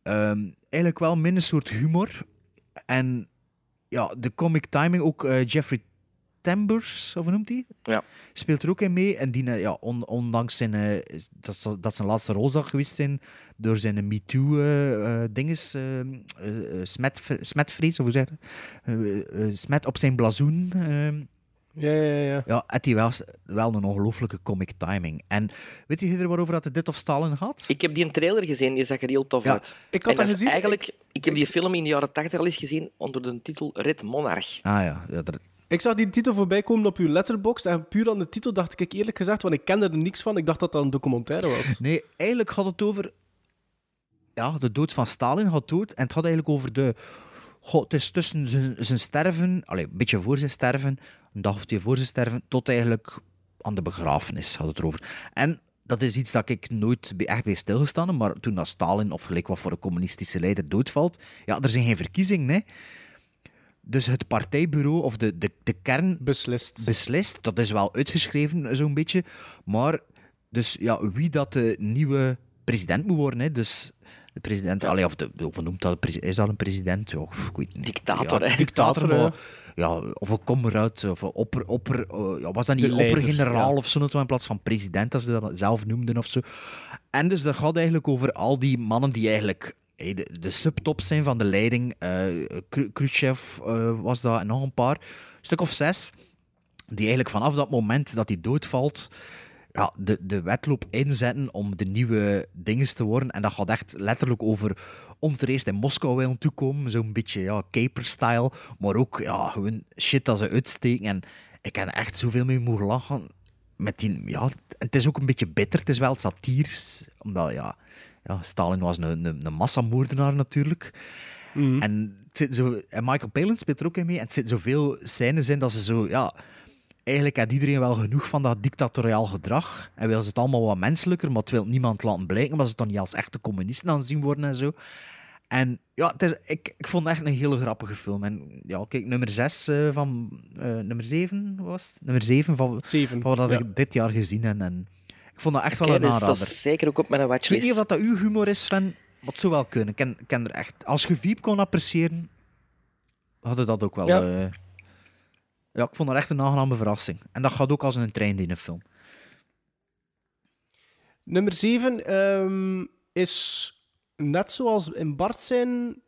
Ehm, eigenlijk wel min een soort humor. En ja, de comic timing, ook eh, Jeffrey Tambers, of hoe noemt hij? Ja. Speelt er ook in mee. En die, eh, ja, on- ondanks zijn, dat, dat zijn laatste rol zal geweest zijn, door zijn MeToo-dinges, smet, smetvrees, of hoe zeg je smet op zijn blazoen. Ja, ja, ja. ja, had hij wel, wel een ongelooflijke comic timing. En weet je er waarover dat het dit of Stalin gaat? Ik heb die een trailer gezien, die zag er heel tof Ja, uit. ik had En dat gezien. Eigenlijk, ik, heb die film in de jaren 80 al eens gezien onder de titel Red Monarch. Ah ja, ja Ik zag die titel voorbij komen op uw letterbox en puur aan de titel dacht ik eerlijk gezegd, want ik kende er niks van, ik dacht dat dat een documentaire was. Nee, eigenlijk gaat het over ja, de dood van Stalin gaat dood. En het gaat eigenlijk over de... Goh, het is tussen zijn, zijn sterven, allee, een beetje voor zijn sterven, een dag of twee voor zijn sterven, tot eigenlijk aan de begrafenis gaat het erover. En dat is iets dat ik nooit echt bij stilgestaan heb, maar toen dat Stalin, of gelijk wat voor een communistische leider, doodvalt, ja, er zijn geen verkiezingen, hè. Dus het partijbureau, of de, de, de kern... Beslist. Beslist, dat is wel uitgeschreven, zo'n beetje. Maar, dus ja, wie dat de nieuwe president moet worden, hè. Dus de president, allee, of, de, of noemt dat, is dat een president? Ja, ik weet niet. Dictator, ja, hè. Dictator, maar, ja, of een kommeruit, of een opper, opper eh, ja, was dat niet oppergeneraal ja. of zo, in plaats van president, als ze dat zelf noemden of zo. En dus dat gaat eigenlijk over al die mannen die eigenlijk hey, de, de subtops zijn van de leiding. eh Khru- Khrushchev eh, was dat en nog een paar. Een stuk of zes. Die eigenlijk vanaf dat moment dat hij doodvalt, ja, de, de wedloop inzetten om de nieuwe dingen te worden. En dat gaat echt letterlijk over om er eerst in Moskou willen toekomen. Zo'n beetje ja, caper-style. Maar ook ja, gewoon shit dat ze uitsteken. En ik heb echt zoveel mee mogen lachen. Met die, ja, het is ook een beetje bitter. Het is wel satirisch. Omdat ja, ja, Stalin was een, een, een massamoordenaar natuurlijk. En, het zit zo, en Michael Palin speelt er ook in mee. En het zitten zoveel scènes in dat ze zo... Ja, eigenlijk heeft iedereen wel genoeg van dat dictatoriaal gedrag. En wil ze het allemaal wat menselijker, maar het wil niemand laten blijken, omdat ze dan niet als echte communisten aanzien worden en zo. En ja, het is, ik, ik vond het echt een hele grappige film. En ja, kijk, nummer 6 van... eh, nummer 7 was het? Nummer 7 van, wat ja. ik dit jaar gezien heb. En ik vond dat echt wel een dus aanrader. dat is zeker ook op mijn Ik weet watchlist. niet of dat uw humor is, Sven. Maar het zou wel kunnen. Ik ken, ken er echt... Als je Viep kon appreciëren, hadden dat ook wel... Ja. Ja. Ja, ik vond dat echt een aangename verrassing. En dat gaat ook als een trein in een film. Nummer 7 is net zoals in Bart zijn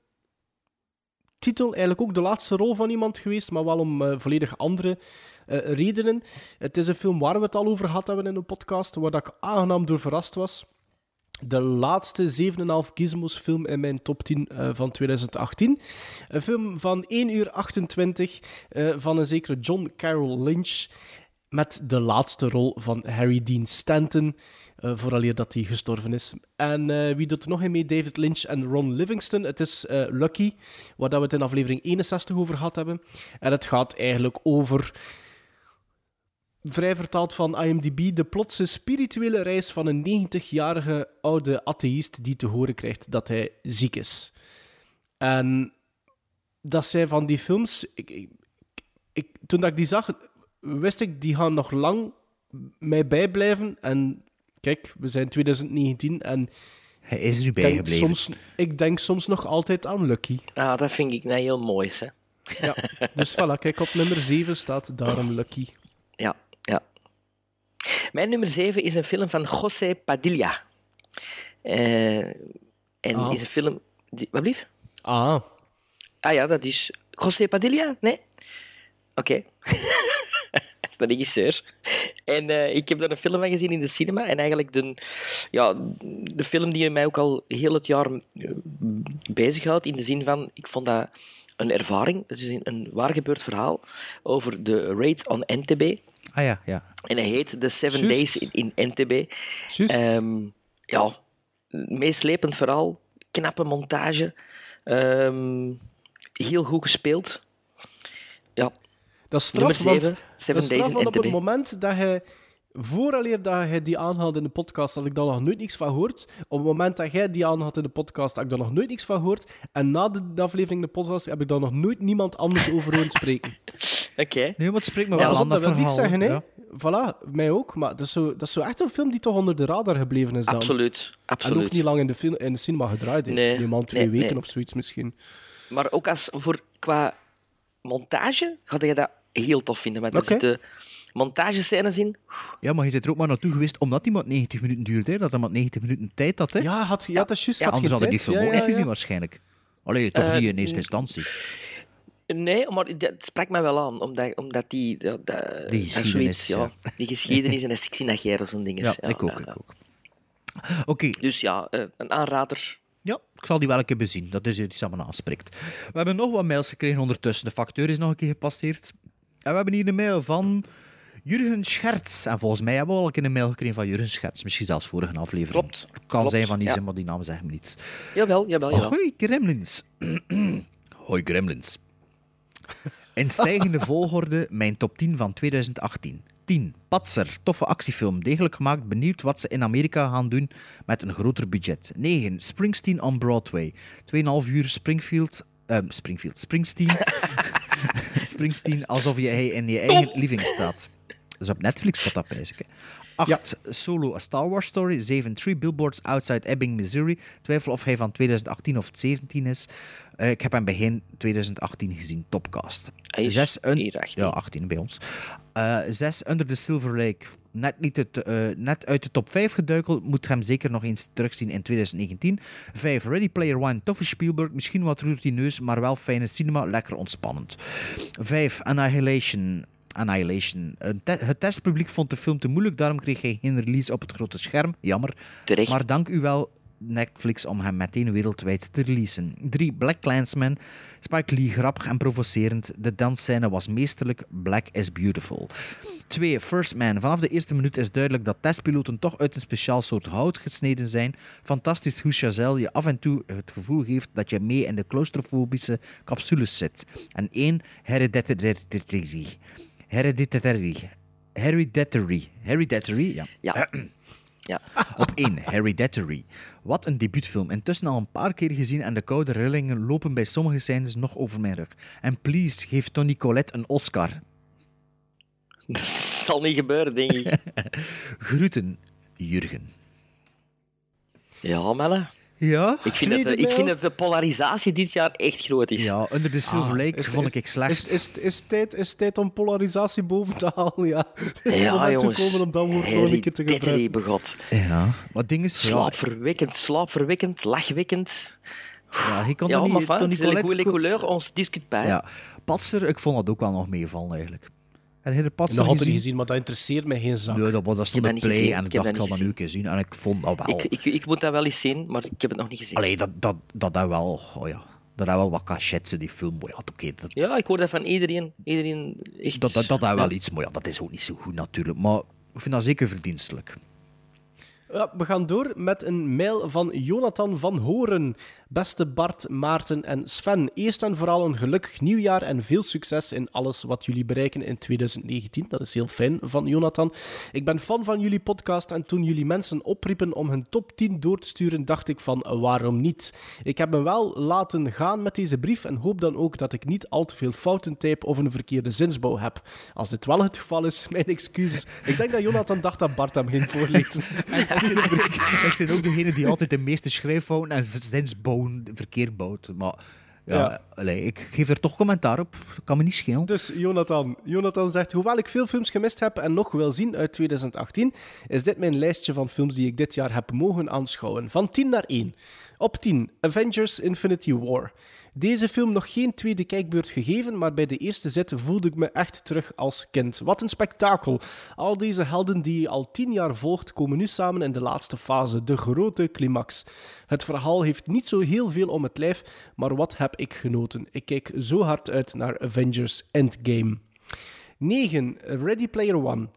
titel eigenlijk ook de laatste rol van iemand geweest, maar wel om eh, volledig andere eh, redenen. Het is een film waar we het al over gehad hebben in de podcast, waar dat ik aangenaam door verrast was. De laatste 7,5 gizmos film in mijn top 10 eh, van 2018. Een film van 1 uur 28 eh, van een zekere John Carroll Lynch. Met de laatste rol van Harry Dean Stanton. eh vooraleer dat hij gestorven is. En wie doet er nog in mee? David Lynch en Ron Livingston. Het is Lucky, waar we het in aflevering 61 over gehad hebben. En het gaat eigenlijk over vrij vertaald van IMDb, de plotse spirituele reis van een 90-jarige oude atheïst die te horen krijgt dat hij ziek is. En dat zijn van die films. Ik, ik, ik- toen dat ik die zag, wist ik, die gaan nog lang mij bijblijven. En kijk, we zijn 2019 en. Hij is er denk bijgebleven. Soms, ik denk soms nog altijd aan Lucky. Ah, dat vind ik nou heel mooi, hè. Ja, dus voilà, kijk, op nummer 7 staat daarom Lucky. Ja. Mijn nummer 7 is een film van José Padilla. Eh, en Ah. is een film... Die, wat blieft? Ah. Ah ja, dat is... José Padilla? Nee? Oké. dat is de regisseur. En eh, ik heb daar een film van gezien in de cinema. En eigenlijk de, ja, de film die mij ook al heel het jaar eh, bezighoudt. In de zin van, ik vond dat een ervaring. Het is een, een waar gebeurd verhaal over de raid on NTB. Ah ja, ja. En hij heet The Seven. Days in, in NTB. Juist. Ehm, ja, meeslepend verhaal, knappe montage, ehm, heel goed gespeeld. Ja. Dat is straf, want, Seven dat is straf, Days in want op het moment dat hij... Vooraleer dat hij die aanhaalde in de podcast, had ik daar nog nooit niks van gehoord. Op het moment dat jij die aanhad in de podcast, had ik daar nog nooit niks van gehoord. En na de, aflevering in de podcast heb ik daar nog nooit niemand anders over horen spreken. Oké. Nee, maar het spreekt me Ja, wel pas aan dat wil niks zeggen, hè. ja. Voilà, mij ook. Maar dat is, zo, dat is zo echt een film die toch onder de radar gebleven is dan. Absoluut, En absoluut. ook niet lang in de, film, in de cinema gedraaid heeft. Nee, Nee, twee nee, weken nee. of zoiets misschien. Maar ook als voor, qua montage ga je dat heel tof vinden. Want Oké. er zitten montagescènes in. Ja, maar je zit er ook maar naartoe geweest omdat die maar 90 minuten duurde. Hè? Dat hij maar 90 minuten tijd had. Hè? Ja, had, ja, dat is juist. Ja, had anders geen hadden die film Ja, ook ja, niet gezien ja. waarschijnlijk. Allee, toch Eh, niet in eerste instantie. Nee, maar dat sprak mij wel aan, omdat, omdat die... Dat, Die dat geschiedenis, zoiets, ja. Die geschiedenis en dat ik dat zo'n ding is. Ja, ik ook, ik ook. Oké. Dus ja, eh, een aanrader. Ja, ik zal die wel een keer bezien. Dat is iets dat me aanspreekt. We hebben nog wat mails gekregen ondertussen. De facteur is nog een keer gepasseerd. En we hebben hier een mail van Jurgen Scherts. En volgens mij hebben we al een keer een mail gekregen van Jurgen Scherts. Misschien zelfs vorige aflevering. Klopt. Kan Klopt, zijn van die ja. zin, maar die naam zegt me niets. Jawel, jawel, jawel. Hoi Gremlins. Hoi Gremlins. In stijgende volgorde mijn top 10 van 2018. 10. Patser, toffe actiefilm, degelijk gemaakt, benieuwd wat ze in Amerika gaan doen met een groter budget. 9. Springsteen on Broadway. 2,5 uur Springfield... ehm, Springfield. Springsteen. Springsteen, alsof je hij in je eigen living staat. Dus op Netflix staat dat hè. 8. Solo, A Star Wars Story. 7. Three Billboards Outside Ebbing, Missouri. Twijfel of hij van 2018 of 17 is. Eh, ik heb hem begin 2018 gezien, topcast. Hij is 6. hier 18. Ja, 18 bij ons. 6. Under the Silver Lake. Net, niet het, eh, net uit de top 5 geduikeld. Moet hem zeker nog eens terugzien in 2019. 5. Ready Player One. Toffe Spielberg. Misschien wat routineus, maar wel fijne cinema. Lekker ontspannend. 5. Annihilation. Annihilation. Te- het testpubliek vond de film te moeilijk, daarom kreeg hij geen release op het grote scherm. Jammer. Terecht. Maar dank u wel, Netflix, om hem meteen wereldwijd te releasen. 3. Black Clansman. Spike Lee, grappig en provocerend. De dansscène was meesterlijk. Black is beautiful. 2. First Man. Vanaf de eerste minuut is duidelijk dat testpiloten toch uit een speciaal soort hout gesneden zijn. Fantastisch hoe Chazelle je af en toe het gevoel geeft dat je mee in de claustrofobische capsules zit. En 1. Hereditary. Hereditary. Hereditary. Hereditary, ja. Ja. ja. Op 1, Hereditary. Wat een debuutfilm. Intussen al een paar keer gezien en de koude rillingen lopen bij sommige scènes nog over mijn rug. En please, geef Tony Collette een Oscar. Dat zal niet gebeuren, denk ik. Groeten, Jurgen. Ja, Melle. Ja? Ik vind, dat, de- ik vind dat de polarisatie dit jaar echt groot is. Ja, Under the Silver Ah, Lake is- vond is- ik slecht. Is, is, is, tijd, is tijd om polarisatie boven te halen, ja. Het is Ja, jongens. gekomen om dat woord gewoon een keer te gebruiken. begot. Ja, maar ding is... Ja, Slaapverwekkend, slaapverwekkend, lachwekkend. ja, je kan Ja, niet... van, Tony c'est les Collette... couleurs, les couleurs, on se discute pas. Ja, Patser, ik vond dat ook wel nog meevallen eigenlijk. Je de Patser Dat had gezien? niet gezien, maar dat interesseert mij geen zak. Nee, dat, was- dat stond op play gezien. en ik dacht, ik niet dat nu een keer zien. En ik vond dat wel... Ik, ik, ik moet dat wel eens zien, maar ik heb het nog niet gezien. Allee, dat, dat, dat, dat wel... Oh ja, dat had wel wat cachetsen, die film. Maar ja, oké, dat, Ja, ik hoor dat van iedereen. Iedereen echt... dat, dat, dat had Ja. wel iets. Maar ja, dat is ook niet zo goed natuurlijk. Maar ik vind dat zeker verdienstelijk. Ja, we gaan door met een mail van Jonathan van Horen. Beste Bart, Maarten en Sven. Eerst en vooral een gelukkig nieuwjaar en veel succes in alles wat jullie bereiken in 2019. Dat is heel fijn van Jonathan. Ik ben fan van jullie podcast en toen jullie mensen opriepen om hun top 10 door te sturen, dacht ik van waarom niet? Ik heb me wel laten gaan met deze brief en hoop dan ook dat ik niet al te veel fouten type of een verkeerde zinsbouw heb. Als dit wel het geval is, mijn excuses. Ik denk dat Jonathan dacht dat Bart hem ging voorlezen. ik ben ook degene die altijd de meeste schrijffouten en zinsbouwen verkeerd bouwt. Maar ja, Ja. allee, ik geef er toch commentaar op. Dat kan me niet schelen. Dus Jonathan. Jonathan zegt, hoewel ik veel films gemist heb en nog wil zien uit 2018, is dit mijn lijstje van films die ik dit jaar heb mogen aanschouwen. Van 10 naar 1. Op 10, Avengers Infinity War. Deze film nog geen tweede kijkbeurt gegeven, maar bij de eerste zet voelde ik me echt terug als kind. Wat een spektakel. Al deze helden die je al tien jaar volgt, komen nu samen in de laatste fase, de grote climax. Het verhaal heeft niet zo heel veel om het lijf, maar wat heb ik genoten. Ik kijk zo hard uit naar Avengers Endgame. 9. Ready Player One.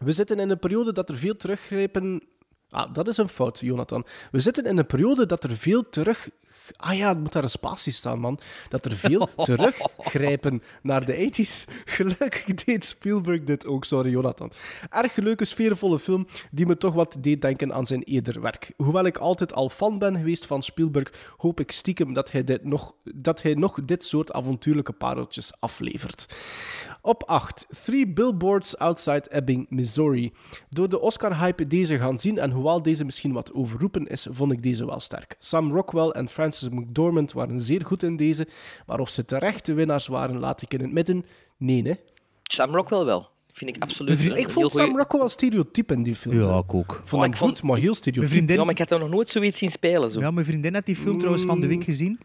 We zitten in een periode dat er veel teruggrepen. Ah, dat is een fout, Jonathan. We zitten in een periode dat er veel terug. Ah ja, het moet daar een spatie staan, man. Dat er veel teruggrijpen naar de 80s. Gelukkig deed Spielberg dit ook, sorry, Jonathan. Erg leuke, sfeervolle film die me toch wat deed denken aan zijn eerder werk. Hoewel ik altijd al fan ben geweest van Spielberg, hoop ik stiekem dat hij, dit nog, dat hij nog dit soort avontuurlijke pareltjes aflevert. Op 8. Three Billboards Outside Ebbing, Missouri. Door de Oscar-hype deze gaan zien en hoewel deze misschien wat overroepen is, vond ik deze wel sterk. Sam Rockwell en Frances McDormand waren zeer goed in deze, maar of ze terecht de winnaars waren, laat ik in het midden. Nee, hè? Sam Rockwell wel. Vind ik absoluut. een Ik vond Sam Rockwell wel stereotype in die film. Ja, ik ook. Vond hem ik vond- goed, maar heel stereotype. vriendin- Ja, maar ik had hem nog nooit zoiets zien spelen. Zo. Ja, mijn vriendin had die film trouwens van de week gezien.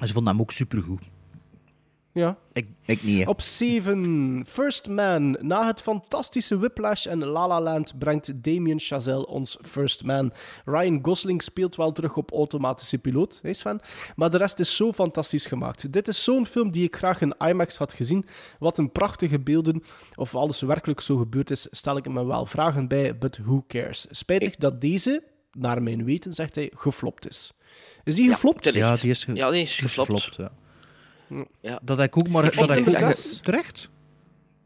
En ze vond hem ook supergoed. Ja. Ik, ik niet, hè. Op 7. First Man. Na het fantastische Whiplash en La La Land brengt Damien Chazelle ons First Man. Ryan Gosling speelt wel terug op automatische piloot, hè Sven? Maar de rest is zo fantastisch gemaakt. Dit is zo'n film die ik graag in IMAX had gezien. Wat een prachtige beelden. Of alles werkelijk zo gebeurd is, stel ik me wel vragen bij, but who cares? Spijtig dat deze, naar mijn weten, zegt hij, geflopt is. Is die geflopt? Ja, die is, ge- Ja, die is geflopt. ja. Ja. Dat heb ik ook, maar Ik dat ik ook terecht.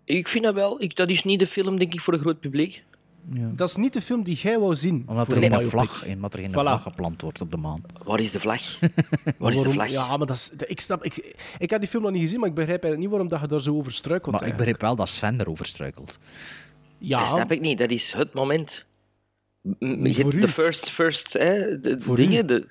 Ik vind dat wel. Ik, dat is niet de film, denk ik, voor een groot publiek. Ja. Dat is niet de film die jij wou zien. Omdat er geen biopic. vlag, omdat er geen Voilà. vlag geplant wordt op de maan. Waar is de vlag? Waar is de vlag? Ja, maar dat is, ik snap... Ik, ik heb die film nog niet gezien, maar ik begrijp eigenlijk niet waarom dat je daar zo over struikelt. Maar ik begreep wel dat Sven erover struikelt. Ja, Dat snap ik niet. Dat is het moment. Voor u. de first, first hè, de, dingen. u. De...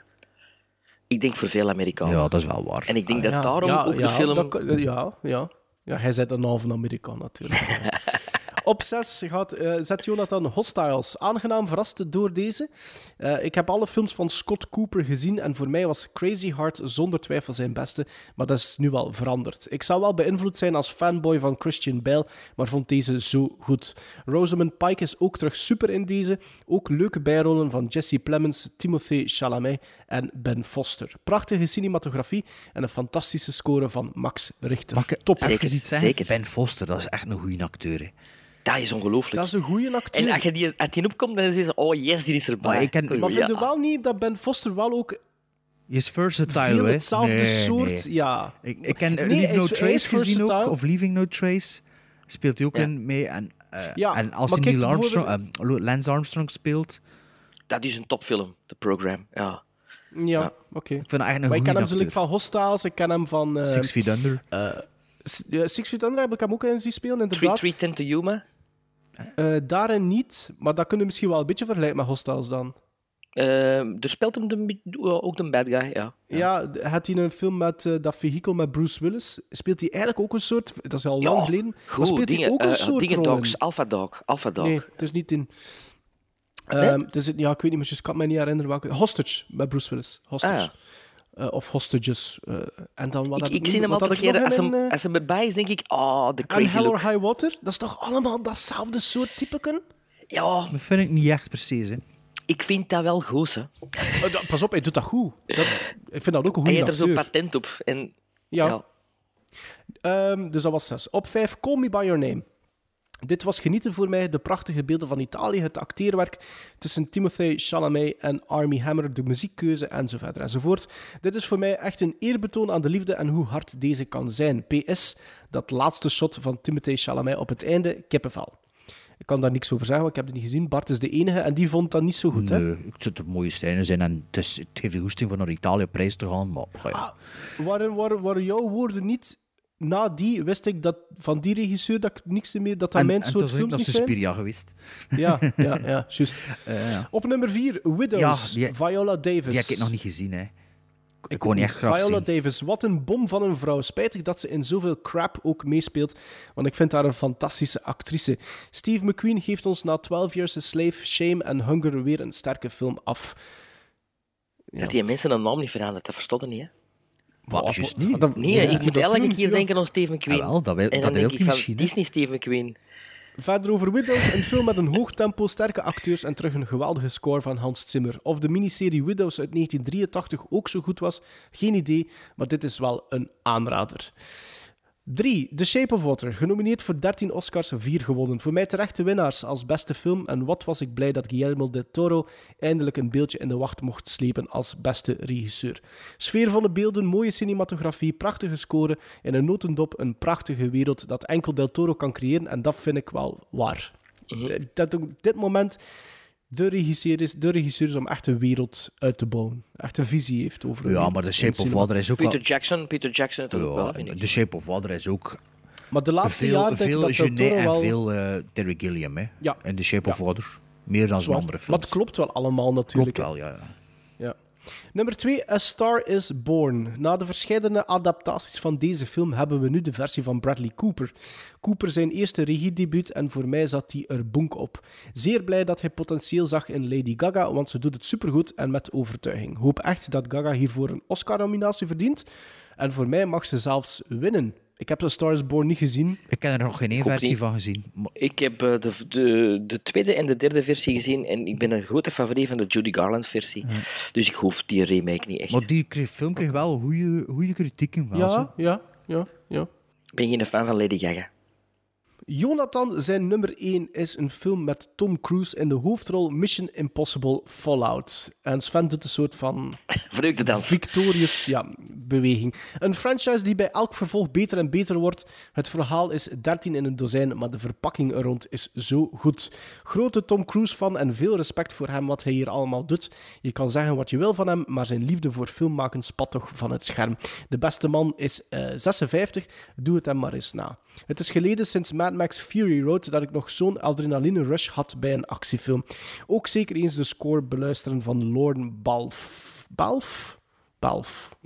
Ik denk voor veel Amerikanen. Ja, dat is wel waar. En ik denk dat ja, daarom ja, ook de film... dat ja, ja. Ja, hij zet een halve Amerikaan natuurlijk. Op 6 gaat, eh, zet Jonathan Hostiles. Aangenaam verrast door deze. Eh, ik heb alle films van Scott Cooper gezien en voor mij was Crazy Heart zonder twijfel zijn beste, maar dat is nu wel veranderd. Ik zou wel beïnvloed zijn als fanboy van Christian Bale, maar vond deze zo goed. Rosamund Pike is ook terug super in deze. Ook leuke bijrollen van Jesse Plemons, Timothée Chalamet en Ben Foster. Prachtige cinematografie en een fantastische score van Max Richter. Mag ik Top. even iets zeggen? zeker. Ben Foster, dat is echt een goede acteur. hè. Dat is ongelooflijk. Dat is een goede acteur. En als je die, als die opkomt, dan is je zo... Oh yes, die is erbij. Maar ik ken- Maar vind je wel niet dat Ben Foster wel ook Je is versatile, hè? hetzelfde Nee, soort... nee. Ja. Ik, ik ken Nee, Leave No Trace gezien ook, of Leaving No Trace. Speelt hij ook Ja. in mee. En, eh, Ja, en als maar hij Neil Armstrong, eh, Lance Armstrong speelt, Dat is een topfilm, de program. Ja. Ja, Ja. oké. ik vind echt een Maar ik ken hem zo acteur. van Hostiles, ik ken hem van... eh, Six Feet Under. Eh, Six Feet Under heb ik hem ook eens zien spelen, Three, inderdaad. three Ten to Yuma. Eh, daarin niet, maar dat kunnen we misschien wel een beetje vergelijken met Hostiles dan. Eh, er speelt hem de, ook de bad guy, ja. Ja, had hij een film met dat vehikel met Bruce Willis? Speelt hij eigenlijk ook een soort... Dat is al lang geleden. maar Goed, speelt dingen, hij ook een soort dingen dogs, Alpha Dog, Alpha Dog. Nee, het is niet in... Nee? Ehm, het is, ja, ik weet niet, maar ik kan me niet herinneren welke... Hostage, met Bruce Willis. Hostage. Ah, ja. Eh, of Hostages. eh, en dan wat ik ik zie hem altijd keer, als hem, mijn, eh, als hem erbij is, denk ik, oh, de En crazy Hell look. or High Water, dat is toch allemaal datzelfde soort typeken? Ja, Dat vind ik niet echt precies, hè. ik vind dat wel goed, hè. Da- Pas op, hij doet dat goed. Dat, ik vind dat ook een Hij goede heeft er zo acteur. patent op. En, Ja. ja. Ehm, dus dat was zes. Op vijf, Call Me By Your Name. Dit was genieten voor mij, de prachtige beelden van Italië, het acteerwerk tussen Timothée Chalamet en Armie Hammer, de muziekkeuze en zo verder enzovoort. Dit is voor mij echt een eerbetoon aan de liefde en hoe hard deze kan zijn. PS, dat laatste shot van Timothée Chalamet op het einde, kippenvel. Ik kan daar niks over zeggen, want ik heb het niet gezien. Bart is de enige en die vond dat niet zo goed, hè? Nee, het zit er mooie scènes in en het, is, het geeft je goesting van naar Italië op reis te gaan, maar ja. Ah, Waren, waren, waren jouw woorden niet... Na die wist ik dat van die regisseur dat ik niks meer... Dat dat en, mijn en soort films dat niet is zijn. Suspiria geweest. Ja, ja, ja, juist. Ja. Op nummer 4, Widows, Ja, die- Viola Davis. Die heb ik nog niet gezien, hè. Ik, Ik kon niet echt graag Viola zien. Davis, wat een bom van een vrouw. Spijtig dat ze in zoveel crap ook meespeelt, want ik vind haar een fantastische actrice. Steve McQueen geeft ons na 12 Years a Slave, Shame en Hunger weer een sterke film af. Dat die mensen een naam niet veranderd, dat verstond ik niet, hè. Wat, juist niet. dat- Nee, Ja, ik moet elke doen, keer ja. denken aan Steve McQueen. Jawel, dat wil- en dat wil ik hij van, misschien, hè. Disney Steve McQueen. Verder over Widows, een film met een hoog tempo, sterke acteurs en terug een geweldige score van Hans Zimmer. Of de miniserie Widows uit 1983 ook zo goed was, geen idee, maar dit is wel een aanrader. 3. The Shape of Water, genomineerd voor 13 Oscars, 4 gewonnen. Voor mij terechte winnaars als beste film en wat was ik blij dat Guillermo del Toro eindelijk een beeldje in de wacht mocht slepen als beste regisseur. Sfeervolle beelden, mooie cinematografie, prachtige score, in een notendop een prachtige wereld dat enkel del Toro kan creëren en dat vind ik wel waar. Eh, Dat op dit moment de regisseur is, de regisseur is om echt een wereld uit te bouwen. Echt een visie heeft over Ja, maar The Shape of. Water is ook wel... Peter Jackson, Peter Jackson het ook wel, vind ik. The Shape of Water is ook Maar de laatste veel, jaren denk ik veel dat del Genet en wel... veel eh, Terry Gilliam, hè. Ja. En The Shape of. Water. Meer dan zijn Zwaar. andere Maar films. het klopt wel allemaal natuurlijk. Klopt wel, ja. Nummer 2, A Star is Born. Na de verschillende adaptaties van deze film hebben we nu de versie van Bradley Cooper. Cooper zijn eerste regiedebuut en voor mij zat hij er bonk op. Zeer blij dat hij potentieel zag in Lady Gaga, want ze doet het supergoed en met overtuiging. Hoop echt dat Gaga hiervoor een Oscar-nominatie verdient. En voor mij mag ze zelfs winnen. Ik heb A Star is Born niet gezien. Ik heb er nog geen één versie niet. van gezien. Maar- Ik heb eh, de, de, de tweede en de derde versie gezien en ik ben een grote favoriet van de Judy Garland versie. Dus ik hoef die remake niet echt. Maar die kreeg- film kreeg wel goede, goede kritieken. Wel, zo. Ja, ja, ja, ja. Ik ben geen fan van Lady Gaga. Jonathan, zijn nummer 1 is een film met Tom Cruise in de hoofdrol Mission Impossible Fallout. En Sven doet een soort van Vreugde dans. victorious ja, beweging. Een franchise die bij elk vervolg beter en beter wordt. Het verhaal is 13 in een dozijn, maar de verpakking er rond is zo goed. Grote Tom Cruise fan en veel respect voor hem wat hij hier allemaal doet. Je kan zeggen wat je wil van hem, maar zijn liefde voor filmmaken spat toch van het scherm. De beste man is eh, 56, doe het hem maar eens na. Het is geleden sinds Mad Max Fury Road dat ik nog zo'n adrenaline rush had bij een actiefilm. Ook zeker eens de score beluisteren van Lorne Balf. Balf? Balf.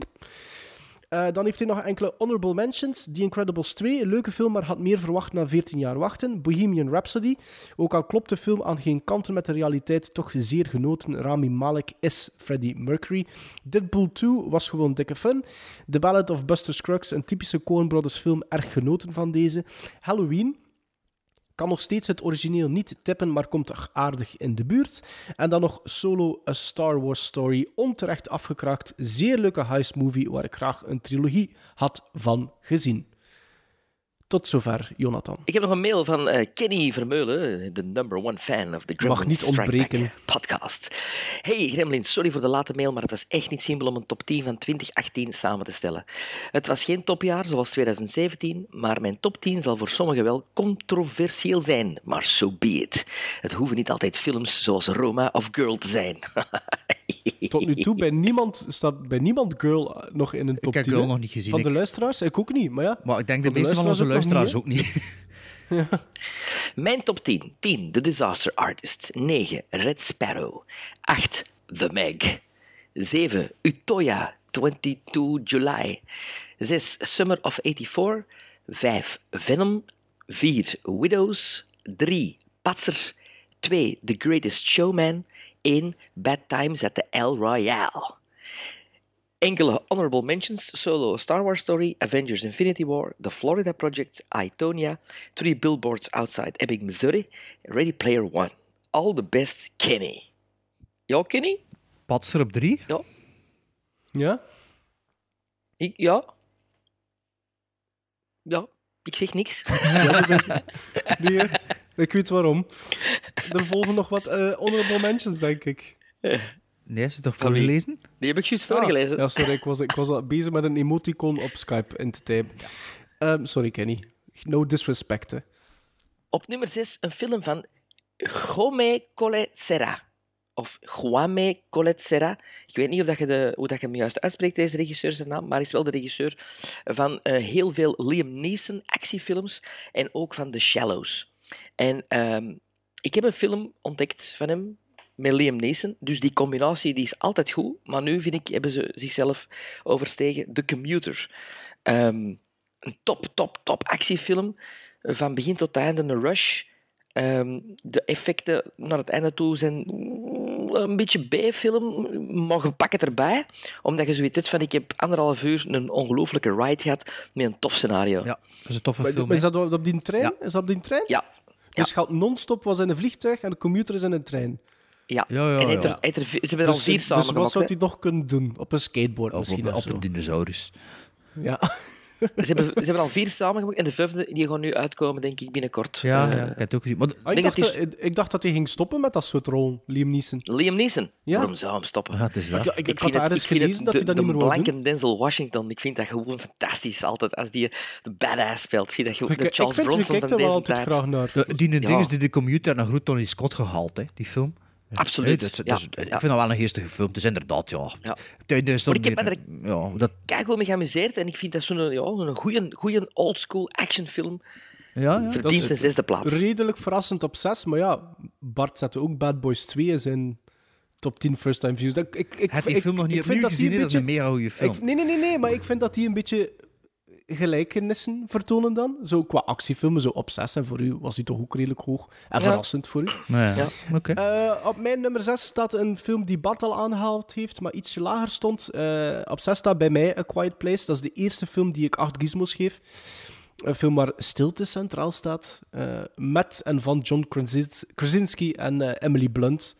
Eh, dan heeft hij nog enkele honorable mentions. The Incredibles 2, een leuke film, maar had meer verwacht na 14 jaar wachten. Bohemian Rhapsody, ook al klopt de film aan geen kanten met de realiteit, toch zeer genoten. Rami Malek is Freddie Mercury. Deadpool 2 was gewoon dikke fun. The Ballad of Buster Scruggs, een typische Coen Brothers film, erg genoten van deze. Halloween, kan nog steeds het origineel niet tippen, maar komt toch aardig in de buurt. En dan nog Solo, A Star Wars Story, onterecht afgekraakt. Zeer leuke heist movie waar ik graag een trilogie had van gezien. Tot zover, Jonathan. Ik heb nog een mail van eh, Kenny Vermeulen, de number one fan of the Mag Gremlins niet Strike ontbreken. Back podcast. Hey Gremlins, sorry voor de late mail, maar het was echt niet simpel om een top 10 van 2018 samen te stellen. Het was geen topjaar zoals 2017, maar mijn top 10 zal voor sommigen wel controversieel zijn, maar so be it. Het hoeven niet altijd films zoals Roma of Girl te zijn. Tot nu toe bij niemand, staat bij niemand Girl nog in een top heb 10. Girl hè? nog niet gezien, Van de ik. luisteraars? Ik ook niet, maar ja. Maar ik denk de Van meeste van onze luisteraars ook niet. Mijn top 10. 10. The Disaster Artist. 9. Red Sparrow. 8. The Meg. 7. Utoya. 22 July. 6. Summer of 84. 5. Venom. 4. Widows. 3. Patser. 2. The Greatest Showman. 1. Bad Times at the El Royale. Enkele honorable mentions: Solo, Star Wars Story, Avengers Infinity War, The Florida Project, Itonia, Three Billboards Outside Ebbing, Missouri, Ready Player One. All the best, Kenny. Ja, Kenny? Patser op drie? Ja. Ja? Ik, ja. Ja, ik zeg niks. Ja, dat is- nee, hè. Ik weet waarom. Er volgen nog wat eh, honorable mentions, denk ik. Nee, is het toch voorgelezen? Die heb ik juist voorgelezen. Ah, ja, sorry, ik was, ik was al bezig met een emoticon op Skype in te typen. Ehm, sorry, Kenny. No disrespect, hè. Op nummer 6 een film van Jaume Collet Serra. Of Juame Collet Serra. Ik weet niet of dat je de, hoe dat je hem juist uitspreekt, deze regisseur zijn naam, maar hij is wel de regisseur van eh, heel veel Liam Neeson actiefilms en ook van The Shallows. En ehm, ik heb een film ontdekt van hem met Liam Neeson, dus die combinatie die is altijd goed, maar nu vind ik, hebben ze zichzelf overstegen. The Commuter. Ehm, een top, top, top actiefilm. Van begin tot einde een rush. Ehm, de effecten naar het einde toe zijn een beetje B-film, maar je pak het erbij. Omdat je zoiets hebt van, ik heb anderhalf uur een ongelooflijke ride gehad met een tof scenario. Ja, dat is een toffe Maar, film. is dat op die trein? Ja. Is dat op die trein? Ja. Dus gaat non-stop was in een vliegtuig en de commuter is in een trein. Ja. Ja, ja, en hij heeft er- ja. hij heeft er- ze hebben er al Dus, vier dus samen wat gemaakt. zou hij nog kunnen doen? Op een skateboard Of misschien? op, of op een dinosaurus. Ja. Ze hebben, ze hebben al vier samen gemaakt en de vijfde die gaan nu uitkomen, denk ik, binnenkort. Ja, Eh, ja, ik heb het ook gezien. Maar Ah, ik, denk dacht dat dat, ik, ik dacht dat hij ging stoppen met dat soort rol, Liam Neeson. Liam Neeson. Ja. Waarom zou hem stoppen? ja, het is dat. Ik, ik, ik had vind het- ergens ik vind gelezen dat de, hij dat de niet meer doen. blanke Denzel Washington, ik vind dat gewoon fantastisch altijd. Als die de badass speelt. Ik vind dat gewoon Ik, de ik Charles Bronson van er wel altijd tijd. graag naar. Ja, die Ja. ding is die de commuter naar goed Tony Scott gehaald, hè, die film. Absoluut, dat dat. Ik vind dat wel een geestige film. Het is inderdaad, ja. Ja. Is Maar ik heb me weer- ja, dat, Kijk hoe me geamuseerd en ik vind dat zo'n ja, goede, goede oldschool actionfilm. ja, ja. Verdient een zesde plaats. Redelijk verrassend op 6, maar ja, Bart zette ook Bad Boys 2 in zijn top 10 first time views. Dat, ik, ik, Heb die ik- film nog niet ik vind opnieuw dat die gezien? hè? Dat is een mega goede film. Ik, nee, nee, nee, nee, maar ik vind dat die een beetje gelijkenissen vertonen dan. Zo qua actiefilmen, zo op 6. En voor u was die toch ook redelijk hoog. En Ja. verrassend voor u. Ja, Ja. oké. Eh, op mijn nummer 6 staat een film die Bart al aangehaald heeft, maar ietsje lager stond. Eh, op 6 staat bij mij A Quiet Place. Dat is de eerste film die ik 8 gizmos geef. Een film waar stilte centraal staat. eh, met en van John Krasinski en Emily Blunt.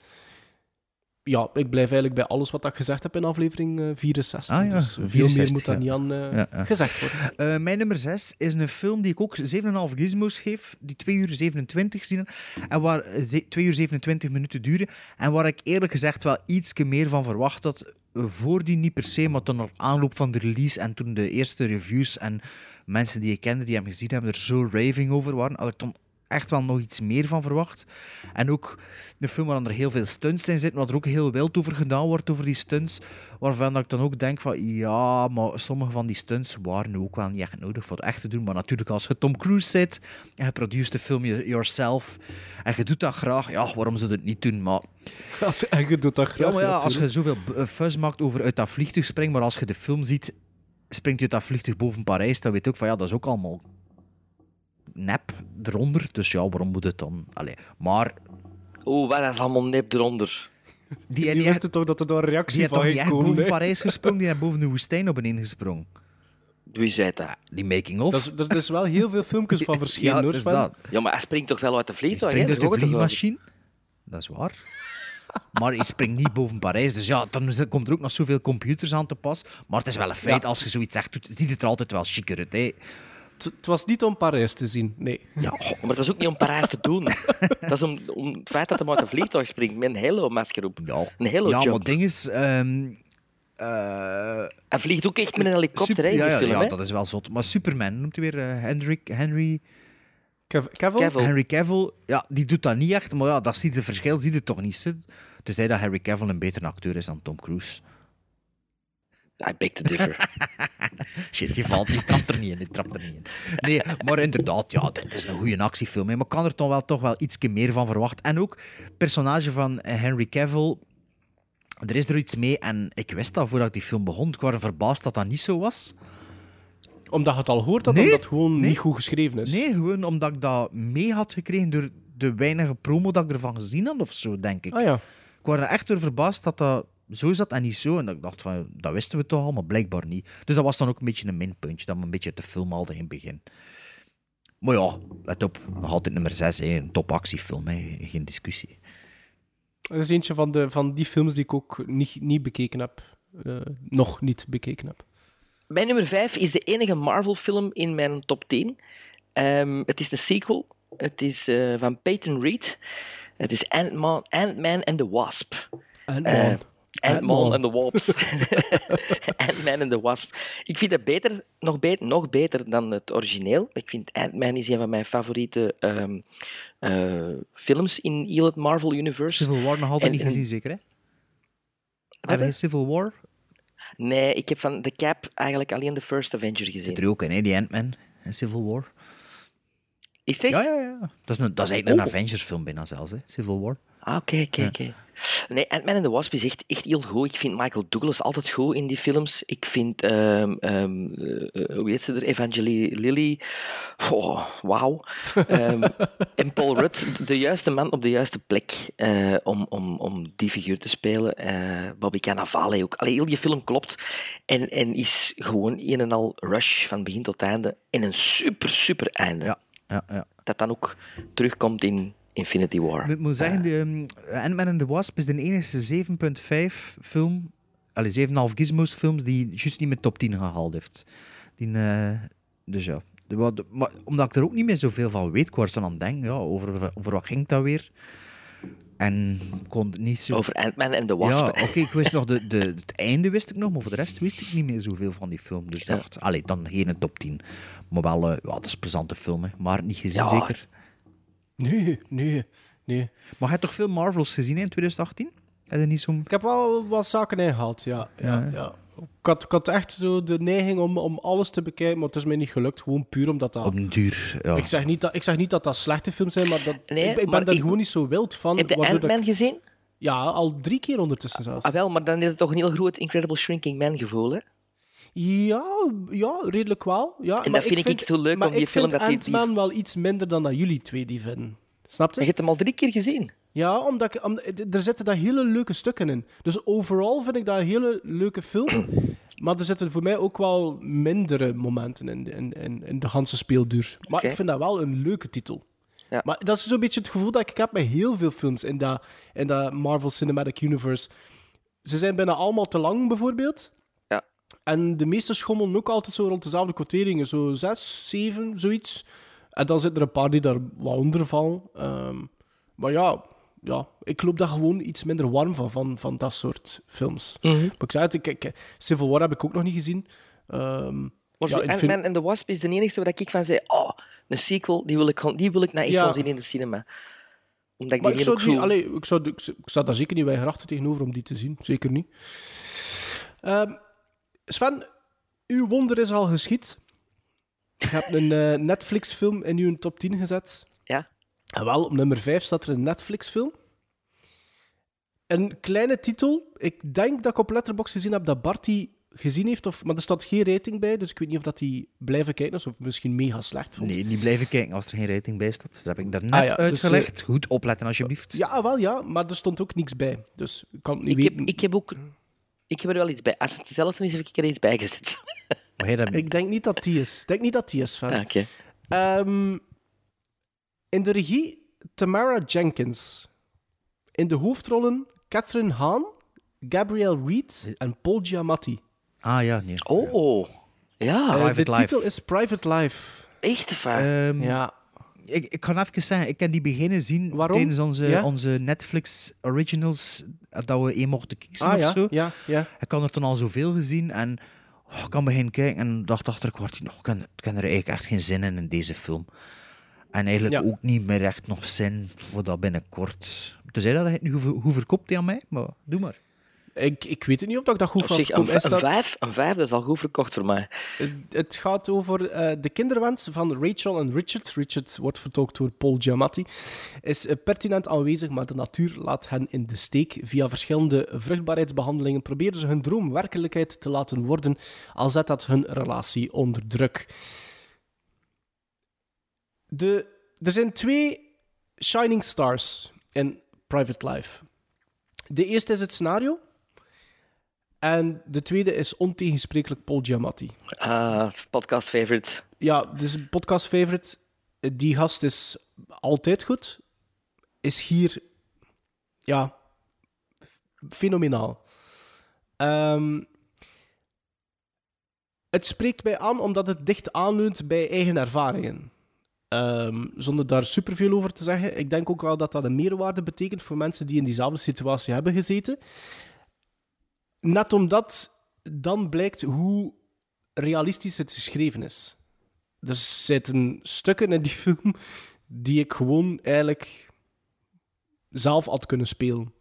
Ja, ik blijf eigenlijk bij alles wat ik gezegd heb in aflevering eh, 64. Ah ja, dus veel 64, meer moet dan niet aan eh, Ja, ja. gezegd worden. Eh, mijn nummer 6 is een film die ik ook 7,5 gizmos geef, die 2 uur 27 zien en waar eh, ze- 2 uur 27 minuten duren en waar ik eerlijk gezegd wel iets meer van verwacht had. eh, Voor die niet per se, maar toen op aanloop van de release en toen de eerste reviews en mensen die ik kende die hem gezien hebben er zo raving over waren, had ik toen echt wel nog iets meer van verwacht. En ook een film waar er heel veel stunts in zitten, wat er ook heel wild over gedaan wordt, over die stunts, waarvan ik dan ook denk van, ja, maar sommige van die stunts waren ook wel niet echt nodig voor het echt te doen. Maar natuurlijk, als je Tom Cruise zit en je produceert de film je- yourself en je doet dat graag, ja, waarom zou je het niet doen? Maar Als, en je doet dat graag. ja, maar ja, als je zoveel b- fuzz maakt over uit dat vliegtuig springen, maar als je de film ziet, springt hij uit dat vliegtuig boven Parijs, dan weet je ook van ja, dat is ook allemaal nep eronder. Dus ja, waarom moet het dan? Allee, maar Oeh, wat is allemaal nep eronder? die, Die die, wisten toch dat er daar een die reactie heeft van toch niet boven? Parijs gesprongen, die heeft boven de woestijn op beneden gesprongen. Wie zei dat? Die making-of. Dat is, er is wel heel veel filmpjes van verschenen, ja, hoor. dus Sven. dat. Ja, maar hij springt toch wel uit de Hij vliegtuig, springt hè? uit de Dat is ook toch wel- vliegmachine. Dat is waar. Maar hij springt niet boven Parijs. Dus ja, dan is- komt er ook nog zoveel computers aan te pas. Maar het is wel een feit, Ja. als je zoiets zegt, doet- ziet het er altijd wel chiquer uit. Hè. Het het was niet om Parijs te zien, nee. Ja, Maar dat is ook niet om Parijs te doen. dat is om, om het feit dat hij uit een vliegtuig springt met een Halo-masker op. ja. Een Halo ja maar het ding is... ehm, eh, Hij vliegt ook echt met een helikopter, super- hè, in ja, die ja, film, ja, hè? dat is wel zot. Maar Superman, noemt hij weer eh, Henry, Henry, Cav- Cavill? Cavill. Henry Cavill. Ja, die doet dat niet echt, maar ja, dat ziet het verschil ziet het toch niet. Dus hij dat Harry Cavill een betere acteur is dan Tom Cruise. I beg to differ. Shit, die valt niet, trapt er niet in, die trapt er niet in. Nee, maar inderdaad, ja, het is een goede actiefilm. hè, Maar ik kan er toch wel, toch wel iets meer van verwachten. En ook, het personage van eh, Henry Cavill, er is er iets mee. En ik wist dat voordat ik die film begon. Ik was verbaasd dat dat niet zo was. Omdat je het al hoort dat Nee, omdat het gewoon nee. niet goed geschreven is. Nee, gewoon omdat ik dat mee had gekregen door de weinige promo dat ik ervan gezien had of zo, denk ik. Ah ja. Ik was er echt door verbaasd dat dat zo zat en niet zo. En dat ik dacht van, dat wisten we toch al, maar blijkbaar niet. Dus dat was dan ook een beetje een minpuntje, dat we een beetje te film hadden in het begin. Maar ja, let op, nog altijd nummer 6, hè, een topactiefilm, hè, geen discussie. Dat is eentje van, de, van die films die ik ook niet, niet bekeken heb. Eh, nog niet bekeken heb. Mijn nummer 5 is de enige Marvel-film in mijn top 10. Ehm, het is een sequel. Het is eh, van Peyton Reed. Het is Ant-Man Ant and the Wasp. Ant-Man. Eh, Ant-Man and the Wasp. Ant-Man and the Wasp. Ik vind het beter, nog, beter, nog beter dan het origineel. Ik vind Ant-Man is een van mijn favoriete ehm, eh, films in heel het Marvel Universe. Civil War nog altijd En- niet en- gezien, zeker hè? Wat, je? Civil War? Nee, ik heb van The Cap eigenlijk alleen de First Avenger gezien. Zit er ook in, hè, die Ant-Man in Civil War. Is echt? Ja, ja, ja. Dat is, een, dat is eigenlijk een Oh. Avengers-film bijna zelfs, hè, Civil War. Ah, oké, oké, oké. Nee, Ant-Man and the Wasp is echt, echt heel goed. Ik vind Michael Douglas altijd goed in die films. Ik vind, eh, hoe heet ze er, Evangeline Lilly. Oh, wauw. Ehm, en Paul Rudd, de juiste man op de juiste plek eh, om, om, om die figuur te spelen. Eh, Bobby Cannavale ook. Allee, heel die film klopt. En, en is gewoon een en al rush van begin tot einde. En een super, super einde. Ja, ja, ja. Dat dan ook terugkomt in Infinity War. Ik moet zeggen, de, um, Ant-Man and the Wasp is de enige 7.5 film, allee, 7,5 gizmos films die juist niet met top 10 gehaald heeft. Die, eh, dus ja. De, maar, omdat ik er ook niet meer zoveel van weet, ik was er aan het denken, ja, over, over wat ging dat weer? En kon het niet zo... Over Ant-Man and the Wasp. Ja, oké, ik wist nog, de, de, het einde wist ik nog, maar voor de rest wist ik niet meer zoveel van die film. Dus Ja. dacht, allee, dan geen top 10. Maar wel, eh, ja, dat is een plezante film, hè. maar niet gezien Ja. zeker. Nee, nee, nee. Maar je hebt toch veel Marvels gezien in 2018? Heb je niet zo'n... Ik heb wel wat zaken ingehaald, ja. ja, Ja. ja. Ik, had, ik had echt zo de neiging om, om alles te bekijken, maar het is mij niet gelukt. Gewoon puur omdat dat... Op een duur, ja. Ik, zeg niet dat, ik zeg niet dat dat slechte films zijn, maar, dat, Nee, ik, ik maar ben daar ik- gewoon niet zo wild van. Heb je Ant-Man ik- gezien? Ja, al drie keer ondertussen zelfs. Ah, wel, maar dan is het toch een heel groot Incredible Shrinking Man gevoel, hè? Ja, ja, redelijk wel. Ja, En maar dat vind ik zo leuk maar om die ik film vind dat die- die- Ant-Man wel iets minder dan dat jullie twee die vinden. Snap je? Je hebt hem al drie keer gezien. Ja, omdat ik, om- er zitten daar hele leuke stukken in. Dus overal vind ik dat een hele leuke film. maar er zitten voor mij ook wel mindere momenten in, in, in, in de ganse speelduur. Maar ik vind dat wel een leuke titel. Maar dat is zo'n beetje het gevoel dat ik heb met heel veel films in dat, in dat Marvel Cinematic Universe. Ze zijn bijna allemaal te lang, bijvoorbeeld. En de meeste schommelen ook altijd zo rond dezelfde quoteringen. Zo zes, zeven, zoiets. En dan zitten er een paar die daar wat onder vallen. Ehm, maar ja, ja, ik loop daar gewoon iets minder warm van, van, van dat soort films. Mhm. Maar ik zei het, ik, ik- Civil War heb ik ook nog niet gezien. Ehm, Maar ja, zo in Ant-Man and the Wasp is de enige waar ik van zei, oh, een sequel, die wil ik, die wil ik nou echt Ja. wel zien in de cinema. Omdat ik Maar die ik zou, die, cool... allee, ik, zou, ik, ik sta daar zeker niet bij tegenover om die te zien. Zeker niet. Ehm, Sven, uw wonder is al geschied. Je hebt een eh, Netflix-film in uw top 10 gezet. Ja. En wel, op nummer 5 staat er een Netflix-film. Een kleine titel. Ik denk dat ik op Letterboxd gezien heb dat Bart die gezien heeft. Of, maar er staat geen rating bij, dus ik weet niet of dat hij blijven kijken is of misschien mega slecht vond. Nee, niet blijven kijken als er geen rating bij staat. Dat heb ik daar net Ah ja, dus, uitgelegd. Goed opletten, alsjeblieft. Ja, wel ja, maar er stond ook niks bij. Dus ik kan het niet Ik weten. heb, ik heb ook... Ik heb er wel iets bij. Als het hetzelfde is, heb ik er iets bij gezet. Ik denk niet dat die is. Ik denk niet dat die is, van. Ah, oké. Ehm, in de regie Tamara Jenkins. In de hoofdrollen Catherine Hahn, Gabrielle Reed en Paul Giamatti. Ah ja, nee. Oh, ja. Eh, de Life. titel is Private Life. Echt waar? Ehm, Ja. Ik, ik kan even zeggen, ik kan die beginnen zien Waarom? tijdens onze, Ja? onze Netflix Originals, eh, dat we één mochten kiezen Ah of ja, zo. ja, ja. Ik had er toen al zoveel gezien en oh, ik kan beginnen kijken en dacht achter een kwartier nog, ik kan, ik kan er eigenlijk echt geen zin in in deze film. En eigenlijk Ja. ook niet meer echt nog zin voor dat binnenkort. Dat hij het nu hoe, hoe verkoopt hij aan mij, maar doe maar. Ik, ik weet het niet of dat ik dat goed zich, een, een, dat- vijf, een vijf, dat is al goed verkocht voor mij. Het- Het gaat over eh, de kinderwens van Rachel en Richard. Richard wordt vertolkt door Paul Giamatti. Is eh, pertinent aanwezig, maar de natuur laat hen in de steek. Via verschillende vruchtbaarheidsbehandelingen proberen ze hun droom werkelijkheid te laten worden, al zet dat hun relatie onder druk. De, er zijn twee shining stars in Private Life. De eerste is het scenario. En de tweede is ontegensprekelijk Paul Giamatti. Ah, podcast favorite. Ja, dus een podcast favorite. Die gast is altijd goed. Is hier, ja, fenomenaal. Ehm, het spreekt mij aan omdat het dicht aanleunt bij eigen ervaringen. Ehm, zonder daar superveel over te zeggen. Ik denk ook wel dat dat een meerwaarde betekent voor mensen die in diezelfde situatie hebben gezeten. Net omdat dan blijkt hoe realistisch het geschreven is. Er zitten stukken in die film die ik gewoon eigenlijk zelf had kunnen spelen.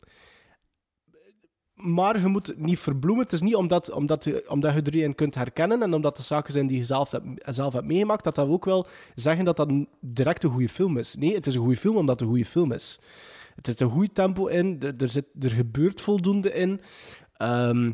Maar je moet het niet verbloemen. Het is niet omdat, omdat, je, omdat je erin kunt herkennen en omdat de zaken zijn die je zelf hebt, zelf hebt meegemaakt, dat dat ook wel zeggen dat dat direct een goede film is. Nee, het is een goede film omdat het een goede film is. Het zit een goed tempo in, er, zit, er gebeurt voldoende in. Ehm,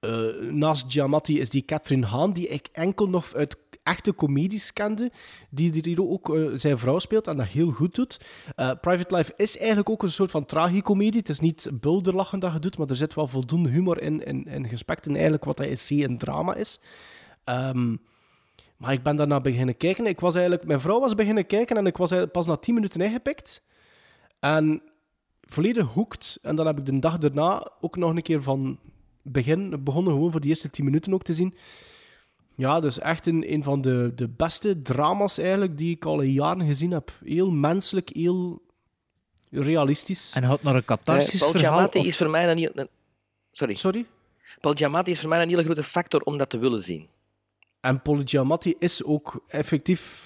eh, naast Giamatti is die Catherine Hahn, die ik enkel nog uit echte comedies kende, die er hier ook eh, zijn vrouw speelt en dat heel goed doet. Eh, Private Life is eigenlijk ook een soort van tragicomedie. Het is niet bulderlachen dat je doet, maar er zit wel voldoende humor in en, gespekt in eigenlijk wat dat C een drama is. Ehm, maar ik ben daarna beginnen kijken. Ik was eigenlijk, mijn vrouw was beginnen kijken en ik was pas na 10 minuten ingepikt. En volledig hoekt. En dan heb ik de dag daarna ook nog een keer van begin begonnen, gewoon voor de eerste 10 minuten ook te zien. Ja, dus echt een, een van de, de beste drama's eigenlijk die ik al in jaren gezien heb. Heel menselijk, heel realistisch. En had naar een catharsis Paul verhaal? Giamatti of- is voor mij een, heel- een- Sorry. Sorry? Paul Giamatti is voor mij een hele grote factor om dat te willen zien. En Paul Giamatti is ook effectief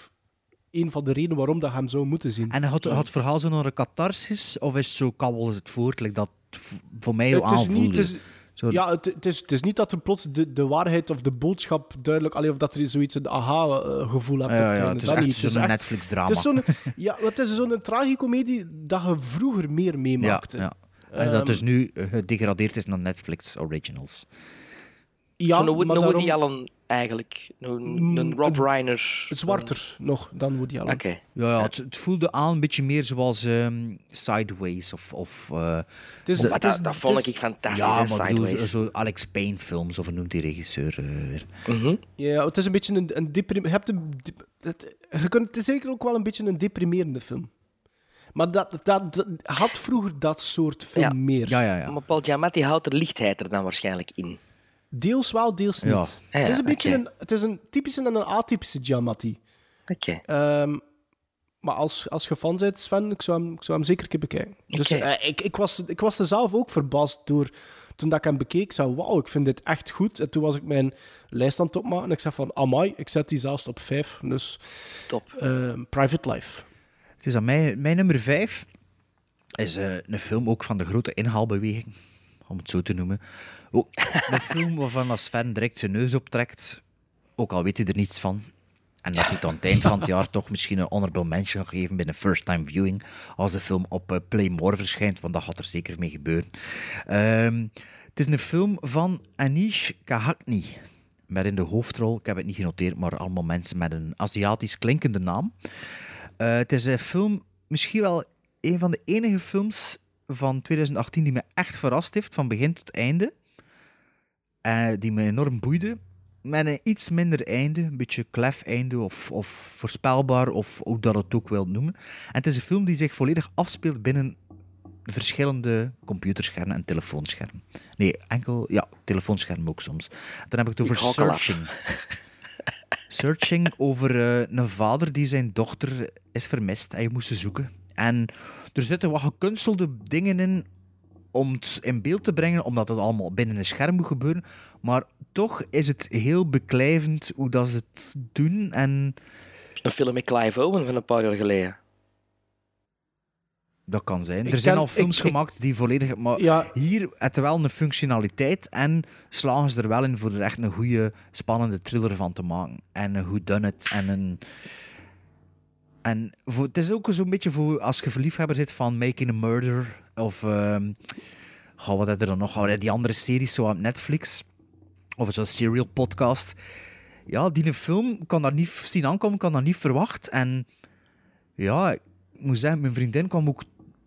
een van de redenen waarom dat je hem zou moeten zien. En had, had het verhaal zo naar een catharsis, of is het zo kabbel het voort, like dat voor mij Het is aanvoelde? niet, het is, Zo- ja, het, het, is, het is niet dat er plots de, de waarheid of de boodschap duidelijk... Allee, of dat er zoiets een aha-gevoel hebt. Ja, ja, einde. het is echt niet. Het zo'n Netflix-drama. Het is zo'n ja, het is zo'n tragicomedie dat je vroeger meer meemaakte. ja. En dat Ehm, is nu gedegradeerd is naar Netflix Originals. Ja, Zo'n Woody, maar een Woody daarom- Allen eigenlijk. Een, Mm, een Rob een- Reiner. Zwarter nog dan Woody Allen. Oké. Ja, ja het, het voelde aan een beetje meer zoals ehm, Sideways of... of eh, Het is- of- Maar dat, dat vond ik fantastisch, ja, maar bedoel, Sideways. zo Alex Payne films, of hoe noemt die regisseur eh, weer? Mhm. Ja, het is een beetje een, een deprim- je hebt een, het, je kunt, het is zeker ook wel een beetje een deprimerende film. Maar dat, dat, dat had vroeger dat soort film Ja. meer. Ja, ja, ja. Maar Paul Giamatti houdt er lichtheid er dan waarschijnlijk in. Deels wel, deels niet. Ja. Ah, ja, het is een beetje een, het is een typische en een atypische Giamatti. Oké. Ehm, maar als, als je fan bent, Sven, ik zou hem, ik zou hem zeker een keer bekijken. Dus Oké. eh, ik, ik, was, ik was er zelf ook verbaasd door... Toen dat ik hem bekeek, ik zei, wauw, ik vind dit echt goed. En toen was ik mijn lijst aan het opmaken en ik zei van, amai, ik zet die zelfs op vijf. Dus, Top. ehm, Private Life. Het is aan mij, mijn nummer vijf is eh, een film ook van de grote inhaalbeweging, om het zo te noemen. Ook een film waarvan als Sven direct zijn neus optrekt, ook al weet hij er niets van. En dat hij het aan het eind van het jaar toch misschien een honorable mention geven bij een first time viewing als de film op eh, Playmore verschijnt, want dat gaat er zeker mee gebeuren. Ehm, het is een film van Anish Kahakni. Met in de hoofdrol, ik heb het niet genoteerd, maar allemaal mensen met een Aziatisch klinkende naam. Eh, het is een film, misschien wel een van de enige films van 2018 die me echt verrast heeft, van begin tot einde. Eh, die me enorm boeide. Met een iets minder einde, een beetje klef einde of, of voorspelbaar, of hoe dat het ook wilt noemen. En het is een film die zich volledig afspeelt binnen verschillende computerschermen en telefoonschermen. Nee, enkel, ja, telefoonschermen ook soms. Dan heb ik het over Ik. Searching. Searching over eh, een vader die zijn dochter is vermist en je moest ze zoeken. En er zitten wat gekunstelde dingen in om het in beeld te brengen, omdat het allemaal binnen een scherm moet gebeuren. Maar toch is het heel beklijvend hoe dat ze het doen. En Een film met Clive Owen van een paar jaar geleden. dat kan zijn. Ik er zijn ken- al films ik- ik- gemaakt die volledig... Maar Ja. hier het wel een functionaliteit en slagen ze er wel in voor er echt een goede, spannende thriller van te maken. En een whodunit en een... En voor, het is ook zo'n beetje voor als je verliefhebber zit van Making a Murder of... goh, wat heb je dan nog? Oh, die andere series zo op Netflix. Of zo'n serial podcast. Ja, die een film kan daar niet zien aankomen, kan dat niet verwacht. En ja, ik moet zeggen, mijn vriendin kwam ook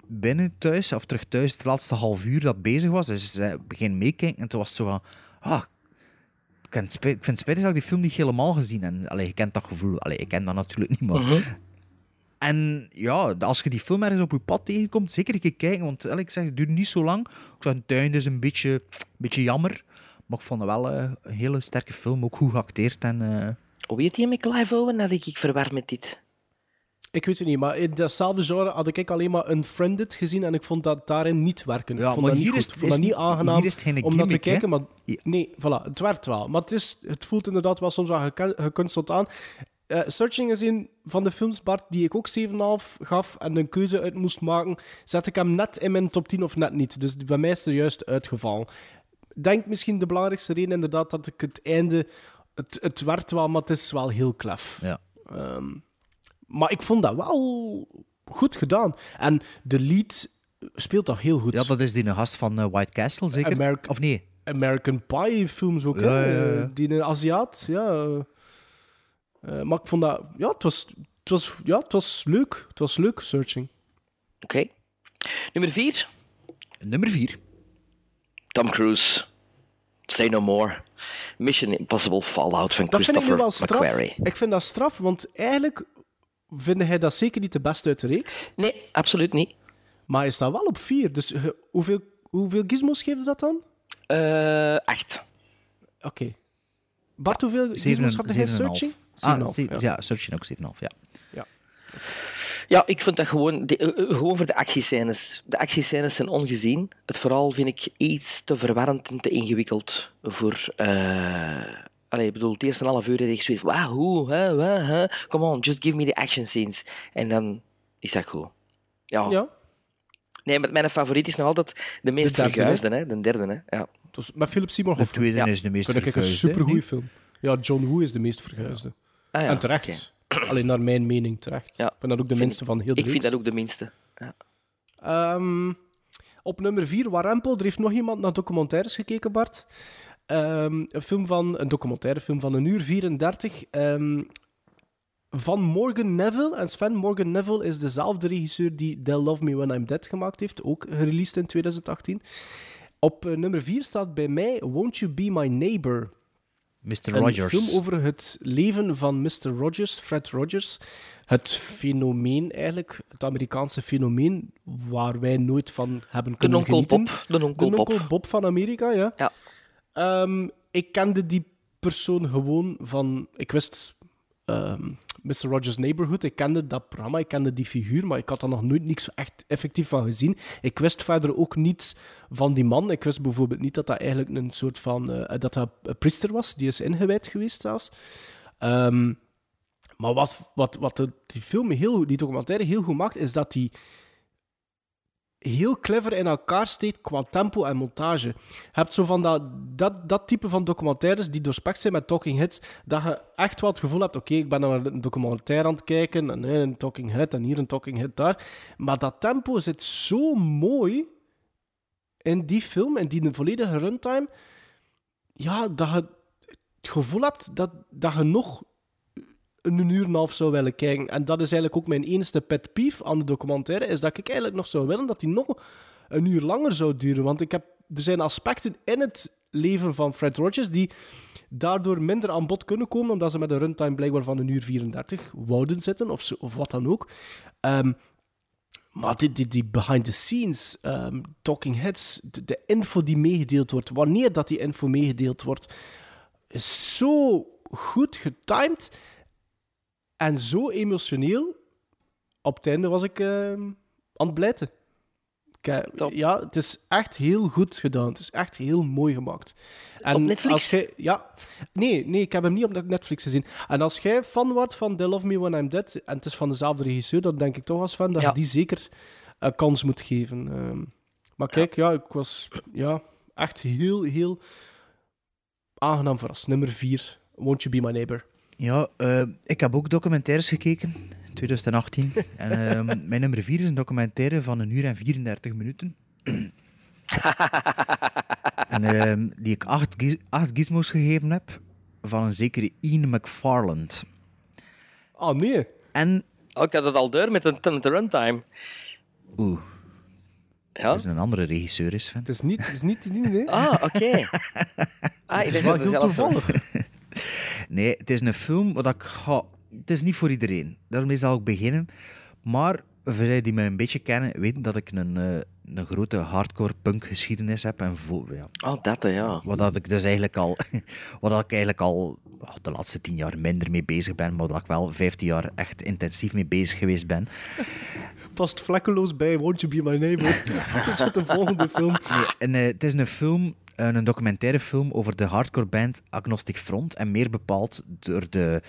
binnen thuis, of terug thuis, het laatste half uur dat bezig was. Dus ze begin meekijken en toen was het zo van... Ah, ik vind het spijtig dat ik die film niet helemaal gezien heb. Allee, je kent dat gevoel. Allee, ik ken dat natuurlijk niet, maar... Mhm. En ja, als je die film ergens op je pad tegenkomt, zeker een keer kijken. Want ik zeg, het duurt niet zo lang. Ik zag een tuin, dus een beetje, beetje jammer. Maar ik vond het wel eh, een hele sterke film, ook goed geacteerd. En, eh, Hoe weet je met Clive Owen? Dat ik ik verwar met dit. Ik weet het niet, maar in datzelfde genre had ik alleen maar Unfriended gezien en ik vond dat daarin niet werken. Ja, ik vond maar dat niet hier goed. is- Ik vond dat is- niet aangenaam hier is geen om dat te gimmick, hè? kijken. Maar nee, voilà, het werkt wel. Maar het, is, het voelt inderdaad wel soms wel gekunsteld aan. Eh, Searching is een van de films, Bart, die ik ook 7,5 gaf en een keuze uit moest maken. Zet ik hem net in mijn top 10 of net niet? Dus bij mij is er juist uitgevallen. Denk misschien de belangrijkste reden inderdaad dat ik het einde... Het, het werkt wel, maar het is wel heel klef. ja. Ehm, maar ik vond dat wel goed gedaan. En de lead speelt dat heel goed. ja, dat is die gast van eh, White Castle, zeker? Of nee? American Pie films ook, Ja, ja, ja. Die een Aziat, ja. Eh. Eh, maar ik vond dat... Ja, het was, het was, ja, het was leuk. Het was leuk, Searching. Oké. Nummer 4. Nummer 4. Tom Cruise. Say No More. Mission Impossible Fallout van Dat vind ik Christopher straf. McQuarrie. Ik vind dat straf, want eigenlijk vind hij dat zeker niet de beste uit de reeks. Nee, absoluut niet. Maar hij staat wel op vier. Dus eh, hoeveel, hoeveel gizmos geeft dat dan? Eh acht. Oké. Bart, hoeveel gizmos had hij 7,5. Searching? Ah, 7,5, ze- ja. ja. Searching ook 7,5, ja. Ja. Ja, ik vind dat gewoon, de- eh, eh, gewoon voor de actiescènes. De actiescènes zijn ongezien. Het verhaal vind ik iets te verwarrend en te ingewikkeld voor. eh Allee, ik bedoel, het eerste half uur heb ik zoiets van, wauw, hoe, hè, wat, hè? Come on, just give me the action scenes. En dan is dat goed. Ja. Ja. Nee, maar mijn favoriet is nog altijd de meest derde, verguisde, hè? de derde. Hè? Ja. Dus met Philip Seymour De Hoffman. tweede is de meest Vind ik een supergoeie film. Ja, John Woo is de meest verguisde. Ah, ja, en terecht. Alleen naar mijn mening terecht. Ja. Ik vind dat ook de Vind- minste van heel de Ik vind dat ook de minste. Ja. Ehm, op nummer 4, Warempel. Er heeft nog iemand naar documentaires gekeken, Bart. Ehm, een film van, een documentaire film van een uur 34. ehm, van Morgan Neville. En Sven Morgan Neville is dezelfde regisseur die They'll Love Me When I'm Dead gemaakt heeft. Ook gereleased in 2018. Op eh, nummer 4 staat bij mij Won't You Be My Neighbor. Mr. Een Rogers. film over het leven van Mr. Rogers, Fred Rogers. Het fenomeen eigenlijk, het Amerikaanse fenomeen, waar wij nooit van hebben kunnen onkel genieten. Bob, de onkel de onkel Bob. Bob van Amerika, ja. Ja. Ehm, ik kende die persoon gewoon van... Ik wist ehm, Mr. Rogers' Neighborhood, ik kende dat programma, ik kende die figuur, maar ik had er nog nooit niks echt effectief van gezien. Ik wist verder ook niets van die man. Ik wist bijvoorbeeld niet dat dat eigenlijk een soort van... eh, dat een priester was, die is ingewijd geweest zelfs. Ehm, maar wat, wat, wat de- die film, heel, die documentaire heel goed maakt, is dat die heel clever in elkaar steekt qua tempo en montage. Je hebt zo van dat, dat, dat type van documentaires die doorspekt zijn met talking heads, dat je echt wel het gevoel hebt, oké, ik ben naar een documentaire aan het kijken, en een talking head en hier een talking head daar. Maar dat tempo zit zo mooi in die film, in die volledige runtime, ja, dat je het gevoel hebt dat, dat je nog een uur en een half zou willen kijken. En dat is eigenlijk ook mijn enige pet peeve aan de documentaire, is dat ik eigenlijk nog zou willen dat die nog een uur langer zou duren. Want ik heb, er zijn aspecten in het leven van Fred Rogers die daardoor minder aan bod kunnen komen, omdat ze met een runtime blijkbaar van een uur 34 wouden zitten, of, of wat dan ook. Ehm, maar die, die, die behind the scenes, ehm, talking heads, de, de info die meegedeeld wordt, wanneer dat die info meegedeeld wordt, is zo goed getimed en zo emotioneel. Op het einde was ik ehm, aan het blijten. Eh, ja, het is echt heel goed gedaan. Het is echt heel mooi gemaakt. En Op Netflix? Als jij, ja. Nee, nee, ik heb hem niet op Netflix gezien. En als jij fan wordt van They Love Me When I'm Dead, en het is van dezelfde regisseur, dan denk ik toch als fan dat Ja. je die zeker een kans moet geven. Ehm, maar kijk, ja. ik was ja, echt heel, heel aangenaam verrast. Nummer 4, Won't You Be My Neighbor. Ja, eh, ik heb ook documentaires gekeken, 2018. en eh, mijn nummer 4 is een documentaire van een uur en 34 minuten. en eh, die ik acht, giz- acht gizmos gegeven heb van een zekere Ian McFarland. Oh nee. En... Oh, ik had het al deur met de, met de runtime. Oeh. Ja? Dat is een andere regisseur is, Sven. Het is niet, het is niet, nee. Ah, oké. Ah, ik is wel dat het heel zelf was. toevallig. Nee, het is een film wat ik ga... Het is niet voor iedereen. Daarmee zal ik beginnen. Maar voor jij die mij een beetje kennen, weten dat ik een, eh, een grote hardcore punk geschiedenis heb. En vo- ja, Oh, dat, ja. wat dat ik dus eigenlijk al... wat dat ik eigenlijk al de laatste tien jaar minder mee bezig ben, maar dat ik wel vijftien jaar echt intensief mee bezig geweest ben. Past vlekkeloos bij Won't You Be My Neighbor. dat is de volgende film. En, eh, het is een film, een documentaire film over de hardcore band Agnostic Front. En meer bepaald door de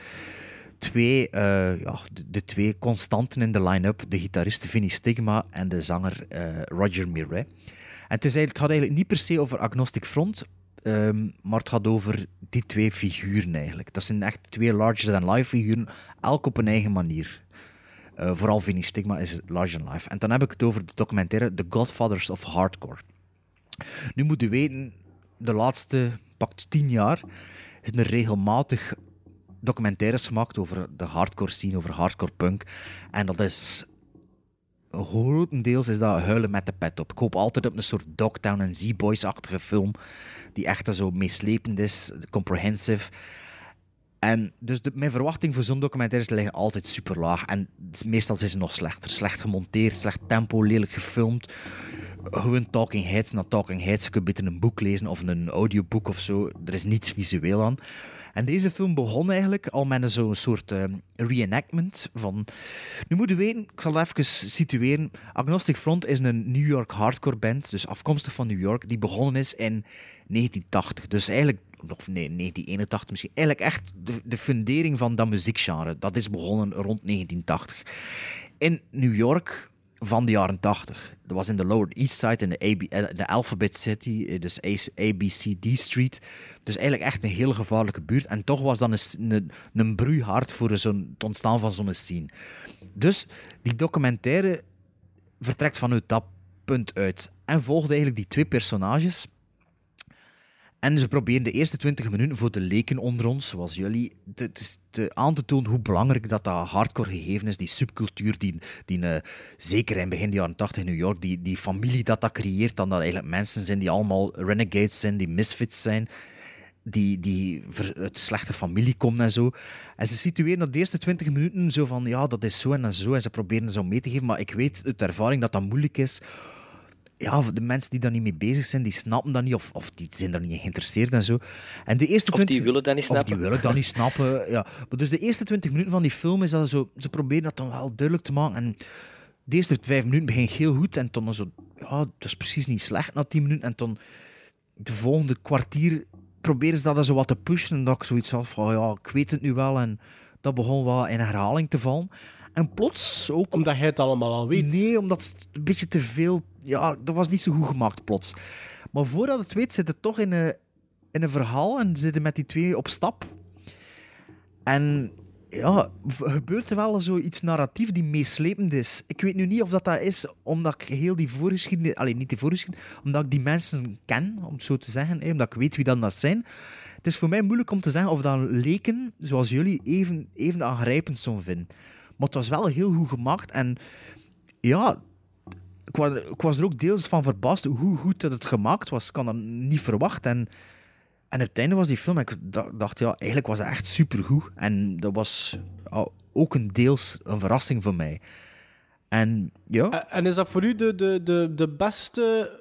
twee, eh, ja, de, twee constanten in de line-up. De gitarist Vinnie Stigma en de zanger eh, Roger Miret. En het, is eigenlijk, gaat eigenlijk niet per se over Agnostic Front, ehm, maar het gaat over die twee figuren eigenlijk. Dat zijn echt twee larger-than-life figuren, elk op een eigen manier. Eh, vooral Vinnie Stigma is larger than life. En dan heb ik het over de documentaire The Godfathers of Hardcore. Nu moet je weten, de laatste pakt tien jaar is er regelmatig documentaires gemaakt over de hardcore scene, over hardcore punk. En dat is grotendeels is dat huilen met de pet op. Ik hoop altijd op een soort Dogtown en Z-Boys-achtige film, die echt zo meeslepend is, comprehensive. En dus de, mijn verwachting voor zo'n documentaires liggen altijd super laag. En meestal zijn ze nog slechter. Slecht gemonteerd, slecht tempo, lelijk gefilmd. Gewoon talking heads na talking heads. Je kunt beter een boek lezen of een audioboek of zo. Er is niets visueel aan. En deze film begon eigenlijk al met zo'n soort eh, reenactment van... Nu moet je weten, ik zal het even situeren. Agnostic Front is een New York hardcore band, dus afkomstig van New York, die begonnen is in 1980. Dus eigenlijk, of nee, 1981 misschien. Eigenlijk echt de, de fundering van dat muziekgenre. Dat is begonnen rond 1980. In New York van de jaren 80. Dat was in de Lower East Side, in de, eh, de Alphabet City, eh, dus ABCD Street. Dus eigenlijk echt een heel gevaarlijke buurt. En toch was dat een, een, een voor het ontstaan van zo'n scene. Dus die documentaire vertrekt vanuit dat punt uit. En volgde eigenlijk die twee personages. En ze proberen de eerste 20 minuten voor de leken onder ons, zoals jullie, te, aan te tonen hoe belangrijk dat, dat hardcore gegeven is. Die subcultuur, die, die eh, zeker in begin jaren 80 in New York, die, die familie dat dat creëert, dan dat eigenlijk mensen zijn die allemaal renegades zijn, die misfits zijn die, die uit slechte familie komen en zo. En ze situeren dat de eerste 20 minuten zo van, ja, dat is zo en zo. En ze proberen zo mee te geven. Maar ik weet uit ervaring dat dat moeilijk is. Ja, voor de mensen die daar niet mee bezig zijn, die snappen dat niet. Of, of die zijn daar niet in geïnteresseerd en zo. En de eerste Of die 20 willen dat niet Of die snappen. willen dat niet snappen, ja. Maar dus de eerste 20 minuten van die film is dat zo... Ze proberen dat dan wel duidelijk te maken. En de eerste vijf minuten begint heel goed. En toen zo... Ja, dat is precies niet slecht na 10 minuten. En toen de volgende kwartier proberen ze dat dan zo wat te pushen. En dat ik zoiets had van, ja, ik weet het nu wel. En dat begon wel in herhaling te vallen. En plots ook... Omdat jij het allemaal al weet. Nee, omdat het een beetje te veel... Ja, dat was niet zo goed gemaakt plots. Maar voordat het weet, zit het toch in een, in een verhaal. En zitten met die twee op stap. En ja, gebeurt er wel zoiets narratief die meeslepend is. Ik weet nu niet of dat, dat is omdat ik heel die voorgeschiedenis... Alleen niet die voorgeschiedenis, omdat ik die mensen ken, om zo te zeggen. omdat ik weet wie dan dat zijn. Het is voor mij moeilijk om te zeggen of dat leken, zoals jullie, even, even aangrijpend zouden vinden. Maar het was wel heel goed gemaakt. En ja, ik was, ik was er ook deels van verbaasd hoe goed dat het gemaakt was. Ik kan dat niet verwachten. En, en op het einde was die film, ik da- dacht, ja, eigenlijk was het echt supergoed. En dat was ja, ook een deels een verrassing voor mij. En ja, En- is dat voor u de, de, de, de beste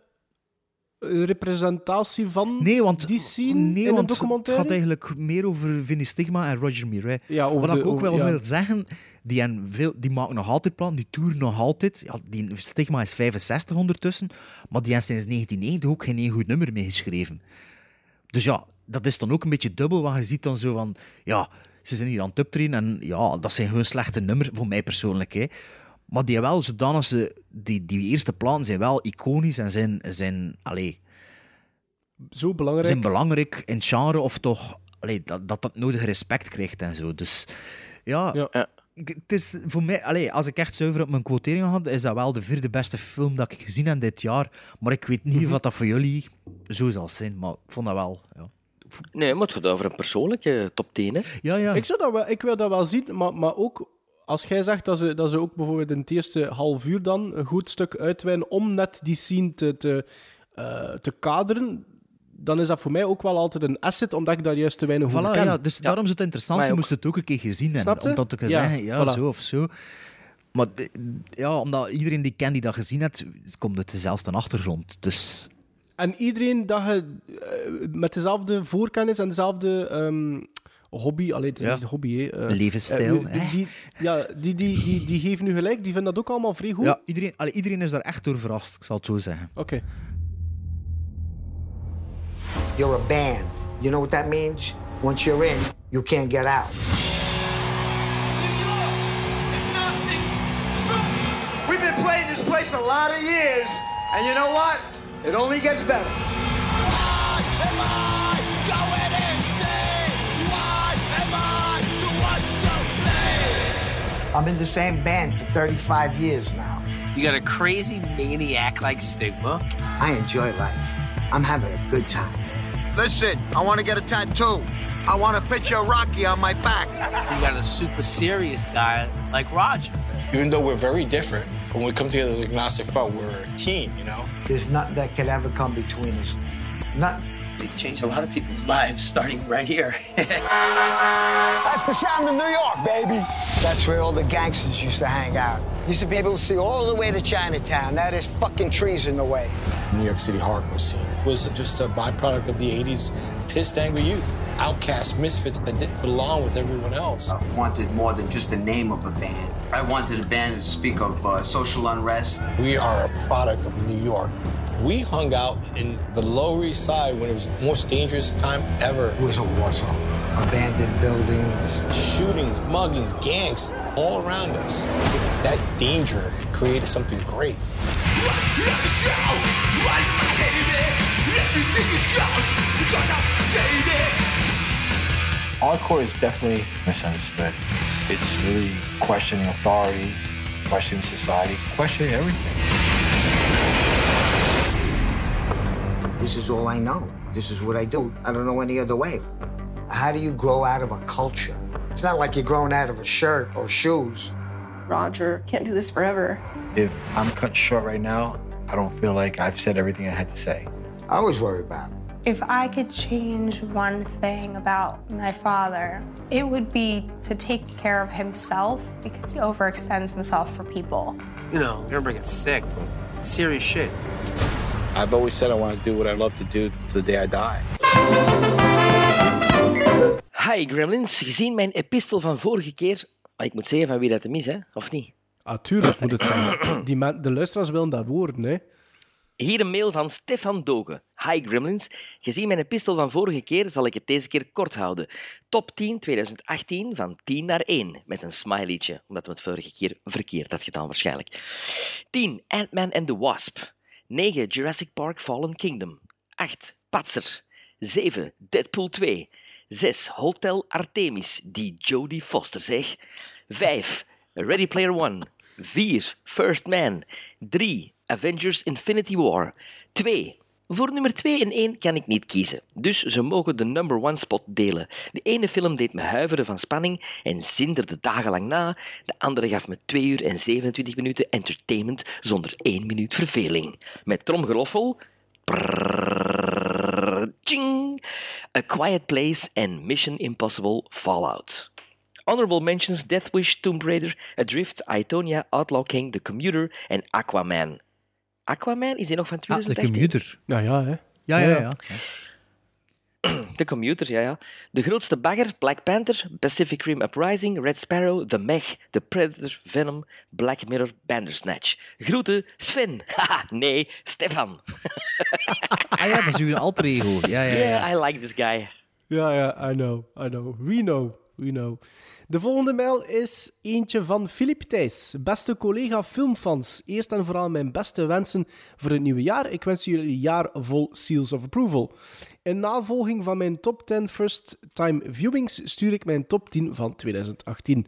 representatie van nee, want, die scene nee, in een want het documentaire? gaat eigenlijk meer over Vinnie Stigma en Roger Miret. Ja, Wat de- ik ook over- wel ja. wil zeggen, die, en veel, die maken nog altijd plan, die toeren nog altijd. Ja, die Stigma is 65 ondertussen, maar die heeft sinds 1990 ook geen één goed nummer meer geschreven. Dus ja, dat is dan ook een beetje dubbel, want je ziet dan zo van, ja, ze zijn hier aan het optreden en ja, dat zijn gewoon slechte nummers, voor mij persoonlijk. Hè. Maar die wel, zodanig ze, die, die eerste platen zijn wel iconisch en zijn, zijn allee, Zo belangrijk. zijn belangrijk in het genre of toch allee, dat, dat dat nodige respect krijgt en zo. Dus ja, ik- het is voor mij, allee, als ik echt zuiver op mijn quotering had, is dat wel de vierde beste film dat ik gezien heb dit jaar. Maar ik weet niet Mhm. wat dat voor jullie zo zal zijn, maar ik vond dat wel. Ja. Nee, maar het gaat over een persoonlijke top 10. Hè? Ja, ja. Ik, zou dat wel, ik wil dat wel zien, maar, maar ook als jij zegt dat ze, dat ze ook bijvoorbeeld in het eerste half uur dan een goed stuk uitwijnen om net die scene te, te, eh, te kaderen, dan is dat voor mij ook wel altijd een asset, omdat ik daar juist te weinig over Voilà, ken. ja, dus daarom is het interessant, ook- moesten het ook een keer gezien hebben, je? om dat te kunnen Ja, zeggen, ja, voilà. zo of zo. Maar ja, omdat iedereen die kent die dat gezien heeft, komt uit dezelfde achtergrond. Dus En iedereen dat je eh, met dezelfde voorkennis en dezelfde ehm, hobby, alleen het is Ja. niet een hobby, hè, eh, Levensstijl, eh, die, die, ja, die, die, die, die geven nu gelijk, die vinden dat ook allemaal vrij goed. ja, iedereen, allee, iedereen is daar echt door verrast, ik zal het zo zeggen. Oké. You're a band. You know what that means? Once you're in, you can't get out. We've been playing this place a lot of years, and you know what? It only gets better. I'm in the same band for 35 years now. You got a crazy maniac like Stigma. I enjoy life. I'm having a good time. Listen, I want to get a tattoo. I want a picture of Rocky on my back. You got a super serious guy like Roger. Even though we're very different, when we come together as Agnostic Front, we're a team, you know? There's nothing that can ever come between us. Nothing. We've changed a lot of people's lives starting right here. That's the sound of New York, baby. That's where all the gangsters used to hang out. Used should be able to see all the way to Chinatown. Now there's fucking trees in the way. The New York City hardcore scene was just a byproduct of the 80s pissed, angry youth. Outcasts, misfits that didn't belong with everyone else. I wanted more than just the name of a band. I wanted a band to speak of uh, social unrest. We are a product of New York. We hung out in the Lower East Side when it was the most dangerous time ever. It was a war zone. Abandoned buildings. Shootings, muggings, gangs all around us. That danger created something great. Hardcore is definitely misunderstood. It's really questioning authority, questioning society, questioning everything. This is all I know. This is what I do. I don't know any other way. How do you grow out of a culture? It's not like you're growing out of a shirt or shoes. Roger, can't do this forever. If I'm cut short right now, I don't feel like I've said everything I had to say. I always worry about it. If I could change one thing about my father, it would be to take care of himself because he overextends himself for people. You know, everybody gets sick, but serious shit. I've always said I want to do what I love to do to the day I die. Hi Gremlins, gezien mijn epistel van vorige keer. Ah, ik moet zeggen van wie dat hem is, hè? of niet? Ah, tuurlijk moet het zijn. Die man, de luisteraars willen dat woorden, hè. Hier een mail van Stefan Dogen. Hi Gremlins, gezien mijn epistel van vorige keer zal ik het deze keer kort houden. Top 10 2018 van 10 naar 1, met een smileytje, omdat we het vorige keer verkeerd had gedaan waarschijnlijk. 10 Ant-Man and the Wasp. 9 Jurassic Park Fallen Kingdom. 8 Patser. 7 Deadpool 2. 6 Hotel Artemis, die Jodie Foster zeg. 5 Ready Player One. 4 First Man. 3 Avengers Infinity War. 2 voor nummer 2 en 1 kan ik niet kiezen, dus ze mogen de number one spot delen. De ene film deed me huiveren van spanning en zinderde dagenlang na, de andere gaf me 2 uur en 27 minuten entertainment zonder 1 minuut verveling. Met tromgeroffel... prrrr, A Quiet Place en Mission Impossible Fallout. Honorable mentions Death Wish, Tomb Raider, Adrift, Itonia, Outlaw King, The Commuter en Aquaman. Aquaman, is die nog van Ah, de 2018? commuter. Ja, ja, hè. Ja, ja, ja. De commuter, ja, ja. De grootste bagger, Black Panther, Pacific Rim Uprising, Red Sparrow, The Meg, The Predator, Venom, Black Mirror, Bandersnatch. Groeten, Sven. Haha, nee, Stefan. Ah ja, dat is uw alter ego. Ja, ja, ja. Yeah, I like this guy. Ja, ja, I know, I know. We know, we know. De volgende mail is eentje van Filip Thijs. Beste collega filmfans, eerst en vooral mijn beste wensen voor het nieuwe jaar. Ik wens jullie een jaar vol seals of approval. In navolging van mijn top 10 first-time viewings stuur ik mijn top 10 van 2018.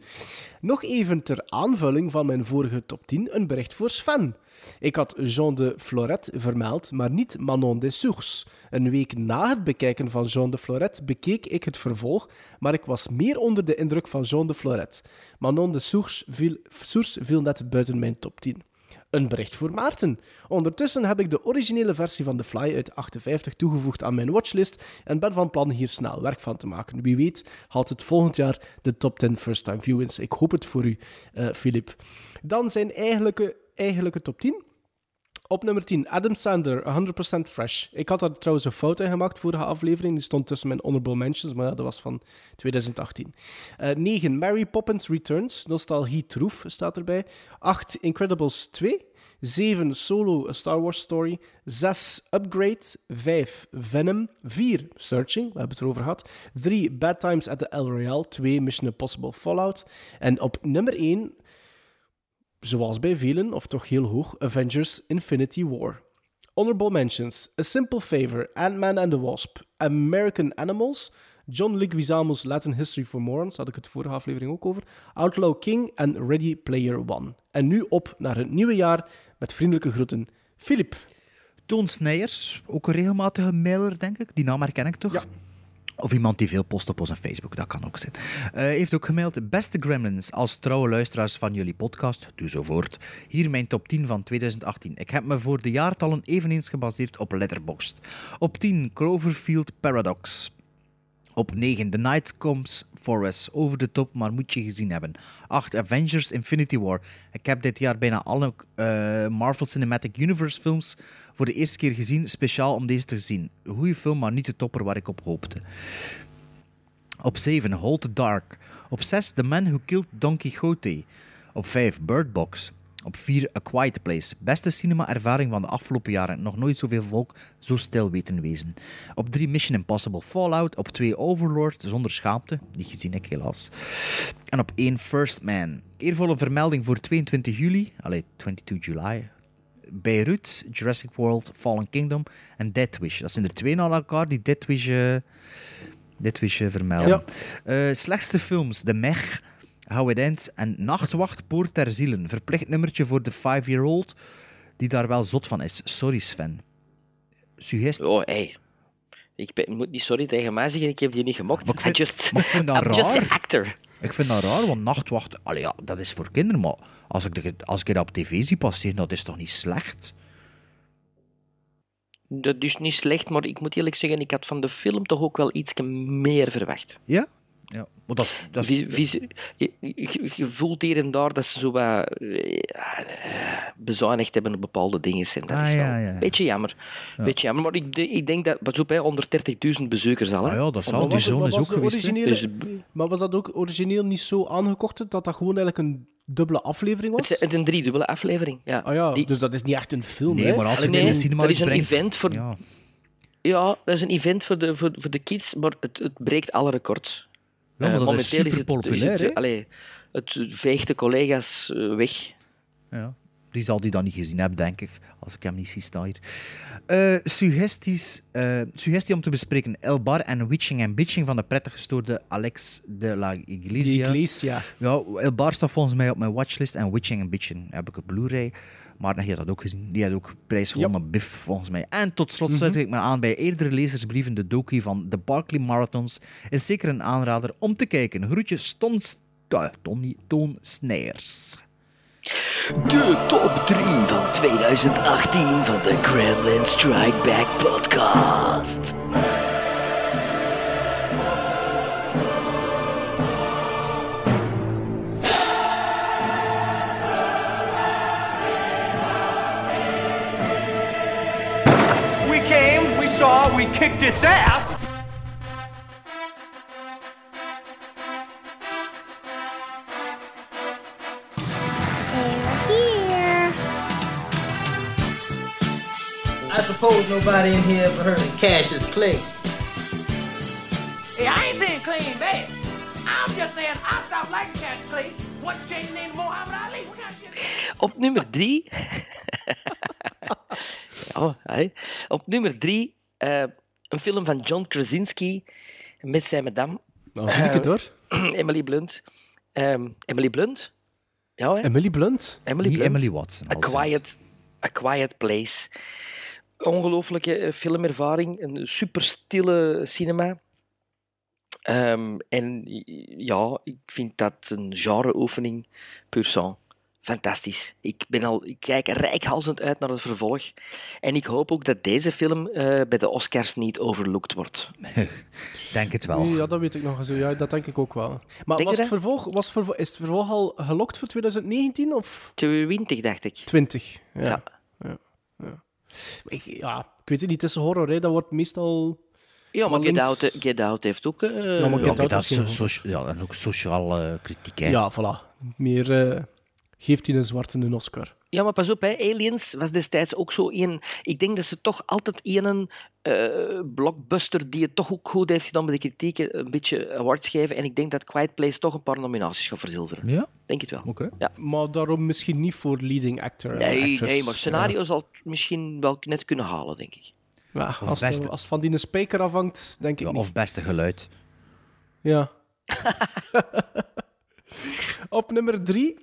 Nog even ter aanvulling van mijn vorige top 10 een bericht voor Sven. Ik had Jean de Floret vermeld, maar niet Manon de Source. Een week na het bekijken van Jean de Floret bekeek ik het vervolg, maar ik was meer onder de indruk van Jean de Floret. Manon de Source viel, viel net buiten mijn top 10. Een bericht voor Maarten. Ondertussen heb ik de originele versie van The Fly uit 58 toegevoegd aan mijn watchlist en ben van plan hier snel werk van te maken. Wie weet haalt het volgend jaar de top 10 first-time viewings. Ik hoop het voor u, eh Filip. Dan zijn eigenlijke, eigenlijke top 10. Op nummer 10, Adam Sandler, 100% Fresh. Ik had daar trouwens een fout in gemaakt, vorige aflevering. Die stond tussen mijn honorable mentions, maar dat was van 2018. Eh 9, Mary Poppins Returns, Nostalgie Troef staat erbij. 8, Incredibles 2. 7, Solo, A Star Wars Story. 6, Upgrade. 5, Venom. 4, Searching, we hebben het erover gehad. 3, Bad Times at the El Royale. 2, Mission Impossible Fallout. En op nummer 1 zoals bij velen, of toch heel hoog, Avengers Infinity War. Honorable mentions: A Simple Favor, Ant-Man and the Wasp, American Animals, John Leguizamo's Latin History for Morons, had ik het vorige aflevering ook over, Outlaw King en Ready Player One. En nu op naar het nieuwe jaar met vriendelijke groeten, Filip. Toon Snijers, ook een regelmatige mailer, denk ik. Die naam herken ik toch? Ja. Of iemand die veel post op onze Facebook, dat kan ook zijn. Eh, heeft ook gemaild, beste Gremlins, als trouwe luisteraars van jullie podcast, doe zo voort. Hier mijn top 10 van 2018. Ik heb me voor de jaartallen eveneens gebaseerd op Letterboxd. Op 10, Cloverfield Paradox. Op 9, The Night Comes For Us. Over de top, maar moet je gezien hebben. 8, Avengers Infinity War. Ik heb dit jaar bijna alle eh, Marvel Cinematic Universe films voor de eerste keer gezien, speciaal om deze te zien. Een goede film, maar niet de topper waar ik op hoopte. Op 7, Hold the Dark. Op 6, The Man Who Killed Don Quixote. Op 5, Bird Box. Op 4, A Quiet Place. Beste cinema-ervaring van de afgelopen jaren. Nog nooit zoveel volk zo stil weten wezen. Op 3, Mission Impossible Fallout. Op 2, Overlord, zonder schaamte. Die gezien ik helaas. En op 1, First Man. Eervolle vermelding voor 22 juli. Allee, 22 juli. Beirut, Jurassic World, Fallen Kingdom en Death Wish. Dat zijn er twee na elkaar die Death Wish, eh, Death Wish eh, vermelden. Eh, slechtste films: The Meg, How It Ends en Nachtwacht, Poort ter Zielen. Verplicht nummertje voor de 5-year-old die daar wel zot van is. Sorry Sven. suggestie... Oh, hey. Ik ben, moet niet sorry tegen mij zeggen, ik heb die niet. Maar ik vind, just, maar ik vind dat just raar. actor. Ik vind dat raar, want nachtwacht, allee, ja, dat is voor kinderen, maar als ik, de- als ik het op tv zie passeren, dat is toch niet slecht? Dat is niet slecht, maar ik moet eerlijk zeggen, ik had van de film toch ook wel iets meer verwacht. Ja? Ja, maar dat, is- dat is... Je, je- je voelt hier en daar dat ze zo wat eh, bezuinigd hebben op bepaalde dingen. En dat Ah, is wel ja, ja, ja. een beetje jammer. Ja. Beetje jammer. Maar ik, ik denk dat, pas op, hè, 130.000 bezoekers al. Hè? Ah ja, dat zal. Die maar is was ook geweest. Dus- Maar was dat ook origineel niet zo aangekocht dat dat gewoon eigenlijk een dubbele aflevering was? Het is een driedubbele aflevering. Ja. Ah ja, Die- dus dat is niet echt een film, Nee, hè? maar als je Nee, het in de cinema dat is een uitbrengt- event voor- Ja. Ja, dat is een event voor de, voor, voor de kids, maar het, het breekt alle records. Ja, maar dat is momenteel is het, superpopulair, is het, hè? allee, het veegt de collega's eh, weg. Ja. Die zal die dan niet gezien hebben, denk ik. Als ik hem niet zie staan hier. Eh, suggesties, eh, suggestie om te bespreken. El Bar en Witching and Bitching van de prettig gestoorde Alex de la Iglesia. De Iglesia. Ja, El Bar staat volgens mij op mijn watchlist. En Witching and Bitching heb ik op Blu-ray. Maar die had dat ook gezien. Die had ook prijs gewonnen op Biff, volgens mij. En tot slot sluit ik me aan bij eerdere lezersbrieven. De docu van de Barkley Marathons is zeker een aanrader om te kijken. Groetjes, Ton, Tony, Toon Snijers. De top 3 van 2018 van de Gremlin Strike Back podcast. Kicked its ass. I suppose nobody in here ever heard of Cassius Clay. Hey, I ain't saying clean bad. I'm just saying I stopped liking Cassius Clay. What's Muhammad Ali? What kind of shit is that? Op nummer 3. ja, hè. Op nummer 3 een film van John Krasinski met zijn madame. Nou, zie ik het hoor. Emily Blunt. Ehm, Emily Blunt? Ja, hè? Emily Blunt? Emily Blunt. Emily Watson. A. Quiet, A Quiet Place. Ongelooflijke eh, filmervaring. Een super stille cinema. Ehm, en ja, ik vind dat een genreoefening pur sang. Fantastisch. Ik, ben al, ik kijk rijkhalsend uit naar het vervolg. En ik hoop ook dat deze film eh, bij de Oscars niet overlooked wordt. Denk het wel. Ja, dat weet ik nog eens. Ja, dat denk ik ook wel. Maar Denk was het vervolg, was het vervolg, is het vervolg al gelokt voor 2019 of 20, dacht ik. 20? Ja. Ja. Ja. ja. Ik, ja, ik weet het niet, het is horror, hè. dat wordt meestal... Ja, maar Get Out, Get Out heeft ook... eh, Ja, maar Ja, Get oké, Out dat was is geen- so- so- ja, en ook sociale kritiek. Hè. Ja, voilà. Meer eh, geeft hij een zwarte een Oscar. Ja, maar pas op, hè. Aliens was destijds ook zo een... Ik denk dat ze toch altijd een eh, blockbuster die het toch ook goed heeft gedaan bij de kritieken een beetje awards geven. En ik denk dat Quiet Place toch een paar nominaties gaat verzilveren. Ja? Denk het wel. Oké. Ja. Maar daarom misschien niet voor leading actor. Nee, actress. nee, maar scenario zal het misschien wel net kunnen halen, denk ik. Ja, als, beste- het, als van die een spijker afhangt, denk ik Ja, niet. of beste geluid. Ja. Op nummer drie,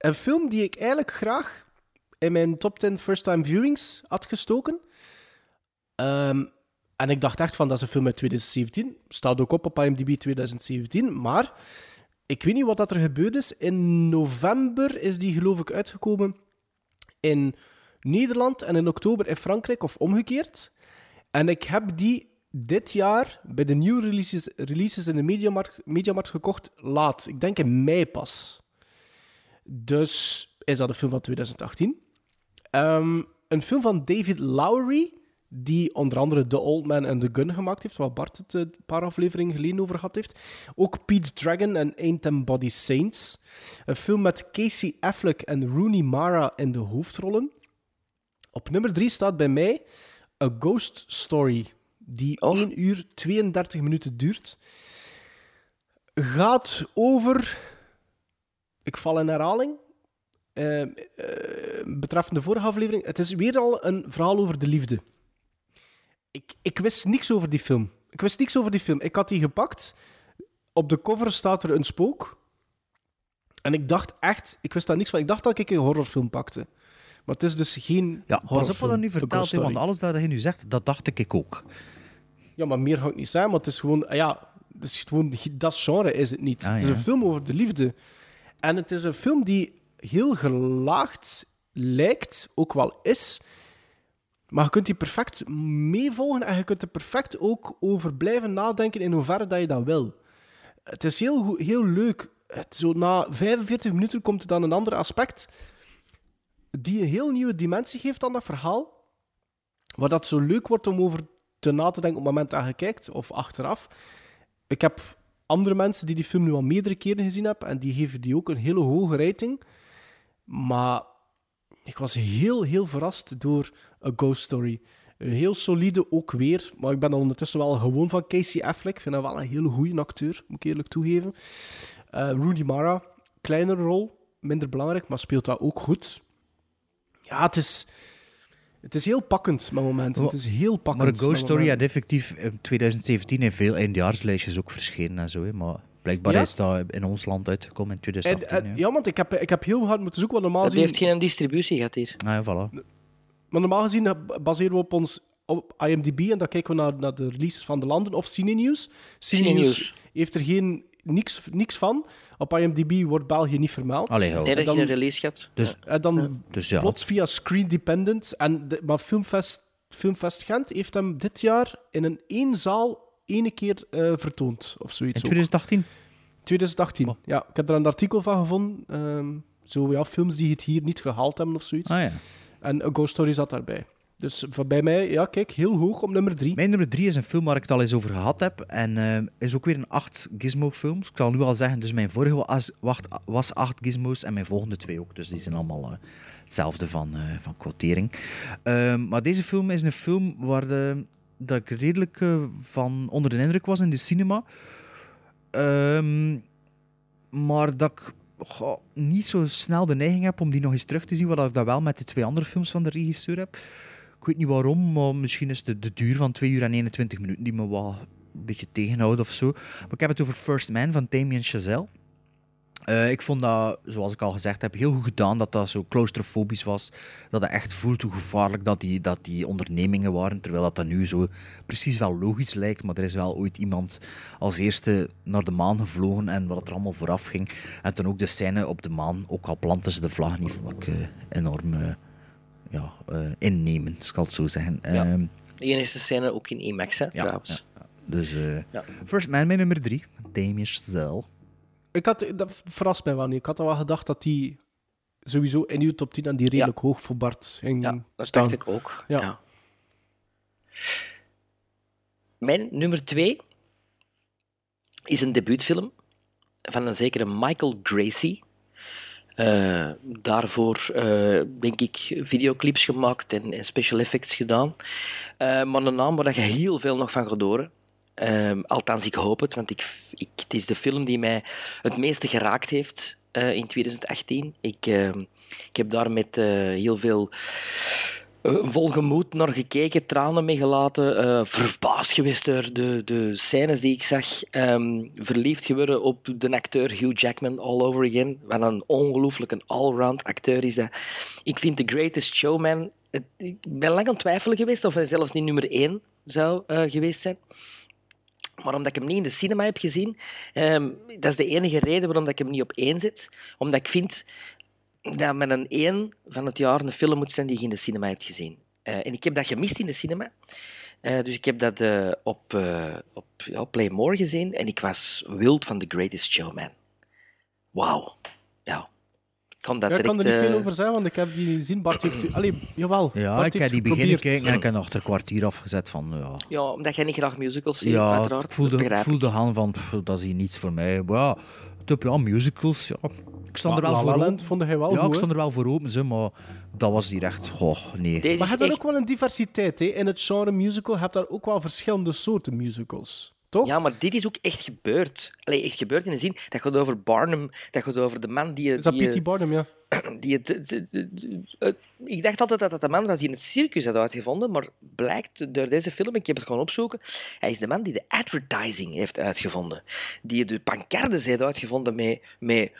een film die ik eigenlijk graag in mijn top 10 first-time viewings had gestoken. Ehm, en ik dacht echt van, dat is een film uit 2017. Staat ook op op IMDb 2017. Maar ik weet niet wat dat er gebeurd is. In november is die geloof ik uitgekomen in Nederland en in oktober in Frankrijk of omgekeerd. En ik heb die dit jaar bij de nieuwe releases, releases in de Mediamarkt, Mediamarkt gekocht laat. Ik denk in mei pas. Dus is dat een film van 2018. Ehm, een film van David Lowery, die onder andere The Old Man and the Gun gemaakt heeft, waar Bart het eh, een paar afleveringen geleden over gehad heeft. Ook Pete Dragon en Ain't Them Body Saints. Een film met Casey Affleck en Rooney Mara in de hoofdrollen. Op nummer 3 staat bij mij A Ghost Story, die 1 uur 32 minuten duurt. Gaat over. Ik val in herhaling. Eh, eh, betreffende de vorige aflevering. Het is weer al een verhaal over de liefde. Ik, ik wist niks over die film. Ik wist niks over die film. Ik had die gepakt. Op de cover staat er een spook. En ik dacht echt, ik wist daar niks van. Ik dacht dat ik een horrorfilm pakte. Maar het is dus geen Ja, pas op wat nu vertelt, want alles dat je nu zegt, dat dacht ik ook. Ja, maar meer ga ik niet zeggen, maar het is gewoon... ah Ja, het is gewoon, dat genre is het niet. Ah, het is een film over de liefde. En het is een film die heel gelaagd lijkt, ook wel is... Maar je kunt die perfect meevolgen en je kunt er perfect ook over blijven nadenken in hoeverre dat je dat wil. Het is heel, heel leuk. Het, zo na 45 minuten komt er dan een ander aspect die een heel nieuwe dimensie geeft aan dat verhaal. Waar dat zo leuk wordt om over te na te denken op het moment dat je kijkt, of achteraf. Ik heb andere mensen die die film nu al meerdere keren gezien hebben, en die geven die ook een hele hoge rating. Maar ik was heel, heel verrast door A Ghost Story. Een heel solide ook weer, maar ik ben dan ondertussen wel gewoon van Casey Affleck. Ik vind hem wel een hele goede acteur, moet ik eerlijk toegeven. Eh Rooney Mara, kleinere rol, minder belangrijk, maar speelt dat ook goed. Ja, het is, het is heel pakkend met momenten. Het is heel pakkend. Maar Ghost Story had effectief in 2017 in veel eindjaarslijstjes ook verschenen en zo. Hè. Maar blijkbaar Ja? is dat in ons land uitgekomen in En, 2018. en- ja. ja, want ik heb, ik heb heel hard moeten zoeken, want normaal Dat gezien... heeft geen distributie gehad hier. Ah, ja, voilà. Maar normaal gezien eh, baseren we op ons op IMDb en dan kijken we naar, naar de releases van de landen of Cinenews. Cinenews Cinenews. heeft er geen, niks, niks van. Op IMDb wordt België niet vermeld. Allee. Nee, dat je een release gehad. Dus, En dan dus ja. plots via Screen Dependent. En de, maar Filmfest, Filmfest Gent heeft hem dit jaar in een één zaal ene keer eh, vertoond. Of In zoiets. ook. 2018? 2018. Ja, ik heb er een artikel van gevonden. ehm, zo ja, films die het hier niet gehaald hebben of zoiets. Ah ja. En A Ghost Story zat daarbij. Dus bij mij, ja, kijk, heel hoog op nummer drie. Mijn nummer drie is een film waar ik het al eens over gehad heb. En eh, is ook weer een acht Gizmo-films. Ik zal nu al zeggen, dus mijn vorige was, wacht, was acht Gizmo's en mijn volgende twee ook. Dus die zijn allemaal eh, hetzelfde van, eh, van quotering. Ehm, maar deze film is een film waar de, dat ik redelijk van onder de indruk was in de cinema. Ehm, maar dat ik niet zo snel de neiging heb om die nog eens terug te zien, wat ik dat wel met de twee andere films van de regisseur heb. Ik weet niet waarom, maar misschien is de, de duur van 2 uur en 21 minuten die me wat een beetje tegenhoudt of zo. Maar ik heb het over First Man van Damien Chazelle. Eh, ik vond dat, zoals ik al gezegd heb, heel goed gedaan dat dat zo claustrofobisch was. Dat het echt voelt hoe gevaarlijk dat die, dat die ondernemingen waren. Terwijl dat, dat nu zo precies wel logisch lijkt. Maar er is wel ooit iemand als eerste naar de maan gevlogen en wat er allemaal vooraf ging. En toen ook de scène op de maan, ook al planten ze de vlag niet, vond ik eh, enorm eh, ja, eh, innemen, zal ik het zo zeggen. Ja. Ehm, De enige scène ook in IMAX, hè, trouwens. ja, ja. Dus eh, Ja. First Man, mijn nummer drie, Damien Chazelle. Ik had, dat verrast mij wel niet. Ik had al wel gedacht dat die sowieso in uw top 10 en die redelijk hoog voor Bart ging Ja, dat staan. dacht ik ook. Ja. Ja. Mijn nummer twee is een debuutfilm van een zekere Michael Gracie. Eh, daarvoor eh, denk ik videoclips gemaakt en, special effects gedaan. Eh, maar een naam waar je heel veel nog van gaat horen. Althans, ik hoop het, want ik, ik, het is de film die mij het meeste geraakt heeft in 2018. Ik, ik heb daar met heel veel vol gemoed naar gekeken, tranen mee gelaten, eh, verbaasd geweest door de, de scènes die ik zag. Ehm, verliefd geworden op de acteur Hugh Jackman all over again. Wat een ongelooflijk een allround acteur is dat. Ik vind The Greatest Showman... Ik ben lang aan het twijfelen geweest of hij zelfs niet nummer één zou eh, geweest zijn. Maar omdat ik hem niet in de cinema heb gezien, ehm, dat is de enige reden waarom ik hem niet op één zet. Omdat ik vind dat met een één van het jaar een film moet zijn die je in de cinema hebt gezien. Eh, en ik heb dat gemist in de cinema. Eh, dus ik heb dat eh, op, eh, op ja, Playmore gezien en ik was wild van The Greatest Showman. Wauw. Ja. Ik kan dat Ja, ik kan er niet veel over zeggen, want ik heb die niet gezien. Bart heeft... u- Allee, jawel. Ja, Bart ik heb die beginnen kijken en ik heb nog een kwartier afgezet van, ja... Ja, omdat jij niet graag musicals ziet, Ja, uiteraard. ik voelde, ik begrijp voelde aan van, pff, dat is hier niets voor mij. Maar ja, ja, musicals, ja. Ik stond er wel La voor Land open. vond jij wel Ja, goed, ik stond er wel voor open, ze, maar dat was hier echt, oh, nee. Deze Maar je hebt echt- ook wel een diversiteit. Hè? In het genre musical heb je daar ook wel verschillende soorten musicals. Toch? Ja, maar dit is ook echt gebeurd. Allee, echt gebeurd in de zin, dat gaat over Barnum, dat gaat over de man die... Is dat P.T. Barnum, ja? die het, ik dacht altijd dat het de man was die in het circus had uitgevonden, maar blijkt door deze film, ik heb het gewoon opzoeken, hij is de man die de advertising heeft uitgevonden. Die de pancardes heeft uitgevonden met, met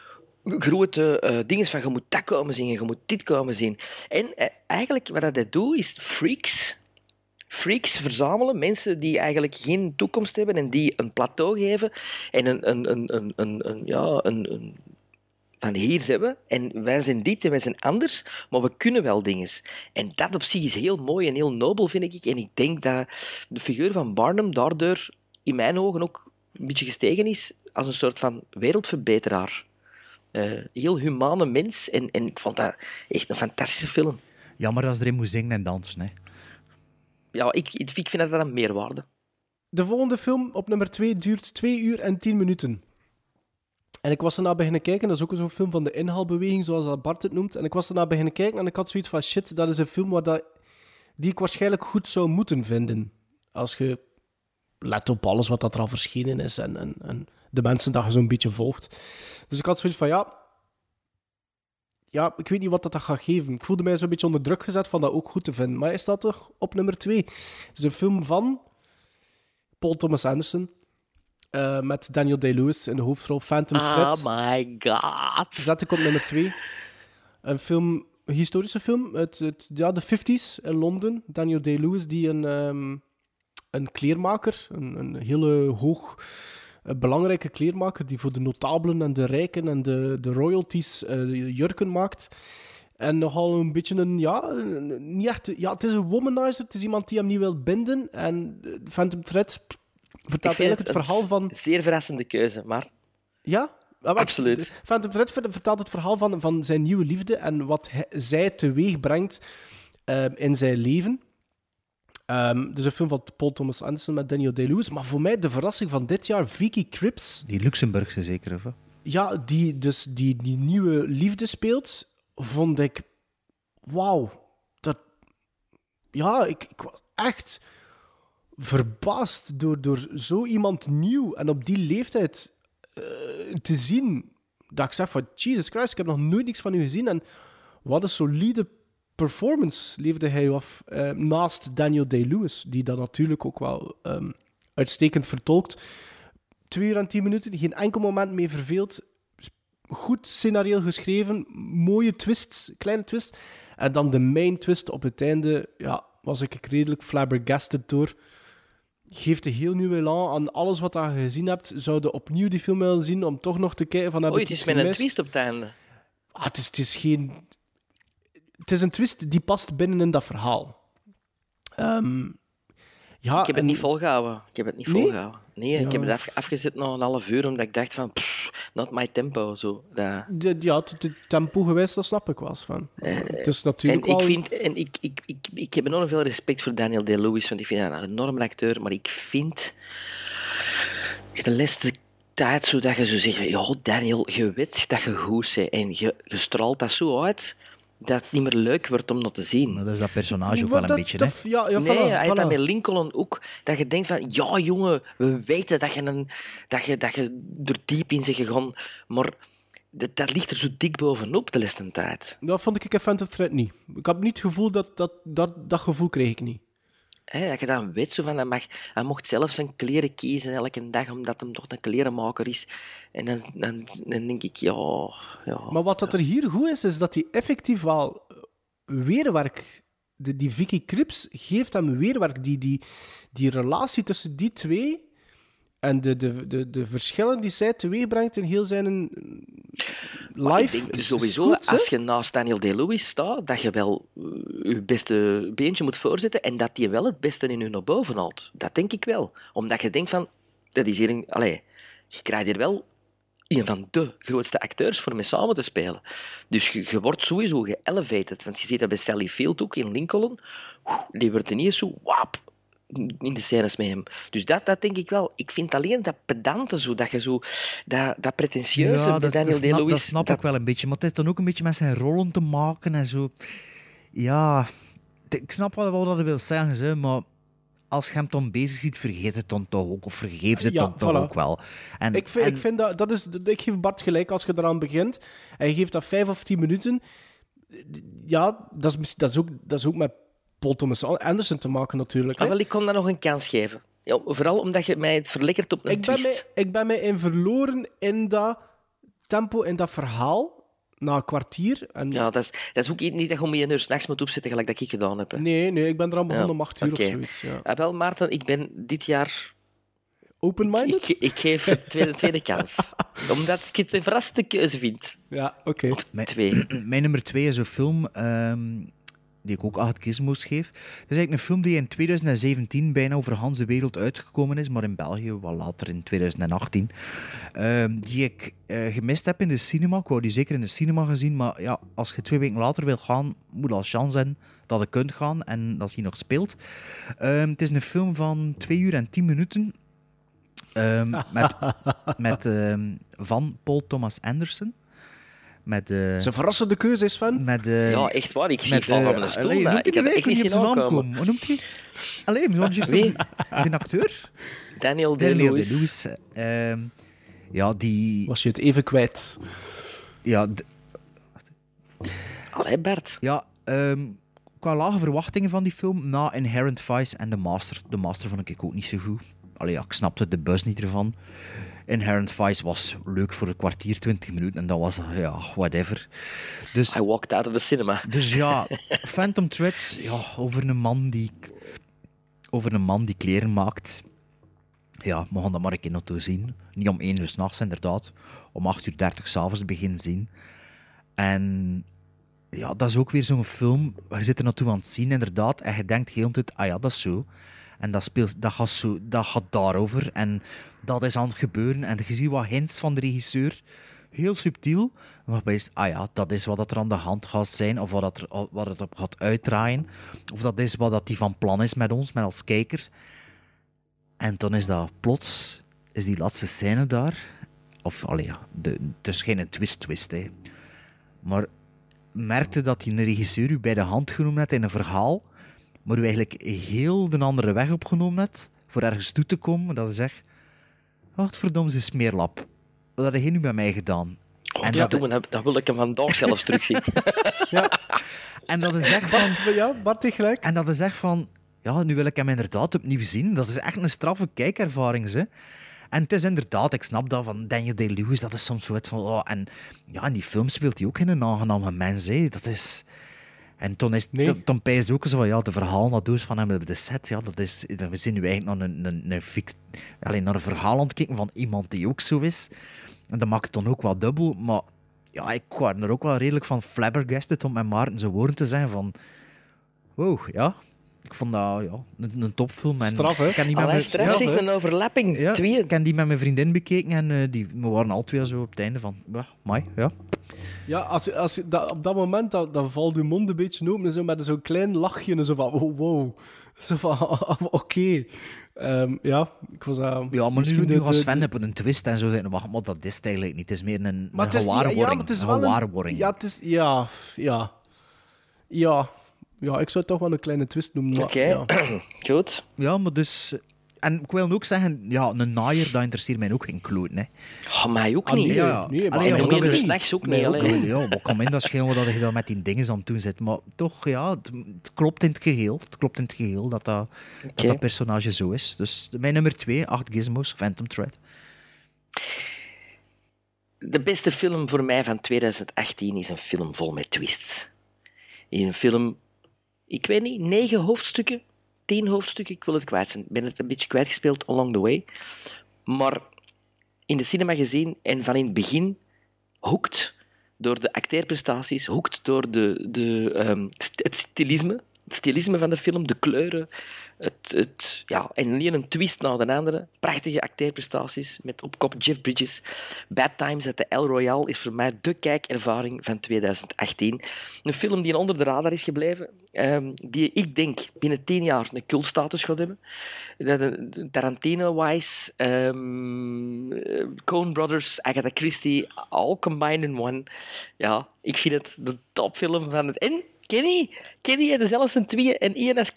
grote eh, dingen van je moet dat komen zien, je moet dit komen zien. En eh, eigenlijk wat hij doet is freaks. Freaks verzamelen, mensen die eigenlijk geen toekomst hebben en die een plateau geven en een, een, een, een, een, ja, een, een van hier hebben en wij zijn dit en wij zijn anders, maar we kunnen wel dingen. En dat op zich is heel mooi en heel nobel, vind ik. En ik denk dat de figuur van Barnum daardoor in mijn ogen ook een beetje gestegen is als een soort van wereldverbeteraar. Eh, heel humane mens en, en ik vond dat echt een fantastische film. Jammer als erin moet zingen en dansen. Hè. Ja, ik, ik vind dat dat een meerwaarde. De volgende film op nummer 2 duurt 2 uur en 10 minuten. En ik was ernaar beginnen kijken, dat is ook zo'n film van de inhaalbeweging, zoals dat Bart het noemt. En ik was ernaar beginnen kijken en ik had zoiets van, shit, dat is een film waar dat, die ik waarschijnlijk goed zou moeten vinden. Als je let op alles wat dat er al verschenen is en, en, en de mensen dat je zo'n beetje volgt. Dus ik had zoiets van, ja... Ja, ik weet niet wat dat, dat gaat geven. Ik voelde mij zo'n beetje onder druk gezet van dat ook goed te vinden. Maar hij staat toch op nummer 2. Het is een film van Paul Thomas Anderson. eh, met Daniel Day-Lewis in de hoofdrol Phantom Thread. Oh my god. Zet ik op nummer 2. Een film, een historische film uit, uit ja, de 50s in Londen. Daniel Day-Lewis, die een, ehm, een kleermaker, een, een hele hoog eh, belangrijke kleermaker, die voor de notabelen en de rijken en de, de royalties eh, jurken maakt. En nogal een beetje een, ja, een- niet echt, ja, het is een womanizer, het is iemand die hem niet wil binden. En eh, Phantom Thread vertelt eigenlijk het een verhaal van... Zeer verrassende keuze, maar Ja? Ja, maar Absoluut. Phantom Thread ver- vertelt het verhaal van, van zijn nieuwe liefde en wat hij, zij teweeg brengt ehm, in zijn leven. Dus een film van Paul Thomas Anderson met Daniel Day-Lewis. Maar voor mij de verrassing van dit jaar, Vicky Cripps. Die Luxemburgse zeker, of? Ja, die dus die, die nieuwe liefde speelt, vond ik... Wauw. Dat... Ja, ik, ik was echt verbaasd door, door zo iemand nieuw en op die leeftijd eh, te zien. Dat ik zeg van, Jesus Christ, ik heb nog nooit niks van u gezien. En wat een solide performance leefde hij af eh, naast Daniel Day-Lewis, die dat natuurlijk ook wel ehm, uitstekend vertolkt. Twee uur en tien minuten, geen enkel moment mee verveeld. Goed scenario geschreven, mooie twists, kleine twist. En dan de main twist op het einde, ja, was ik redelijk flabbergasted door. Geeft een heel nieuw elan aan alles wat je gezien hebt. Zouden opnieuw die film willen zien om toch nog te kijken van heb Oei, het is met een twist op het einde. Ah, het, is, het is geen... Het is een twist die past binnen in dat verhaal. Ehm, ja, ik heb het en- niet volgehouden. Ik heb het niet Nee? volgehouden. Nee, ik heb het af- afgezet na een half uur, omdat ik dacht van, pff, not my tempo. Zo. Dat, de- ja, het tempo geweest, dat snap ik wel eens van. het is natuurlijk en wel... ik, vind, en ik, ik, ik, ik heb enorm veel respect voor Daniel Day-Lewis, want ik vind hem een enorme acteur, maar ik vind de laatste tijd zo dat je zo zegt, ja Daniel, je weet dat je goed bent en je, je straalt dat zo uit dat het niet meer leuk wordt om dat te zien. Dat is dat personage ook wel een dat- beetje, dat- hè? ja, ja, nee, voilà, hij voilà. dat met Lincoln ook. Dat je denkt van, ja jongen, we weten dat je, een, dat je, dat je er diep in bent gegaan, maar dat, dat ligt er zo dik bovenop de laatste tijd. Dat vond ik in Phantom Thread niet. Ik had niet het gevoel dat... Dat, dat, dat gevoel kreeg ik niet. Dat je dan weet, zo van, hij, mag, hij mocht zelf zijn kleren kiezen elke dag, omdat hij toch een klerenmaker is. En dan, dan, dan denk ik, ja... ja Maar wat dat er hier goed is, is dat hij effectief wel eh, weerwerk... De, die Vicky Cripps geeft hem weerwerk. Die, die, die relatie tussen die twee... En de, de, de, de verschillen die zij teweeg brengt in heel zijn Maar life. ik denk is- sowieso, goed, als je naast Daniel Day-Lewis staat, dat je wel eh, je beste beentje moet voorzetten en dat die wel het beste in je naar boven haalt. Dat denk ik wel. Omdat je denkt van, dat is hier een... Je krijgt hier wel een van de grootste acteurs voor mee samen te spelen. Dus je, je wordt sowieso geëlevated. Want je ziet dat bij Sally Field ook in Lincoln. Die wordt ineens zo wap in de scènes met hem. Dus dat, dat denk ik wel. Ik vind alleen dat pedante zo, dat je zo... Dat, dat pretentieuze bij dat, Daniel dat snap, Day-Lewis... dat snap ik wel een beetje. Maar het heeft dan ook een beetje met zijn rollen te maken en zo. Ja, ik snap wel wat dat wil zeggen, ze, maar als je hem dan bezig ziet, vergeet het dan toch ook. Of vergeef het Ja, dan toch ook wel. En, ik, vind, en- ik vind dat, dat is, ik geef Bart gelijk als je eraan begint. En je geeft dat vijf of tien minuten. Ja, dat is, dat is, ook, dat is ook met Paul Thomas Anderson te maken natuurlijk. Ah, hè. wel, ik kon dat nog een kans geven. Ja, vooral omdat je mij het verlekkert op een ik, ben twist. mij, ik ben mij in verloren in dat tempo in dat verhaal. Na een kwartier. En... Ja, dat is, dat is ook niet dat je om één uur s'nachts moet opzetten, gelijk dat ik gedaan heb. hè. Nee, nee, ik ben er aan begonnen Ja, om acht uur oké. of zoiets. Ja. Ah, wel, Maarten, ik ben dit jaar... Open-minded? Ik, ik geef het tweede, tweede kans. Omdat ik het een verrassende keuze vind. Ja, oké. Mijn, Twee. mijn nummer twee is een film ehm, die ik ook acht gizmos geef. Het is eigenlijk een film die in 2017 bijna over Hans de wereld uitgekomen is, maar in België wat later in 2018. Ehm, die ik eh, gemist heb in de cinema. Ik wou die zeker in de cinema gezien, maar ja, als je twee weken later wil gaan, moet al chance zijn dat je kunt gaan en dat hij nog speelt. Ehm, het is een film van 2 uur en 10 minuten. Ehm, met met van Paul Thomas Anderson. Met, eh, Zijn verrassende keuze is van. met, eh, Ja, echt waar. Ik zie met, van van een stoel. allee, noemt ik hij heb de echt niet zijn naam aankomen. komen? Hoe noemt hij? Allee, juist Wie? de acteur? Daniel Daniel Day-Lewis. Day-Lewis. ehm, ja, die... Was je het even kwijt? Ja, Allee, Bert. ja ehm, qua lage verwachtingen van die film, na Inherent Vice en The Master. The Master vond ik ook niet zo goed. Allee, ja, ik snapte de buzz niet ervan. Inherent Vice was leuk voor een kwartier, twintig minuten. En dat was, ja, whatever. Dus, I walked out of the cinema. Dus ja, Phantom Thread, ja, over een man die, over een man die kleren maakt. Ja, we gaan dat maar een keer naartoe zien. Niet om 1 uur s'nachts, inderdaad. Om 8 uur 30 s'avonds beginnen zien. En ja, dat is ook weer zo'n film. Je zit er naartoe aan het zien, inderdaad. En je denkt heel de tijd, ah ja, dat is zo. En dat, speelt, dat, gaat zo, dat gaat daarover. En dat is aan het gebeuren. En je ziet wat hints van de regisseur. Heel subtiel. Waarbij is, ah ja, dat is wat er aan de hand gaat zijn. Of wat, dat er, wat het op gaat uitdraaien. Of dat is wat die van plan is met ons, met als kijker. En dan is dat plots, is die laatste scène daar. Of, allee, ja, is geen twist-twist, hè. Maar merkte dat die een regisseur u bij de hand genomen had in een verhaal, maar u eigenlijk heel de andere weg opgenomen had voor ergens toe te komen, dat is zegt, wat verdomme is smeerlap. Wat had hij nu bij mij gedaan? Oh, En dat, dat- doen we, dat wil ik hem vandaag zelfs terugzien. En dat is echt van... Bart, ja, Bart gelijk. En dat is echt van... Ja, nu wil ik hem inderdaad opnieuw zien. Dat is echt een straffe kijkervaring, ze. En het is inderdaad, ik snap dat van Daniel Day-Lewis, dat is soms zoiets van... Oh, en ja, in die film speelt hij ook geen aangename mens, hè. Dat is... En toen is nee. toen ook zo van, ja, de verhaal dat doet van hem op de set, ja, dat is... We zien nu eigenlijk naar een, een, een, fict, alleen naar een verhaal aan het kijken van iemand die ook zo is. En dat maakt het dan ook wat dubbel, maar... Ja, ik was er ook wel redelijk van flabbergasted om met Maarten zijn woorden te zijn van... Wow, ja. Ik vond dat ja, een, een topfilm. En Straf, hè? Ik heb die met mijn- straf, een overlapping. Ja, Twee. ik heb die met mijn vriendin bekeken en eh, die, we waren al twee zo op het einde van... Ja, mai, ja. Ja, als, als, dat, op dat moment dat, dan valt je mond een beetje open en zo met zo'n klein lachje en zo van wow, wow. Zo van, oké. Ehm, ja, ik was... eh, Ja, maar nu, misschien nu de- gaat de- Sven op een twist en zo zeggen, wacht, maar dat is het eigenlijk niet. Het is meer een, Maar een niet- gewaarwording. Ja, maar het is een wel een-. Ja, het is... Ja, ja. Ja. Ja, ik zou het toch wel een kleine twist noemen. maar Oké, ja. goed. Ja, maar dus... En ik wil ook zeggen, ja, een naaier, dat interesseert mij ook geen kloot, hè. Oh, mij ook Ah, niet. nee, Ja, nee, maar Allee, ja, en maar meer dat is- s'nachts ook Nee, niet. ook allee. Ja, kan in dat schelen wat je dan met die dingen aan het doen zit. Maar toch, ja, het, het klopt in het geheel. Het klopt in het geheel dat dat, dat, dat personage zo is. Dus mijn nummer twee, acht gizmos, Phantom Thread. De beste film voor mij van 2018 is een film vol met twists. Is een film, ik weet niet, negen hoofdstukken, tien hoofdstukken, ik wil het kwijt zijn. Ik ben het een beetje kwijtgespeeld along the way. Maar in de cinema gezien en van in het begin hoekt door de acteerprestaties, hoekt door de, de, ehm, het stilisme, het stilisme van de film, de kleuren, het, het, ja, en niet een twist na de andere. Prachtige acteerprestaties met op kop Jeff Bridges. Bad Times at the El Royale is voor mij de kijkervaring van 2018. Een film die onder de radar is gebleven, ehm, die ik denk binnen tien jaar een cultstatus gaat hebben. Tarantino-wise, eh, Coen Brothers, Agatha Christie, all combined in one. Ja, ik vind het de topfilm van het... En Kenny, Kenny er zelfs een twee en één als.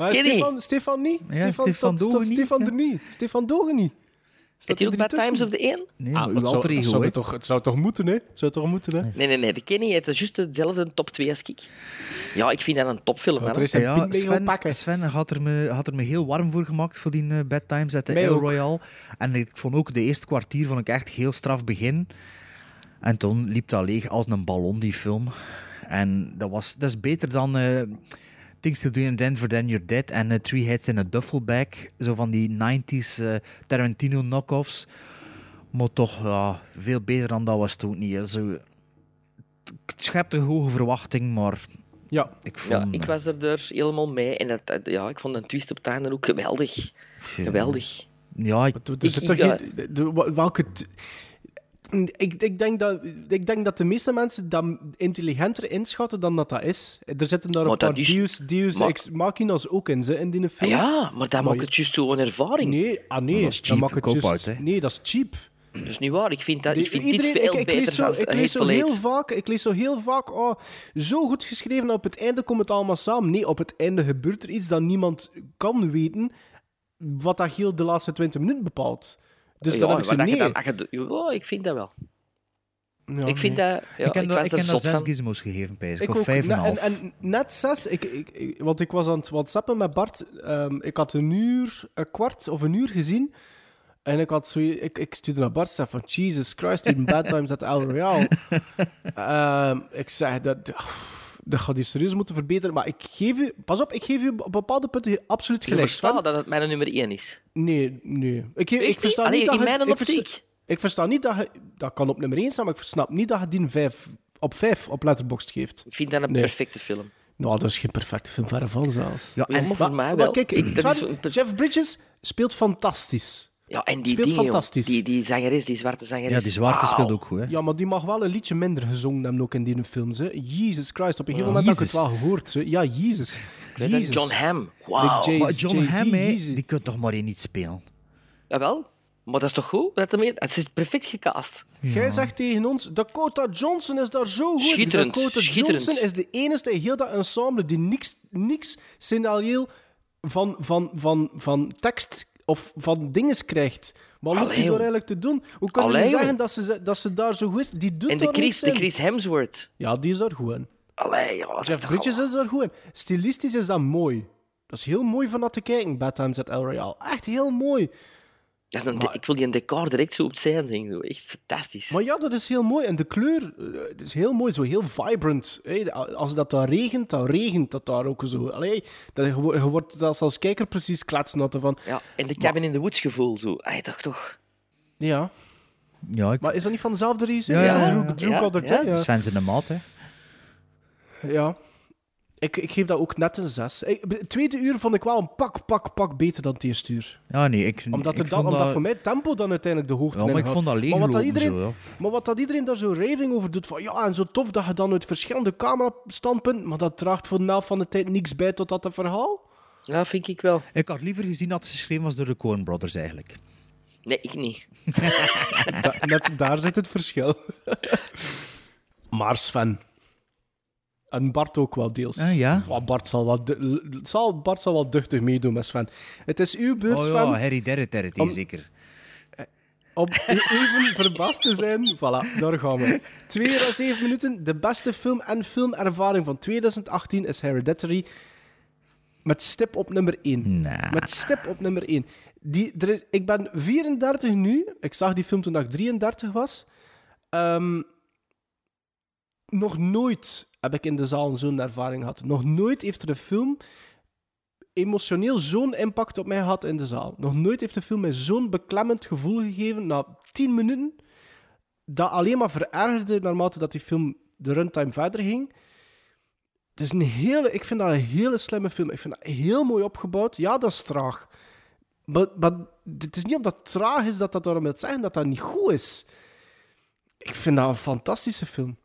Maar Kenny. Stefan, Stefan niet. Ja, Stefan, Stefan staat- staat Dogen niet, Stefan ja. er niet. Stefan Dogen niet. Zit hij ook Bad Times op de één? Nee, Ah, maar dat uw alter ego, zou hè. het, toch, het zou toch moeten, hè? Het zou toch moeten, hè? Nee, nee, nee. De Kenny heeft juist dezelfde top 2 als ik. Ja, ik vind dat een topfilm. Er is een Ja, Sven, pakken. Sven had, er me, had er me heel warm voor gemaakt voor die eh, Bad Times at the Mij El ook. Royale. En ik vond ook de eerste kwartier vond ik echt heel straf begin. En toen liep dat leeg als een ballon, die film. En dat, was, dat is beter dan eh, Things to Do in Denver Then You're Dead en eh, Three Heads in a Duffel Bag. Zo van die 90s eh, Tarantino knockoffs. Maar toch ja, veel beter dan dat was het ook niet. hè. Zo, het schept een hoge verwachting, maar ja. ik vond... Ja, ik was er, er helemaal mee. En dat, ja, ik vond een twist op het einde ook geweldig. Geweldig. Ja, ik, Er zit Ik- toch ik- ja. geen- de- de- wa- welke... t- Ik, ik, denk dat, ik denk dat de meeste mensen dat intelligenter inschatten dan dat dat is. Er zitten daar Maar een paar is- Deus, Deus maar- Ex Machina's ook in, ze, in die film. ja, maar dat maakt het juist zo'n ervaring. Nee, ah nee. dat is cheap, maakt het juist-. Nee, dat is cheap. Dat is niet waar. Ik vind, dat, ik vind iedereen- dit veel ik, ik beter lees zo, dan ik lees zo heel vaak, ik lees zo heel vaak, oh, zo goed geschreven, op het einde komt het allemaal samen. Nee, op het einde gebeurt er iets dat niemand kan weten, wat dat heel de laatste 20 minuten bepaalt. Dus ja, dan heb ik ze dat je dan- je ja, ik vind dat wel. Ja, ik vind nee. dat... Ja, ik heb ik dat, was ik dat zes van. gizmos gegeven, Pijs. Ik Ik of vijf en en, half. en net zes, ik, ik, ik- want ik was aan het whatsappen met Bart. ehm, ik had een uur, een kwart of een uur gezien. En ik, had zo, ik, ik stuurde naar Bart en zei van... Jesus Christ, even bad times at El Royale. Ehm, ik zei, dat, dat gaat je serieus moeten verbeteren. Maar ik geef u... Pas op, ik geef u op bepaalde punten absoluut gelijk. verstaat Sven. dat het mijn nummer 1 is. Nee, nee. Ik, geef- Echt ik versta niet? niet dat in je- mijn ik versta-. Ik versta niet dat je... Dat kan op nummer 1 staan, maar ik snap niet dat je die een vijf, op 5 op Letterboxd geeft. Ik vind dat een Nee. perfecte film. Nou, dat is geen perfecte film, verre van zelfs. Ja, maar voor mij wel. kijk, Ik- dat Jeff Bridges speelt fantastisch. Ja, en die Speelt dingen, joh. fantastisch. Die, die zangeres, die zwarte zangeres. Ja, die zwarte speelt ook goed, hè. Ja, maar die mag wel een liedje minder gezongen hebben ook in die films. Hè. Jesus Christ, op een gegeven moment heb ik het wel gehoord. Hè. Ja, Jezus. John Wauw. J- Maar John Jay-Z, Hamm, hè, Jezus. die kunt toch maar niet spelen? Jawel. Maar dat is toch goed? Dat ermee- Het is perfect gecast. Jij zegt tegen ons, Dakota Johnson is daar zo goed. Schitterend, Dakota schitterend. Johnson is de enige in heel dat ensemble die niks, niks scenario van, van, van, van tekst of van dingen krijgt. Wat Allee, die door eigenlijk te doen? Hoe kan je Allee, zeggen dat ze, dat ze daar zo goed is? Die doet En de Chris, de. Chris Hemsworth. Ja, die is daar goed in. Allee, ja, Jeff Bridges is daar goed in. Stilistisch is dat mooi. Dat is heel mooi van dat te kijken, Bad Times at El Royale. Echt heel mooi. Dat is de- ik wil die een decor direct zo op het zijn zien. zo. Echt fantastisch. Maar ja, dat is heel mooi. En de kleur eh, het is heel mooi, zo heel vibrant. Hè. Als dat daar regent, dan regent dat daar ook zo. Allee, dat, je, je wordt als, als kijker precies kletsnat van. Ja, en de Cabin in the Woods gevoel. Zo. Ay, toch, toch. Ja. Ja, ik... Maar is dat niet van dezelfde regisseur? Ja, is ja, dat ja. Drew, Drew Ja, Goddard, ja. hè? Ja. Zijn de maat, hè. ja. Ik, ik geef dat ook net een 6. Het tweede uur vond ik wel een pak, pak, pak beter dan het eerste uur. Ja, nee, ik, Omdat, ik het dan, vond omdat dat... voor mij tempo dan uiteindelijk de hoogte Ja, maar ik vond dat maar wat dat iedereen, zo, ja. Maar wat dat iedereen daar zo raving over doet, van ja, en zo tof dat je dan uit verschillende camerastandpunten, maar dat draagt voor de helft van de tijd niks bij tot dat het verhaal. Ja, vind ik wel. Ik had liever gezien dat het geschreven was door de Coen Brothers, eigenlijk. Nee, ik niet. Da- net daar zit het verschil. maar Sven. En Bart ook wel deels. Ah, ja? Bart zal wel, zal, Bart zal wel duchtig meedoen met Sven. Het is uw beurt, Oh Sven, ja, Harry Derrit, Om- zeker. om even verbaasd te zijn. Voilà, daar gaan we. Twee uur en zeven minuten. De beste film en filmervaring van 2018 is Hereditary. Met stip op nummer 1. Nah. Met stip op nummer 1. Die, er ik ben 34 nu. Ik zag die film toen ik 33 was. Ehm, nog nooit heb ik in de zaal zo'n ervaring gehad. Nog nooit heeft er een film emotioneel zo'n impact op mij gehad in de zaal. Nog nooit heeft de film mij zo'n beklemmend gevoel gegeven na 10 minuten. Dat alleen maar verergerde naarmate dat die film de runtime verder ging. Het is een hele, ik vind dat een hele slimme film. Ik vind dat heel mooi opgebouwd. Ja, dat is traag. Maar, maar het is niet omdat het traag is dat dat daarom wil zeggen dat dat niet goed is. Ik vind dat een fantastische film.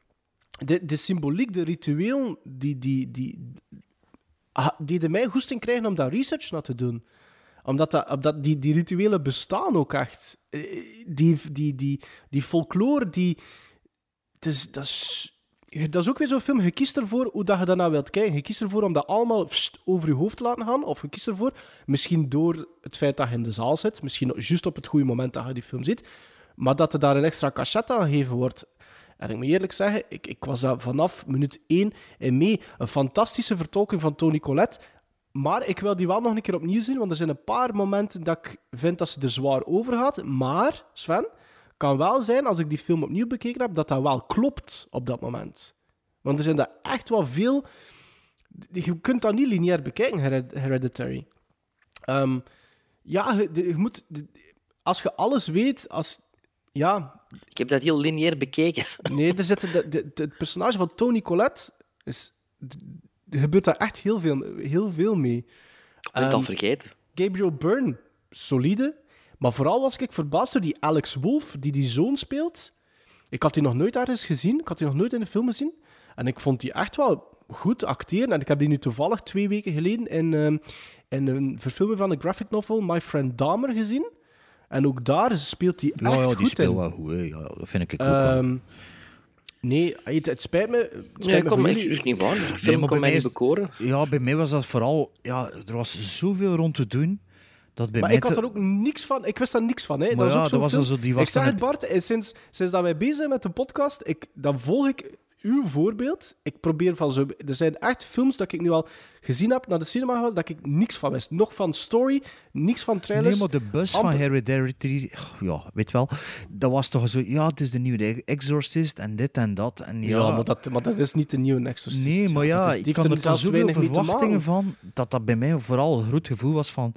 De, de symboliek, de ritueel, die, die, die, die de mij goesting krijgen om daar research naar te doen. Omdat, dat, omdat die, die rituelen bestaan ook echt. Eh, Die, die, die, die folklore, die... Het is, dat, is, dat is ook weer zo'n film. Je kiest ervoor hoe dat je daarna wilt kijken. Je kiest ervoor om dat allemaal over je hoofd te laten gaan. Of je kiest ervoor, misschien door het feit dat je in de zaal zit, misschien juist op het goede moment dat je die film ziet, maar dat er daar een extra cachet aan gegeven wordt. En ik moet eerlijk zeggen, ik, ik was daar vanaf minuut 1 in mee. Een fantastische vertolking van Tony Collette. Maar ik wil die wel nog een keer opnieuw zien, want er zijn een paar momenten dat ik vind dat ze er zwaar over gaat. Maar, Sven, Kan wel zijn, als ik die film opnieuw bekeken heb, dat dat wel klopt op dat moment. Want er zijn daar echt wel veel... Je kunt dat niet lineair bekijken, Hered- Hereditary. Ehm, ja, je, je moet... Als je alles weet, als... Ja, Ik heb dat heel lineair bekeken. Nee, er zitten de, de, de- het personage van Tony Collette is. Er gebeurt daar echt heel veel, heel veel mee. Ik ben het al vergeten. Gabriel Byrne, solide. Maar vooral was ik verbaasd door die Alex Wolff, die die zoon speelt. Ik had die nog nooit ergens gezien. Ik had die nog nooit in een film gezien. En ik vond die echt wel goed acteren. En ik heb die nu toevallig twee weken geleden in, ehm, in een verfilming van de graphic novel My Friend Dahmer gezien. En ook daar speelt hij echt Ja, ja, die goed speelt in. wel goed. hè. Ja, dat vind ik ook wel. Ehm, nee, het, het spijt me. Het spijt Nee, me kom, ik jullie. is niet waar. De Nee, film maar bij mij bekoren. Ja, bij mij was dat vooral... Ja, er was zoveel rond te doen. Dat bij Maar mij ik had te- er ook niks van. Ik wist daar niks van. Hè. Maar dat was ja, dat film. zo- die was ik zeg het, Bart, sinds, sinds dat wij bezig zijn met de podcast, ik, dan volg ik uw voorbeeld. Ik probeer van zo... Er zijn echt films dat ik nu al gezien heb naar de cinema gehaald, dat ik niks van wist. Nog van story, niks van trailers. Nee, maar de bus van amper- Hereditary, ja, weet wel, dat was toch zo, ja, het is de nieuwe Exorcist en dit en dat. En ja, Ja, maar, dat, maar dat is niet de nieuwe Exorcist. nee, maar ja, ik had er er zoveel verwachtingen van, dat dat bij mij vooral een groot gevoel was van,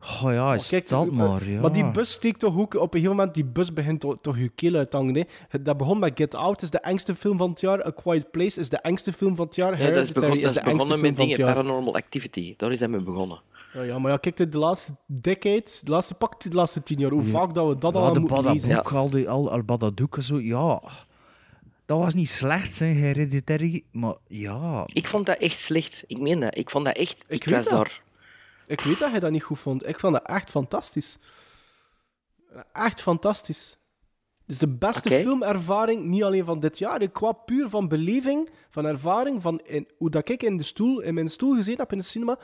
oh ja, is Kijk, dat eh, maar, ja. Maar die bus steekt toch ook... Op een gegeven moment, die bus begint toch, toch je keel uit te hangen. Hè. Dat begon met Get Out, is de engste film van het jaar. A Quiet Place is de engste film van het jaar. Ja, dat is, Hereditary begon, dat is is de engste begonnen film met van het dingen, jaar. Paranormal Activity. Daar is dat mee begonnen. Ja, ja, maar ja, kijk, de laatste decade, de laatste, pak de laatste tien jaar, hoe vaak dat we dat ja, al de moeten lezen. Al die al, al Badadoek en zo, ja, dat was niet slecht, zijn Hereditary, maar ja... Ik vond dat echt slecht. Ik meen dat. Ik vond dat echt... Ik, weet was dat. daar... Ik weet dat hij dat niet goed vond. Ik vond dat echt fantastisch. Echt fantastisch. Het is de beste filmervaring, niet alleen van dit jaar, qua puur van beleving, van ervaring, van in, hoe dat ik in, de stoel, in mijn stoel gezeten heb in de cinema.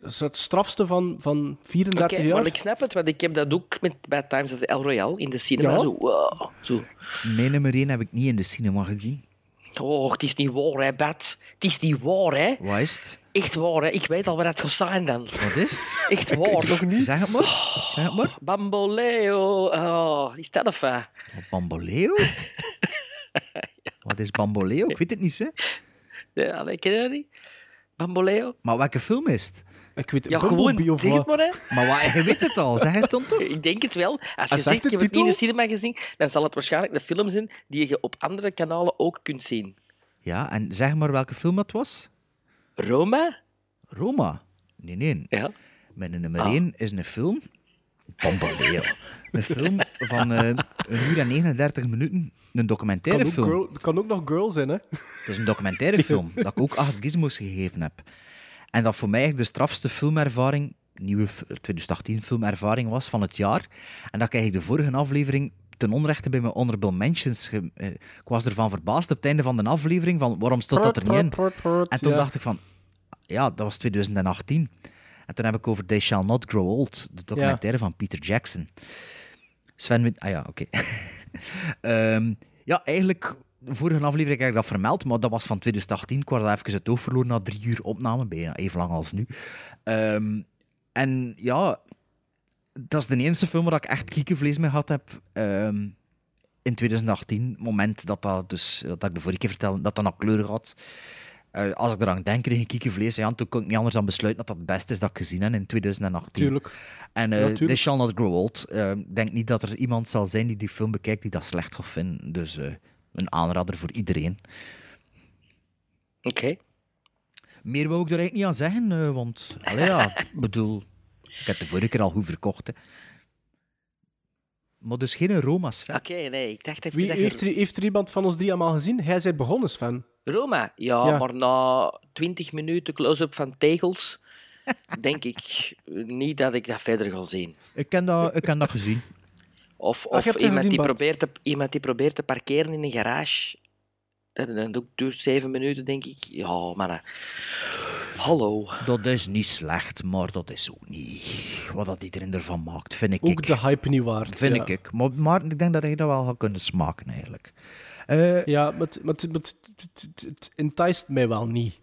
Dat is het strafste van, van 34 Oké, jaar. maar ik snap het, want ik heb dat ook met Bad Times at the El Royale in de cinema. Ja. Zo, wow. Zo. Mijn nummer 1 heb ik niet in de cinema gezien. Oh, het is niet waar, hè, Bert. Het is niet waar, hè. Wat is het? Echt waar, hè. Ik weet al wat het gaat zijn dan. Wat is het? Echt waar. nog niet. Zeg het maar. Zeg het maar. Bamboleo. Oh, is dat of wat? Bamboleo? Wat is Bamboleo? Ik weet het niet, hè. Nee, allee, ken je dat niet? Bamboleo? Maar welke film is het? Ik weet Ja, gewoon, zeg het maar, hè. Maar wat, je weet het al, zeg het dan toch? Ik denk het wel. Als je zegt zegt, de ik heb het in de cinema gezien, dan zal het waarschijnlijk een film zijn die je op andere kanalen ook kunt zien. Ja, en zeg maar welke film het was. Roma? Roma? Nee, nee. Ja. Mijn nummer Ah. 1 is een film... Bamboleo. een film van eh, een uur en 39 minuten. Een documentaire kan, ook film. girl, kan ook nog girl zijn, hè? Het is een documentaire film, dat ik ook acht gizmos gegeven heb. En dat voor mij eigenlijk de strafste filmervaring, nieuwe f- 2018 filmervaring was van het jaar. En dat ik eigenlijk de vorige aflevering ten onrechte bij mijn honorable mentions... ge- eh, ik was ervan verbaasd op het einde van de aflevering, van waarom stond dat er niet in? En toen ja. dacht ik van, ja, dat was 2018. En toen heb ik over They Shall Not Grow Old, de documentaire van Peter Jackson. Sven, ah ja, oké. Ehm, ja, eigenlijk, de vorige aflevering heb ik dat vermeld, maar dat was van 2018. Ik was daar even het oog verloren na drie uur opname, bijna even lang als nu. Ehm, en ja, dat is de enige film waar ik echt kiekenvlees mee gehad heb. ehm, in 2018, het moment dat dat dus, dat ik de vorige keer vertelde, dat dat naar kleur had. Eh, als ik eraan denk, kreeg ik kiekenvlees. Ja, en toen kon ik niet anders dan besluiten dat dat het beste is dat ik gezien heb in 2018. Tuurlijk. En eh Ja, tuurlijk. They Shall Not Grow Old. eh, Ik denk niet dat er iemand zal zijn die die film bekijkt die dat slecht gaat vinden. Dus eh, een aanrader voor iedereen. Oké. Meer wou ik er eigenlijk niet aan zeggen, eh, want allee, ja, ik bedoel, ik heb de vorige keer al goed verkocht. Hè. Maar dus geen Roma's fan. Oké, nee, ik dacht even Wie, dat heeft, er, heeft er iemand van ons drie allemaal gezien? Hij zei begonnen, Sven. Roma? Ja, Ja. maar na 20 minuten close-up van tegels, denk ik niet dat ik dat verder ga zien. Ik ken dat, ik ken dat gezien. Of, Ah, of iemand, gezien, die probeert te, iemand die probeert te parkeren in een garage. Dat, duurt zeven minuten, denk ik. Ja, mannen. Hallo. Dat is niet slecht, maar dat is ook niet wat dat iedereen ervan maakt, vind ik. Ook de hype niet waard. Vind ja. ik. Maar, maar ik denk dat ik dat wel ga kunnen smaken, eigenlijk. Eh, Ja, maar het- maar het- maar het- het- het- het enticed mij wel niet.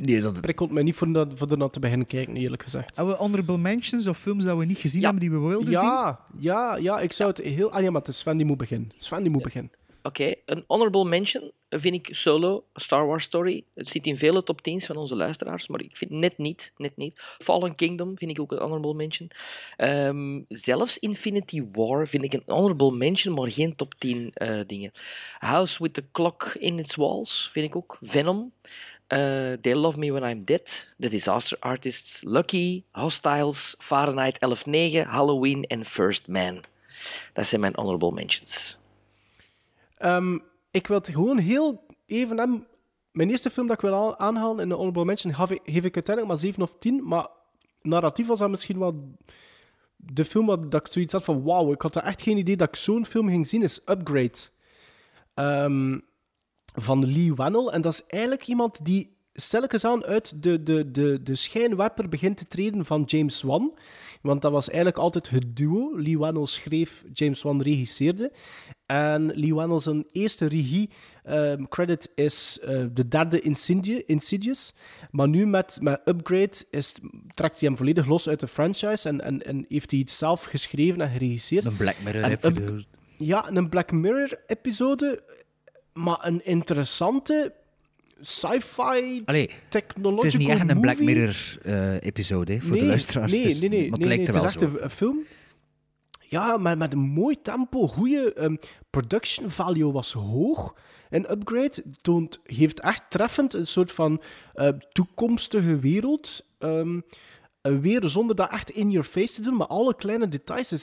Nee, dat... prikkelt mij niet voor, dat, voor ernaar te beginnen kijken, eerlijk gezegd. Hebben we honorable mentions of films dat we niet gezien hebben die we wilden zien? Ja, ja, ja, ik zou het heel... Ah ja, maar het is Sven die moet beginnen. Sven die moet beginnen. Oké, een honorable mention vind ik Solo, Star Wars Story. Het zit in vele top 10's van onze luisteraars, maar ik vind net niet, net niet. Fallen Kingdom vind ik ook een honorable mention. Ehm, zelfs Infinity War vind ik een honorable mention, maar geen top 10 eh, dingen. House with the Clock in its Walls vind ik ook. Venom. Eh, They Love Me When I'm Dead. The Disaster Artist. Lucky. Hostiles. Fahrenheit 11.9. Halloween en First Man. Dat zijn mijn honorable mentions. Ehm, ik wil het gewoon heel even hebben. Mijn eerste film dat ik wil aan- aanhalen in de Honorable Mention geef ik, uiteindelijk maar 7 of 10. Maar narratief was dat misschien wel de film waar dat ik zoiets had van wauw, ik had echt geen idee dat ik zo'n film ging zien, is Upgrade. Ehm, van Lee Wannell. En dat is eigenlijk iemand die stelkens aan uit de, de, de, de schijnwerper begint te treden van James Wan. Want dat was eigenlijk altijd het duo. Lee Wannell schreef, James Wan regisseerde. En Lee Wannell zijn eerste regie ehm, credit is eh, de derde Insidious. Maar nu met, met Upgrade is, trekt hij hem volledig los uit de franchise en, en, en heeft hij iets zelf geschreven en geregisseerd. Een Black Mirror En episode. Ja, een Black Mirror episode, maar een interessante sci-fi Allee, technological het is niet echt een Black movie. Mirror eh, voor de Nee, luisteraars. Nee, nee, nee. maar het nee, lijkt nee, er wel het is echt een, een film. Ja, maar met een mooi tempo, goede ehm, production value was hoog. En Upgrade toont, heeft echt treffend een soort van eh, toekomstige wereld. ehm, weer zonder dat echt in your face te doen, maar alle kleine details er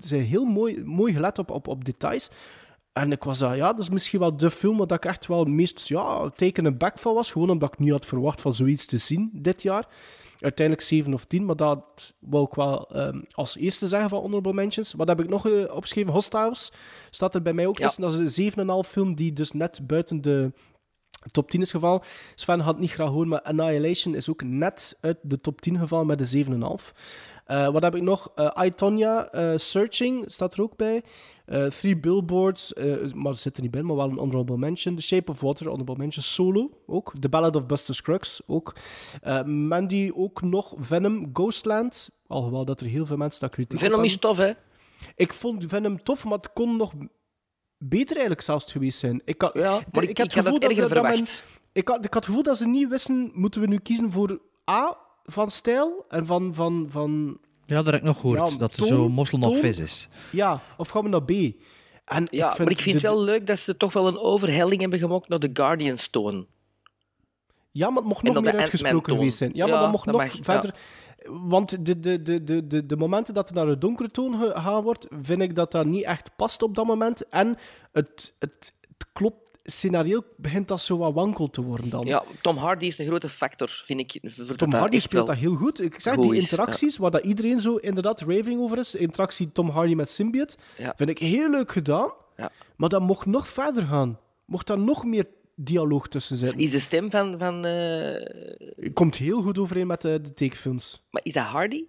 zijn heel mooi, mooi gelet op, op, op details. En ik was daar, ja, dat is misschien wel de film waar ik echt wel het meest ja, taken aback van was. Gewoon omdat ik niet had verwacht van zoiets te zien dit jaar. Uiteindelijk 7 of 10, maar dat wou ik wel ehm, als eerste zeggen van Honorable Mentions. Wat heb ik nog eh, opgeschreven? Hostiles staat er bij mij ook Ja. tussen. Dat is een 7,5 film die dus net buiten de top 10 is gevallen. Sven had het niet graag horen, maar Annihilation is ook net uit de top 10 gevallen met de 7,5. Eh, wat heb ik nog? Eh I, Tonya, eh, Searching staat er ook bij. Eh, Three Billboards, eh, maar dat zit er niet bij, maar wel een honorable mention. The Shape of Water, honorable mention. Solo ook. The Ballad of Buster Scruggs ook. Eh, Mandy ook nog. Venom, Ghostland. Alhoewel dat er heel veel mensen dat kritiek op Venom is tof, hè? Ik vond Venom tof, maar het kon nog beter eigenlijk zelfs geweest zijn. Ik had, Ja, ik, ik, heb had het dat- men- ik, had, ik had het gevoel dat ze niet wisten, moeten we nu kiezen voor A, van stijl en van... van, van Ja, dat heb ik nog gehoord. Ja, dat er zo mossel nog vis is. ja, of gaan we naar B? En Ja, maar ik vind de- het wel leuk dat ze toch wel een overhelling hebben gemaakt naar de Guardians toon. Ja, maar het mocht nog de meer uitgesproken geweest zijn. Ja, maar dan mocht dat nog mag, verder... Want de, de, de, de, de, de momenten dat er naar de donkere toon gegaan wordt, vind ik dat dat niet echt past op dat moment. En het, het, het klopt, scenario begint dat zo wat wankel te worden dan. Ja, Tom Hardy is een grote factor, vind ik. Tom Hardy speelt dat heel goed. Ik zeg, die interacties, waar dat iedereen zo inderdaad raving over is, de interactie Tom Hardy met Symbiote, Ja. vind ik heel leuk gedaan. Ja. Maar dat mocht nog verder gaan. Mocht daar nog meer dialoog tussen zitten. Is de stem van... van eh, Komt heel goed overeen met de, de tekenfilms. Maar is dat Hardy?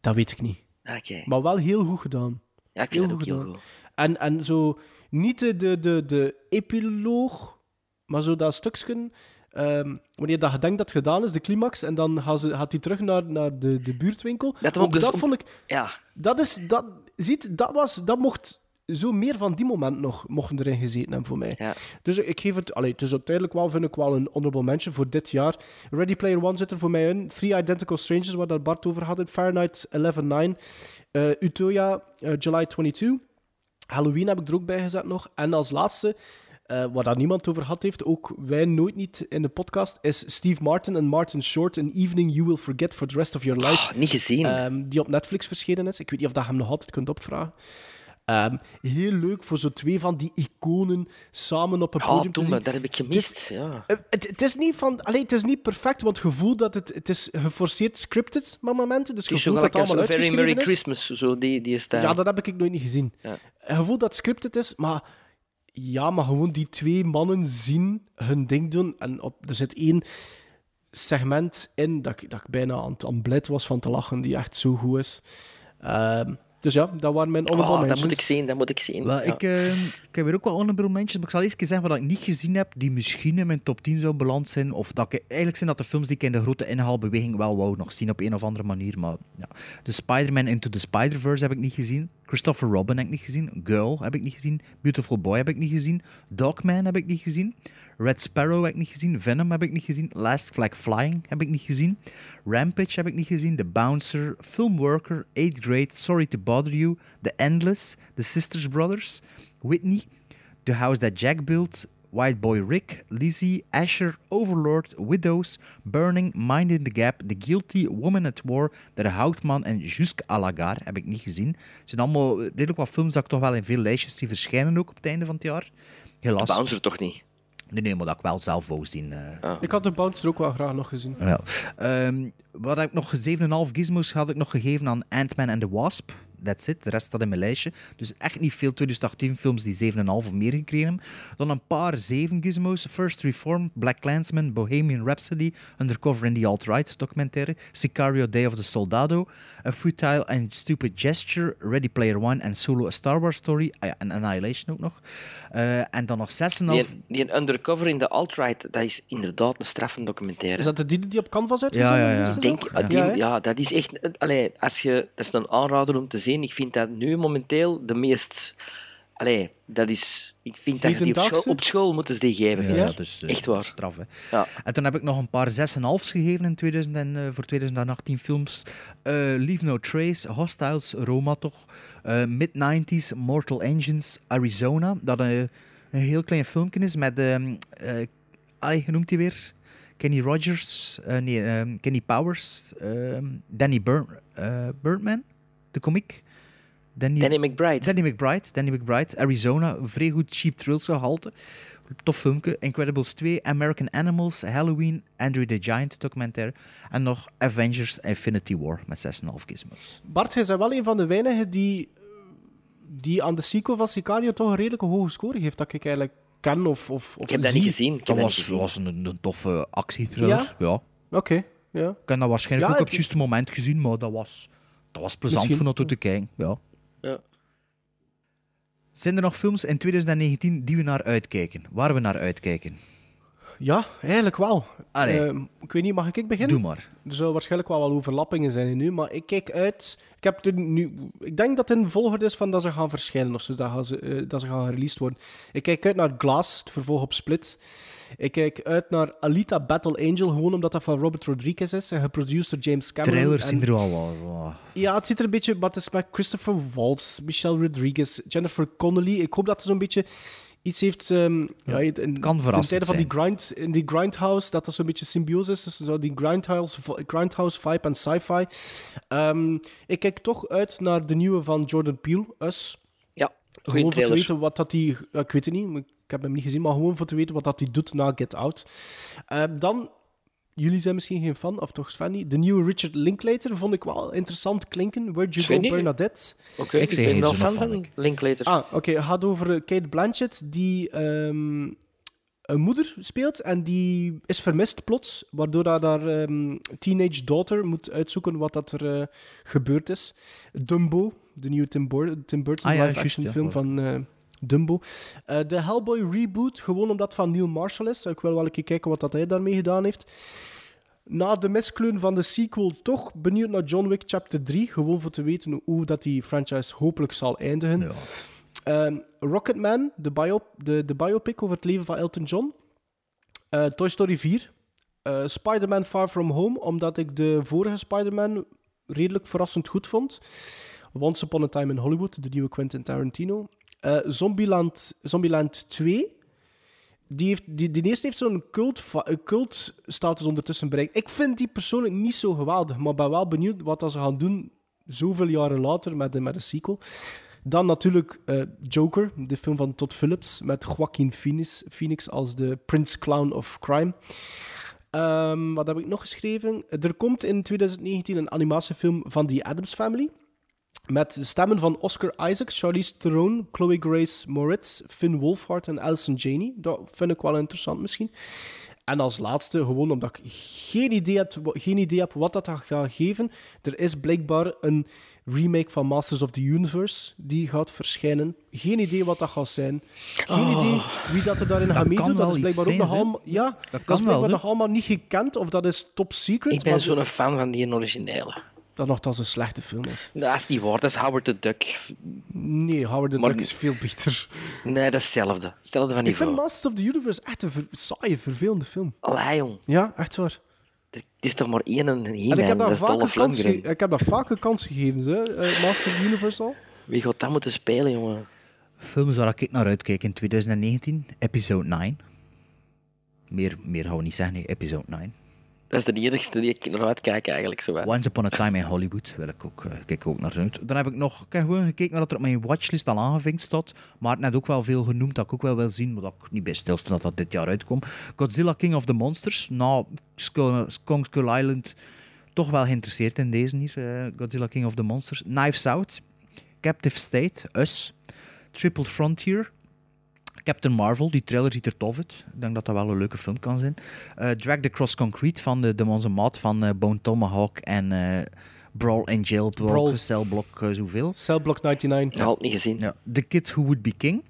Dat weet ik niet. Oké. Maar wel heel goed gedaan. Ja, ik vind dat ook heel goed. En, en zo, niet de, de, de, de epiloog, maar zo dat stukje. ehm, wanneer dat je denkt dat het gedaan is, de climax, en dan gaat, ze, gaat hij terug naar, naar de, de buurtwinkel. Dat ook dus dat om- vond ik. Ja. Dat is. Dat, ziet, dat was. Dat mocht. Zo meer van die moment nog mochten erin gezeten hebben voor mij. Ja. Dus ik geef het. Allee, het is uiteindelijk wel, vind ik wel een honorable mention voor dit jaar. Ready Player One zit er voor mij in. Three Identical Strangers, waar dat Bart over had. Fahrenheit 11.9. eh Utopia, July 22. Halloween heb ik er ook bij gezet nog. En als laatste, eh, waar daar niemand over had heeft, ook wij nooit niet in de podcast, is Steve Martin en Martin Short, An Evening You Will Forget for the Rest of Your Life. Oh, niet gezien. Ehm, die op Netflix verschenen is. Ik weet niet of dat je hem nog altijd kunt opvragen. Ehm, heel leuk voor zo twee van die iconen samen op een Ja, podium te zien. dat heb ik gemist. Ja. Eh, Het, het is niet van, allee, het is niet perfect, want het gevoel dat het, het is geforceerd scripted met momenten. Dus is voelt dat het allemaal een Very Merry is. Christmas, zo die, die stijl. Ja, dat heb ik nooit niet gezien. Ja. Je voelt dat het scripted is, maar ja, maar gewoon die twee mannen zien hun ding doen. En op, er zit één segment in dat ik, dat ik bijna aan het aan het was van te lachen, die echt zo goed is. Ehm, Dus ja, dat waren mijn honorable Oh, dat moet ik zien, dat moet ik zien. Wel, Ja. ik, eh, ik heb weer ook wel honorable mentions, maar ik zal eerst zeggen wat ik niet gezien heb, die misschien in mijn top 10 zou beland zijn. Of dat ik, eigenlijk zijn dat de films die ik in de grote inhaalbeweging wel wou nog zien op een of andere manier. Maar ja. De Spider-Man Into the Spider-Verse heb ik niet gezien. Christopher Robin heb ik niet gezien. Girl heb ik niet gezien. Beautiful Boy heb ik niet gezien. Dogman heb ik niet gezien. Red Sparrow heb ik niet gezien. Venom heb ik niet gezien. Last Flag Flying heb ik niet gezien. Rampage heb ik niet gezien. The Bouncer. Filmworker. Eighth Grade. Sorry to Bother You. The Endless. The Sisters Brothers. Whitney. The House That Jack Built. White Boy Rick, Lizzie, Asher, Overlord, Widows, Burning, Mind in the Gap, The Guilty, Woman at War, De Houtman en Jusque à la Gare heb ik niet gezien. Het zijn allemaal redelijk wat films dat ik toch wel in veel lijstjes zie verschijnen ook op het einde van het jaar. Helaas. De Bouncer toch niet? Nee, nee, maar dat ik wel zelf wou zien. eh. Ik had de Bouncer ook wel graag nog gezien. Ja. Ehm, wat heb ik nog? 7,5 gizmos had ik nog gegeven aan Ant-Man and the Wasp. That's it. De rest staat in mijn lijstje. Dus echt niet veel 2018 films die 7,5 of meer gekregen hebben. Dan een paar 7 gizmos. First Reform, Black Clansman, Bohemian Rhapsody, Undercover in the Alt-Right documentaire, Sicario Day of the Soldado, A Futile and Stupid Gesture, Ready Player One en Solo A Star Wars Story. Ah ja, en Annihilation ook nog. Eh, en dan nog 6,5... Die, die undercover in de alt-right, dat is inderdaad een straffende documentaire. Is dat de die die op Canvas uitgezonden Ja, ja, ja. is? Denk, die- Ja, ja, dat is echt. Allee, als je, dat is een aanrader om te zien. Ik vind dat nu momenteel de meest. Allee, dat is. Ik vind dat je die op school, op school moeten ze die geven. Ja, dus, eh, echt waar. Straf, hè. Ja. En toen heb ik nog een paar 6,5's gegeven in 2000 en, eh, voor 2018 films. Eh, Leave No Trace, Hostiles, Roma toch. Eh, Mid-90s, Mortal Engines, Arizona. Dat een, een heel klein filmpje is met... ehm eh, ai, hoe noemt hij weer? Kenny Rogers, nee, ehm, Kenny Powers, ehm, Danny Bur- Birdman, de komiek. Danny, Danny McBride. Danny McBride, Danny McBride, Arizona, een vrij goed cheap thrills gehalte. Tof filmpje. Incredibles 2, American Animals, Halloween, Andrew the Giant documentaire. En nog Avengers Infinity War met 6,5 gizmos. Bart, jij bent wel een van de weinigen die, die aan de sequel van Sicario toch een redelijke hoge score geeft. Dat ik eigenlijk ken of, of, of Ik heb dat niet zie. gezien. Ik Dat was, niet gezien. was een, een toffe actiethriller. Ja? Ja. Oké, ja. Ik heb dat waarschijnlijk Ja, ook op het- juiste moment gezien, maar dat was, dat was plezant Misschien. om naartoe te kijken. Ja. Ja. Zijn er nog films in 2019 die we naar uitkijken? Waar we naar uitkijken? Ja, eigenlijk wel. Ehm, ik weet niet, mag ik beginnen? Doe maar. Er zullen waarschijnlijk wel wat overlappingen zijn nu, maar ik kijk uit. Ik, heb er nu, ik denk dat het in volgorde is van dat ze gaan verschijnen of zo, dat, gaan ze, eh, dat ze gaan released worden. Ik kijk uit naar Glass, het vervolg op Split. Ik kijk uit naar Alita Battle Angel, gewoon omdat dat van Robert Rodriguez is en geproduced door James Cameron. Trailers En- zien er wel wat- Ja, het ziet er een beetje... Maar het is met Christopher Waltz, Michelle Rodriguez, Jennifer Connelly. Ik hoop dat er zo'n beetje iets heeft... ehm, ja, in, in, kan in verrassend tijden van die, grind, in die Grindhouse, dat er zo'n beetje symbiose is tussen zo die Grindhouse, grindhouse vibe en sci-fi. Ehm, ik kijk toch uit naar de nieuwe van Jordan Peele, Us. Ja, Gewoon te weten wat dat die... ja, ik weet het niet, ik heb hem niet gezien, maar gewoon voor te weten wat dat hij doet na Get Out. Ehm, dan... Jullie zijn misschien geen fan, of toch Sven niet? De nieuwe Richard Linklater vond ik wel interessant klinken. Where'd you go, niet? Bernadette? Oké, Ik ik, ben wel fan van Linklater. Ah, oké. Het gaat over eh, Kate Blanchett, die ehm, een moeder speelt en die is vermist plots, waardoor haar ehm, teenage daughter moet uitzoeken wat dat er eh, gebeurd is. Dumbo, de nieuwe Tim, Bur- Tim Burton Ah ja, live-action juist, ja. film van eh, Dumbo. Eh, de Hellboy reboot, gewoon omdat van Neil Marshall is. Ik wil wel een keer kijken wat dat hij daarmee gedaan heeft. Na de miskleun van de sequel toch benieuwd naar John Wick Chapter 3. Gewoon voor te weten hoe dat die franchise hopelijk zal eindigen. Ja. Ehm, Rocketman, de, bio, de, de biopic over het leven van Elton John. Eh, Toy Story 4. Eh, Spider-Man Far From Home, omdat ik de vorige Spider-Man redelijk verrassend goed vond. Once Upon a Time in Hollywood, de nieuwe Quentin Tarantino. Eh, Zombieland, Zombieland 2. Die, heeft, die, die eerste heeft zo'n cult, cult status ondertussen bereikt. Ik vind die persoonlijk niet zo geweldig, maar ben wel benieuwd wat ze gaan doen zoveel jaren later met, de- met een sequel. Dan natuurlijk eh, Joker, de film van Todd Phillips, met Joaquin Phoenix, als de Prince Clown of Crime. Ehm, wat heb ik nog geschreven? Er komt in 2019 een animatiefilm van The Addams Family. Met de stemmen van Oscar Isaac, Charlize Theron, Chloe Grace Moritz, Finn Wolfhard en Alison Janney. Dat vind ik wel interessant misschien. En als laatste, gewoon omdat ik geen idee, heb, geen idee heb wat dat gaat geven, er is blijkbaar een remake van Masters of the Universe die gaat verschijnen. Geen idee wat dat gaat zijn. Geen Oh. idee wie dat er daarin Dat gaat meedoen. Dat is blijkbaar ook nog allemaal... Ja, dat, kan is wel, blijkbaar nog allemaal niet gekend, of dat is top secret. Ik ben zo'n fan van die originele. Dat nogthans een slechte film is. Dat is niet waar, dat is Howard the Duck. Nee, Howard the Maar- Duck is veel beter. Nee, dat is hetzelfde. Hetzelfde van Ik vind. Masters of the Universe echt een ver- saaie, vervelende film. Allee, jong. Ja, echt waar. Het is toch maar één en En ik heb dat een kans, ik heb daar vaak een kans gegeven, hè. eh, Masters of the Universe al. Wie gaat dat moeten spelen, jongen? Films waar ik naar uitkijk in 2019, episode 9. Meer, meer gaan we niet zeggen, nee, episode 9. Dat is de enigste die ik naar uitkijk, eigenlijk. Zo. Once Upon a Time in Hollywood wil ik ook, eh, kijk ook naar uit. Dan heb ik nog gewoon gekeken naar wat er op mijn watchlist al aangevinkt staat. Maar net ook wel veel genoemd dat ik ook wel wil zien, maar dat ik niet bij stilstond dat dat dit jaar uitkomt. Godzilla King of the Monsters. Nou, Skull, Kong Skull Island toch wel geïnteresseerd in deze hier. eh, Godzilla King of the Monsters. Knives Out. Captive State. Us. Triple Frontier. Captain Marvel, die trailer ziet er tof uit. Ik denk dat dat wel een leuke film kan zijn. Eh, Drag the Cross Concrete van de, de onze maat van eh, Bone Tomahawk en eh, Brawl in Jail, Brawl. Cellblock, zoveel. Cellblock 99. Al niet gezien. Ja. The Kid Who Would Be King.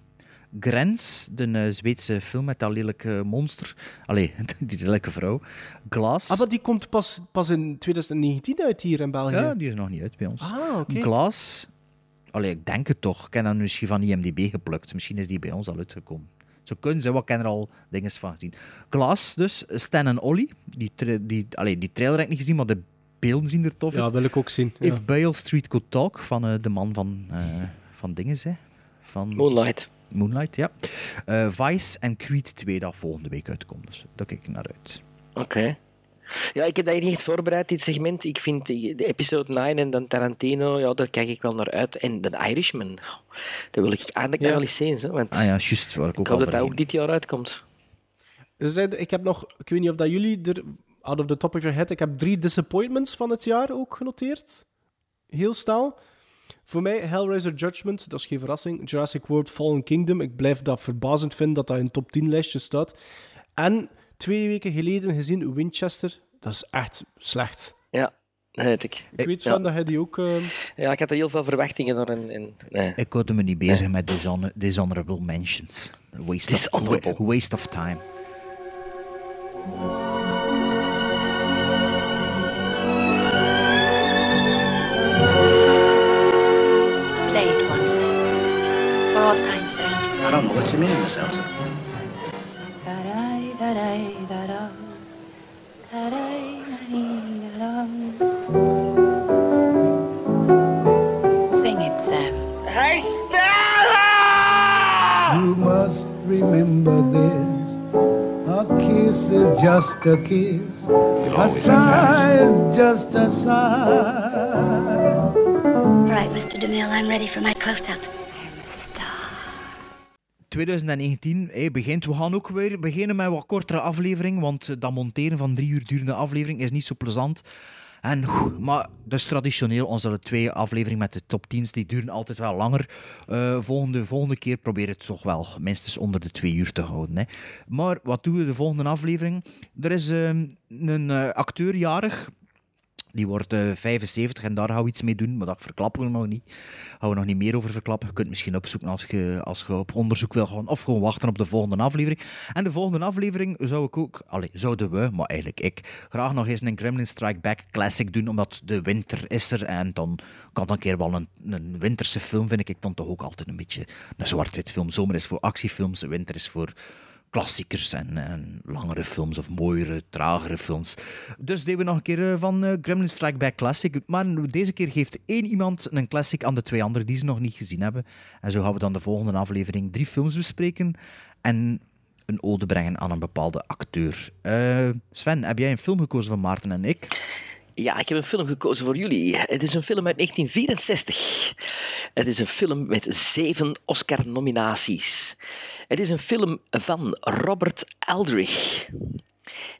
Grens, de eh, Zweedse film met dat lelijke monster. Allee, die lelijke vrouw. Glass. Ah, maar die komt pas, pas in 2019 uit hier in België. Ja, die is nog niet uit bij ons. Ah, oké. Glass. Allee, ik denk het toch. Ik heb dat misschien van IMDb geplukt. Misschien is die bij ons al uitgekomen. Zo kunnen ze, wat heb er al dingen van gezien. Glass dus, Stan en Ollie. Die, tra- die, allee, die trailer heb ik niet gezien, maar de beelden zien er tof uit. Ja, wil ik ook zien. Ja. If Bale Street Could Talk, van eh, de man van, eh van dingen, hè. Van Moonlight. Moonlight, ja. Eh, Vice en Creed 2 dat volgende week uitkomt. Dus daar kijk ik naar uit. Oké. Ja, ik heb dat niet echt voorbereid, dit segment. Ik vind de episode 9 en dan Tarantino, ja, daar kijk ik wel naar uit. En The Irishman, dat wil ik eigenlijk Ja. nog wel eens zien. Hè, want Ah ja, juist, waar ik ik ook hoop al dat dat ook dit jaar uitkomt. Dus ik heb nog, ik weet niet of dat jullie er, out of the top of your head, ik heb drie disappointments van het jaar ook genoteerd. Heel snel. Voor mij Hellraiser Judgment, dat is geen verrassing. Jurassic World Fallen Kingdom, ik blijf dat verbazend vinden dat dat in top 10 lijstje staat. En twee weken geleden gezien Winchester, dat is echt slecht. Ja, dat weet ik. Ik weet ja. van dat hij die ook... eh, Ja, ik had er heel veel verwachtingen door. En, en, nee. Ik hoorde me niet bezig met dishonor- dishonorable mentions. Waste of, Dishonorable. waste of time. Play it once. For all time's sake. I don't know what you mean, Miss Elsa. Sing it, Sam. Hey, Stella! You must remember this. A kiss is just a kiss. A sigh is just a sigh. All right, Mr. DeMille, I'm ready for my close-up. 2019 hey, begint. We gaan ook weer beginnen met wat kortere aflevering, want eh, dat monteren van drie uur durende aflevering is niet zo plezant. En, maar dus traditioneel, onze twee afleveringen met de top 10's, die duren altijd wel langer. Eh, volgende, volgende keer probeer het toch wel minstens onder de twee uur te houden. Hè. Maar wat doen we de volgende aflevering? Er is eh, een eh, acteur jarig. Die wordt eh, 75 en daar gaan we iets mee doen, maar dat verklappen we nog niet. Gaan we nog niet meer over verklappen. Je kunt misschien opzoeken als je, als je op onderzoek wil gaan, of gewoon wachten op de volgende aflevering. En de volgende aflevering zou ik ook, allee, zouden we, maar eigenlijk ik, graag nog eens een Gremlin Strike Back Classic doen, omdat de winter is er en dan kan dan een keer wel een, een winterse film, vind ik dan toch ook altijd een beetje een zwart-wit film. Zomer is voor actiefilms, winter is voor klassiekers en, en langere films of mooiere, tragere films. Dus deden we nog een keer eh, van eh, Gremlin Strike Back Classic. Maar deze keer geeft één iemand een classic aan de twee anderen die ze nog niet gezien hebben. En zo gaan we dan de volgende aflevering drie films bespreken en een ode brengen aan een bepaalde acteur. Eh, Sven, heb jij een film gekozen van Maarten en ik? Ja, ik heb een film gekozen voor jullie. Het is een film uit 1964. Het is een film met zeven Oscar-nominaties. Het is een film van Robert Aldrich.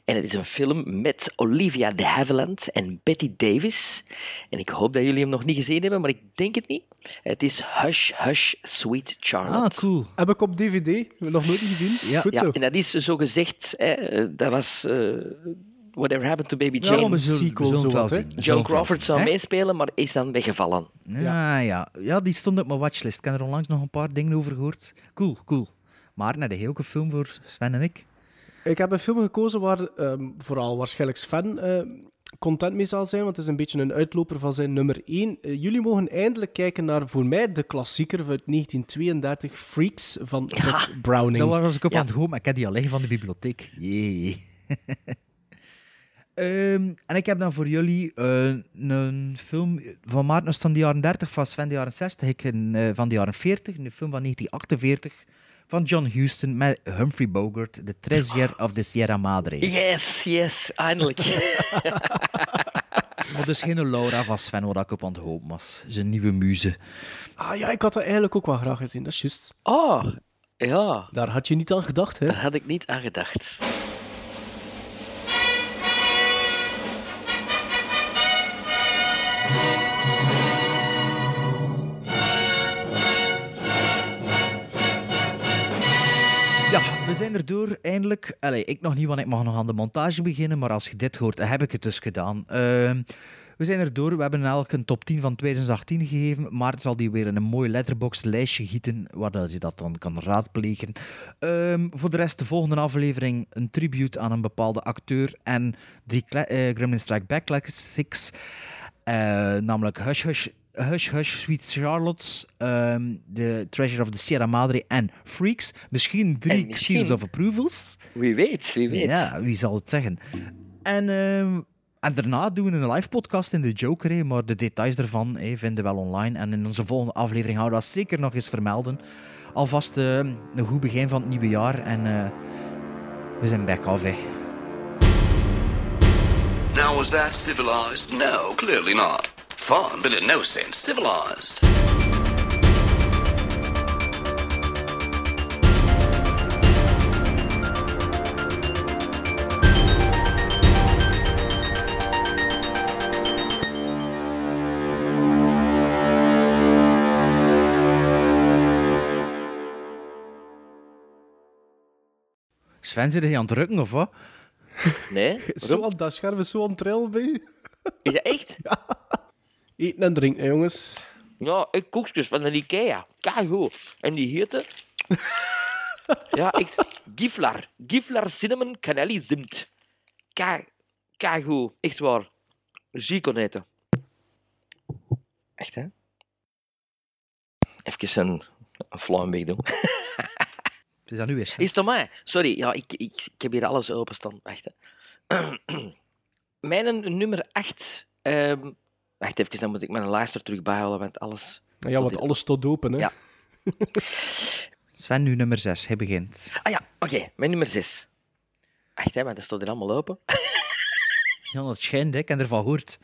En het is een film met Olivia de Havilland en Betty Davis. En ik hoop dat jullie hem nog niet gezien hebben, maar ik denk het niet. Het is Hush Hush Sweet Charlotte. Ah, cool. Heb ik op DVD, nog nooit gezien. Ja. Goed Ja, zo. en dat is zo gezegd, eh, dat was eh, Whatever Happened to Baby Ja, Jane. maar we zullen, we sequel zullen wel zien. Zullen wel Crawford zou meespelen, maar is dan weggevallen. Ja, ja. ja, die stond op mijn watchlist. Ik heb er onlangs nog een paar dingen over gehoord. Cool, cool. Maar naar de heel film voor Sven en ik. Ik heb een film gekozen waar ehm, vooral waarschijnlijk Sven eh, content mee zal zijn, want het is een beetje een uitloper van zijn nummer 1. jullie mogen eindelijk kijken naar voor mij de klassieker uit 1932, Freaks van Dutch Browning. Dat was ik op Ja. aan het hopen, maar ik heb die al liggen van de bibliotheek. Jee. Ehm, en ik heb dan voor jullie eh, een film van Maarten is van de jaren 30, van Sven de jaren 60, ik een, eh, van de jaren 40, een film van 1948 van John Huston met Humphrey Bogart, The Treasure of the Sierra Madre. Yes, yes, eindelijk. Maar dus geen Laura van Sven, wat ik op aan het hopen was. Zijn nieuwe muze. Ah ja, ik had dat eigenlijk ook wel graag gezien, dat is juist. Oh, ja, Daar had je niet aan gedacht, hè? daar had ik niet aan gedacht. We zijn er door, eindelijk. Ik nog niet, want ik mag nog aan de montage beginnen. Maar als je dit hoort, heb ik het dus gedaan. Ehm, we zijn er door. We hebben elk een top 10 van 2018 gegeven. Maar zal die weer in een mooi letterbox lijstje gieten, waar je dat dan kan raadplegen. Ehm, voor de rest, de volgende aflevering een tribute aan een bepaalde acteur. En drie eh, Gremlin Strike Back classics. Eh, namelijk Hush Hush, Hush Hush, Sweet Charlotte, ehm The Treasure of the Sierra Madre en Freaks. Misschien drie misschien- Seals of Approvals. Wie weet, wie weet. Ja, wie zal het zeggen. En, ehm, en daarna doen we een live podcast in de Joker, hè, maar de details daarvan hè, vinden we wel online. En in onze volgende aflevering houden we dat zeker nog eens vermelden. Alvast eh, een goed begin van het nieuwe jaar en eh, we zijn back af. Hè. Now, was that civilized? No, clearly not. Fun, but in no sense civilized. Sven, zit je aan het drukken of wat? Nee? Zo aan dat scherm zo aan trillen bij je. Is dat echt? Eten en drinken, jongens. Ja, ik koekjes van de Ikea. Keigoed. En die heette... ja, ik... Giflar. Giflar Cinnamon Canelli Zimt. Kei... Keigoed. Echt waar. Zie kon eten. Echt, hè? Even een, een flying doen. Het is aan u eens. Is het aan mij? Sorry, ja, ik, ik, ik heb hier alles openstaan. Wacht, hè. Mijn nummer 8... ehm wacht even, dan moet ik mijn lijst terug bijhalen, want alles... Ja, want alles staat open, hè. Ja. Sven, nu nummer 6. Hij begint. Ah ja, oké, mijn nummer 6. Wacht, hè, want dat staat er allemaal open. Ja, dat schijnt, hè. ik heb ervan gehoord.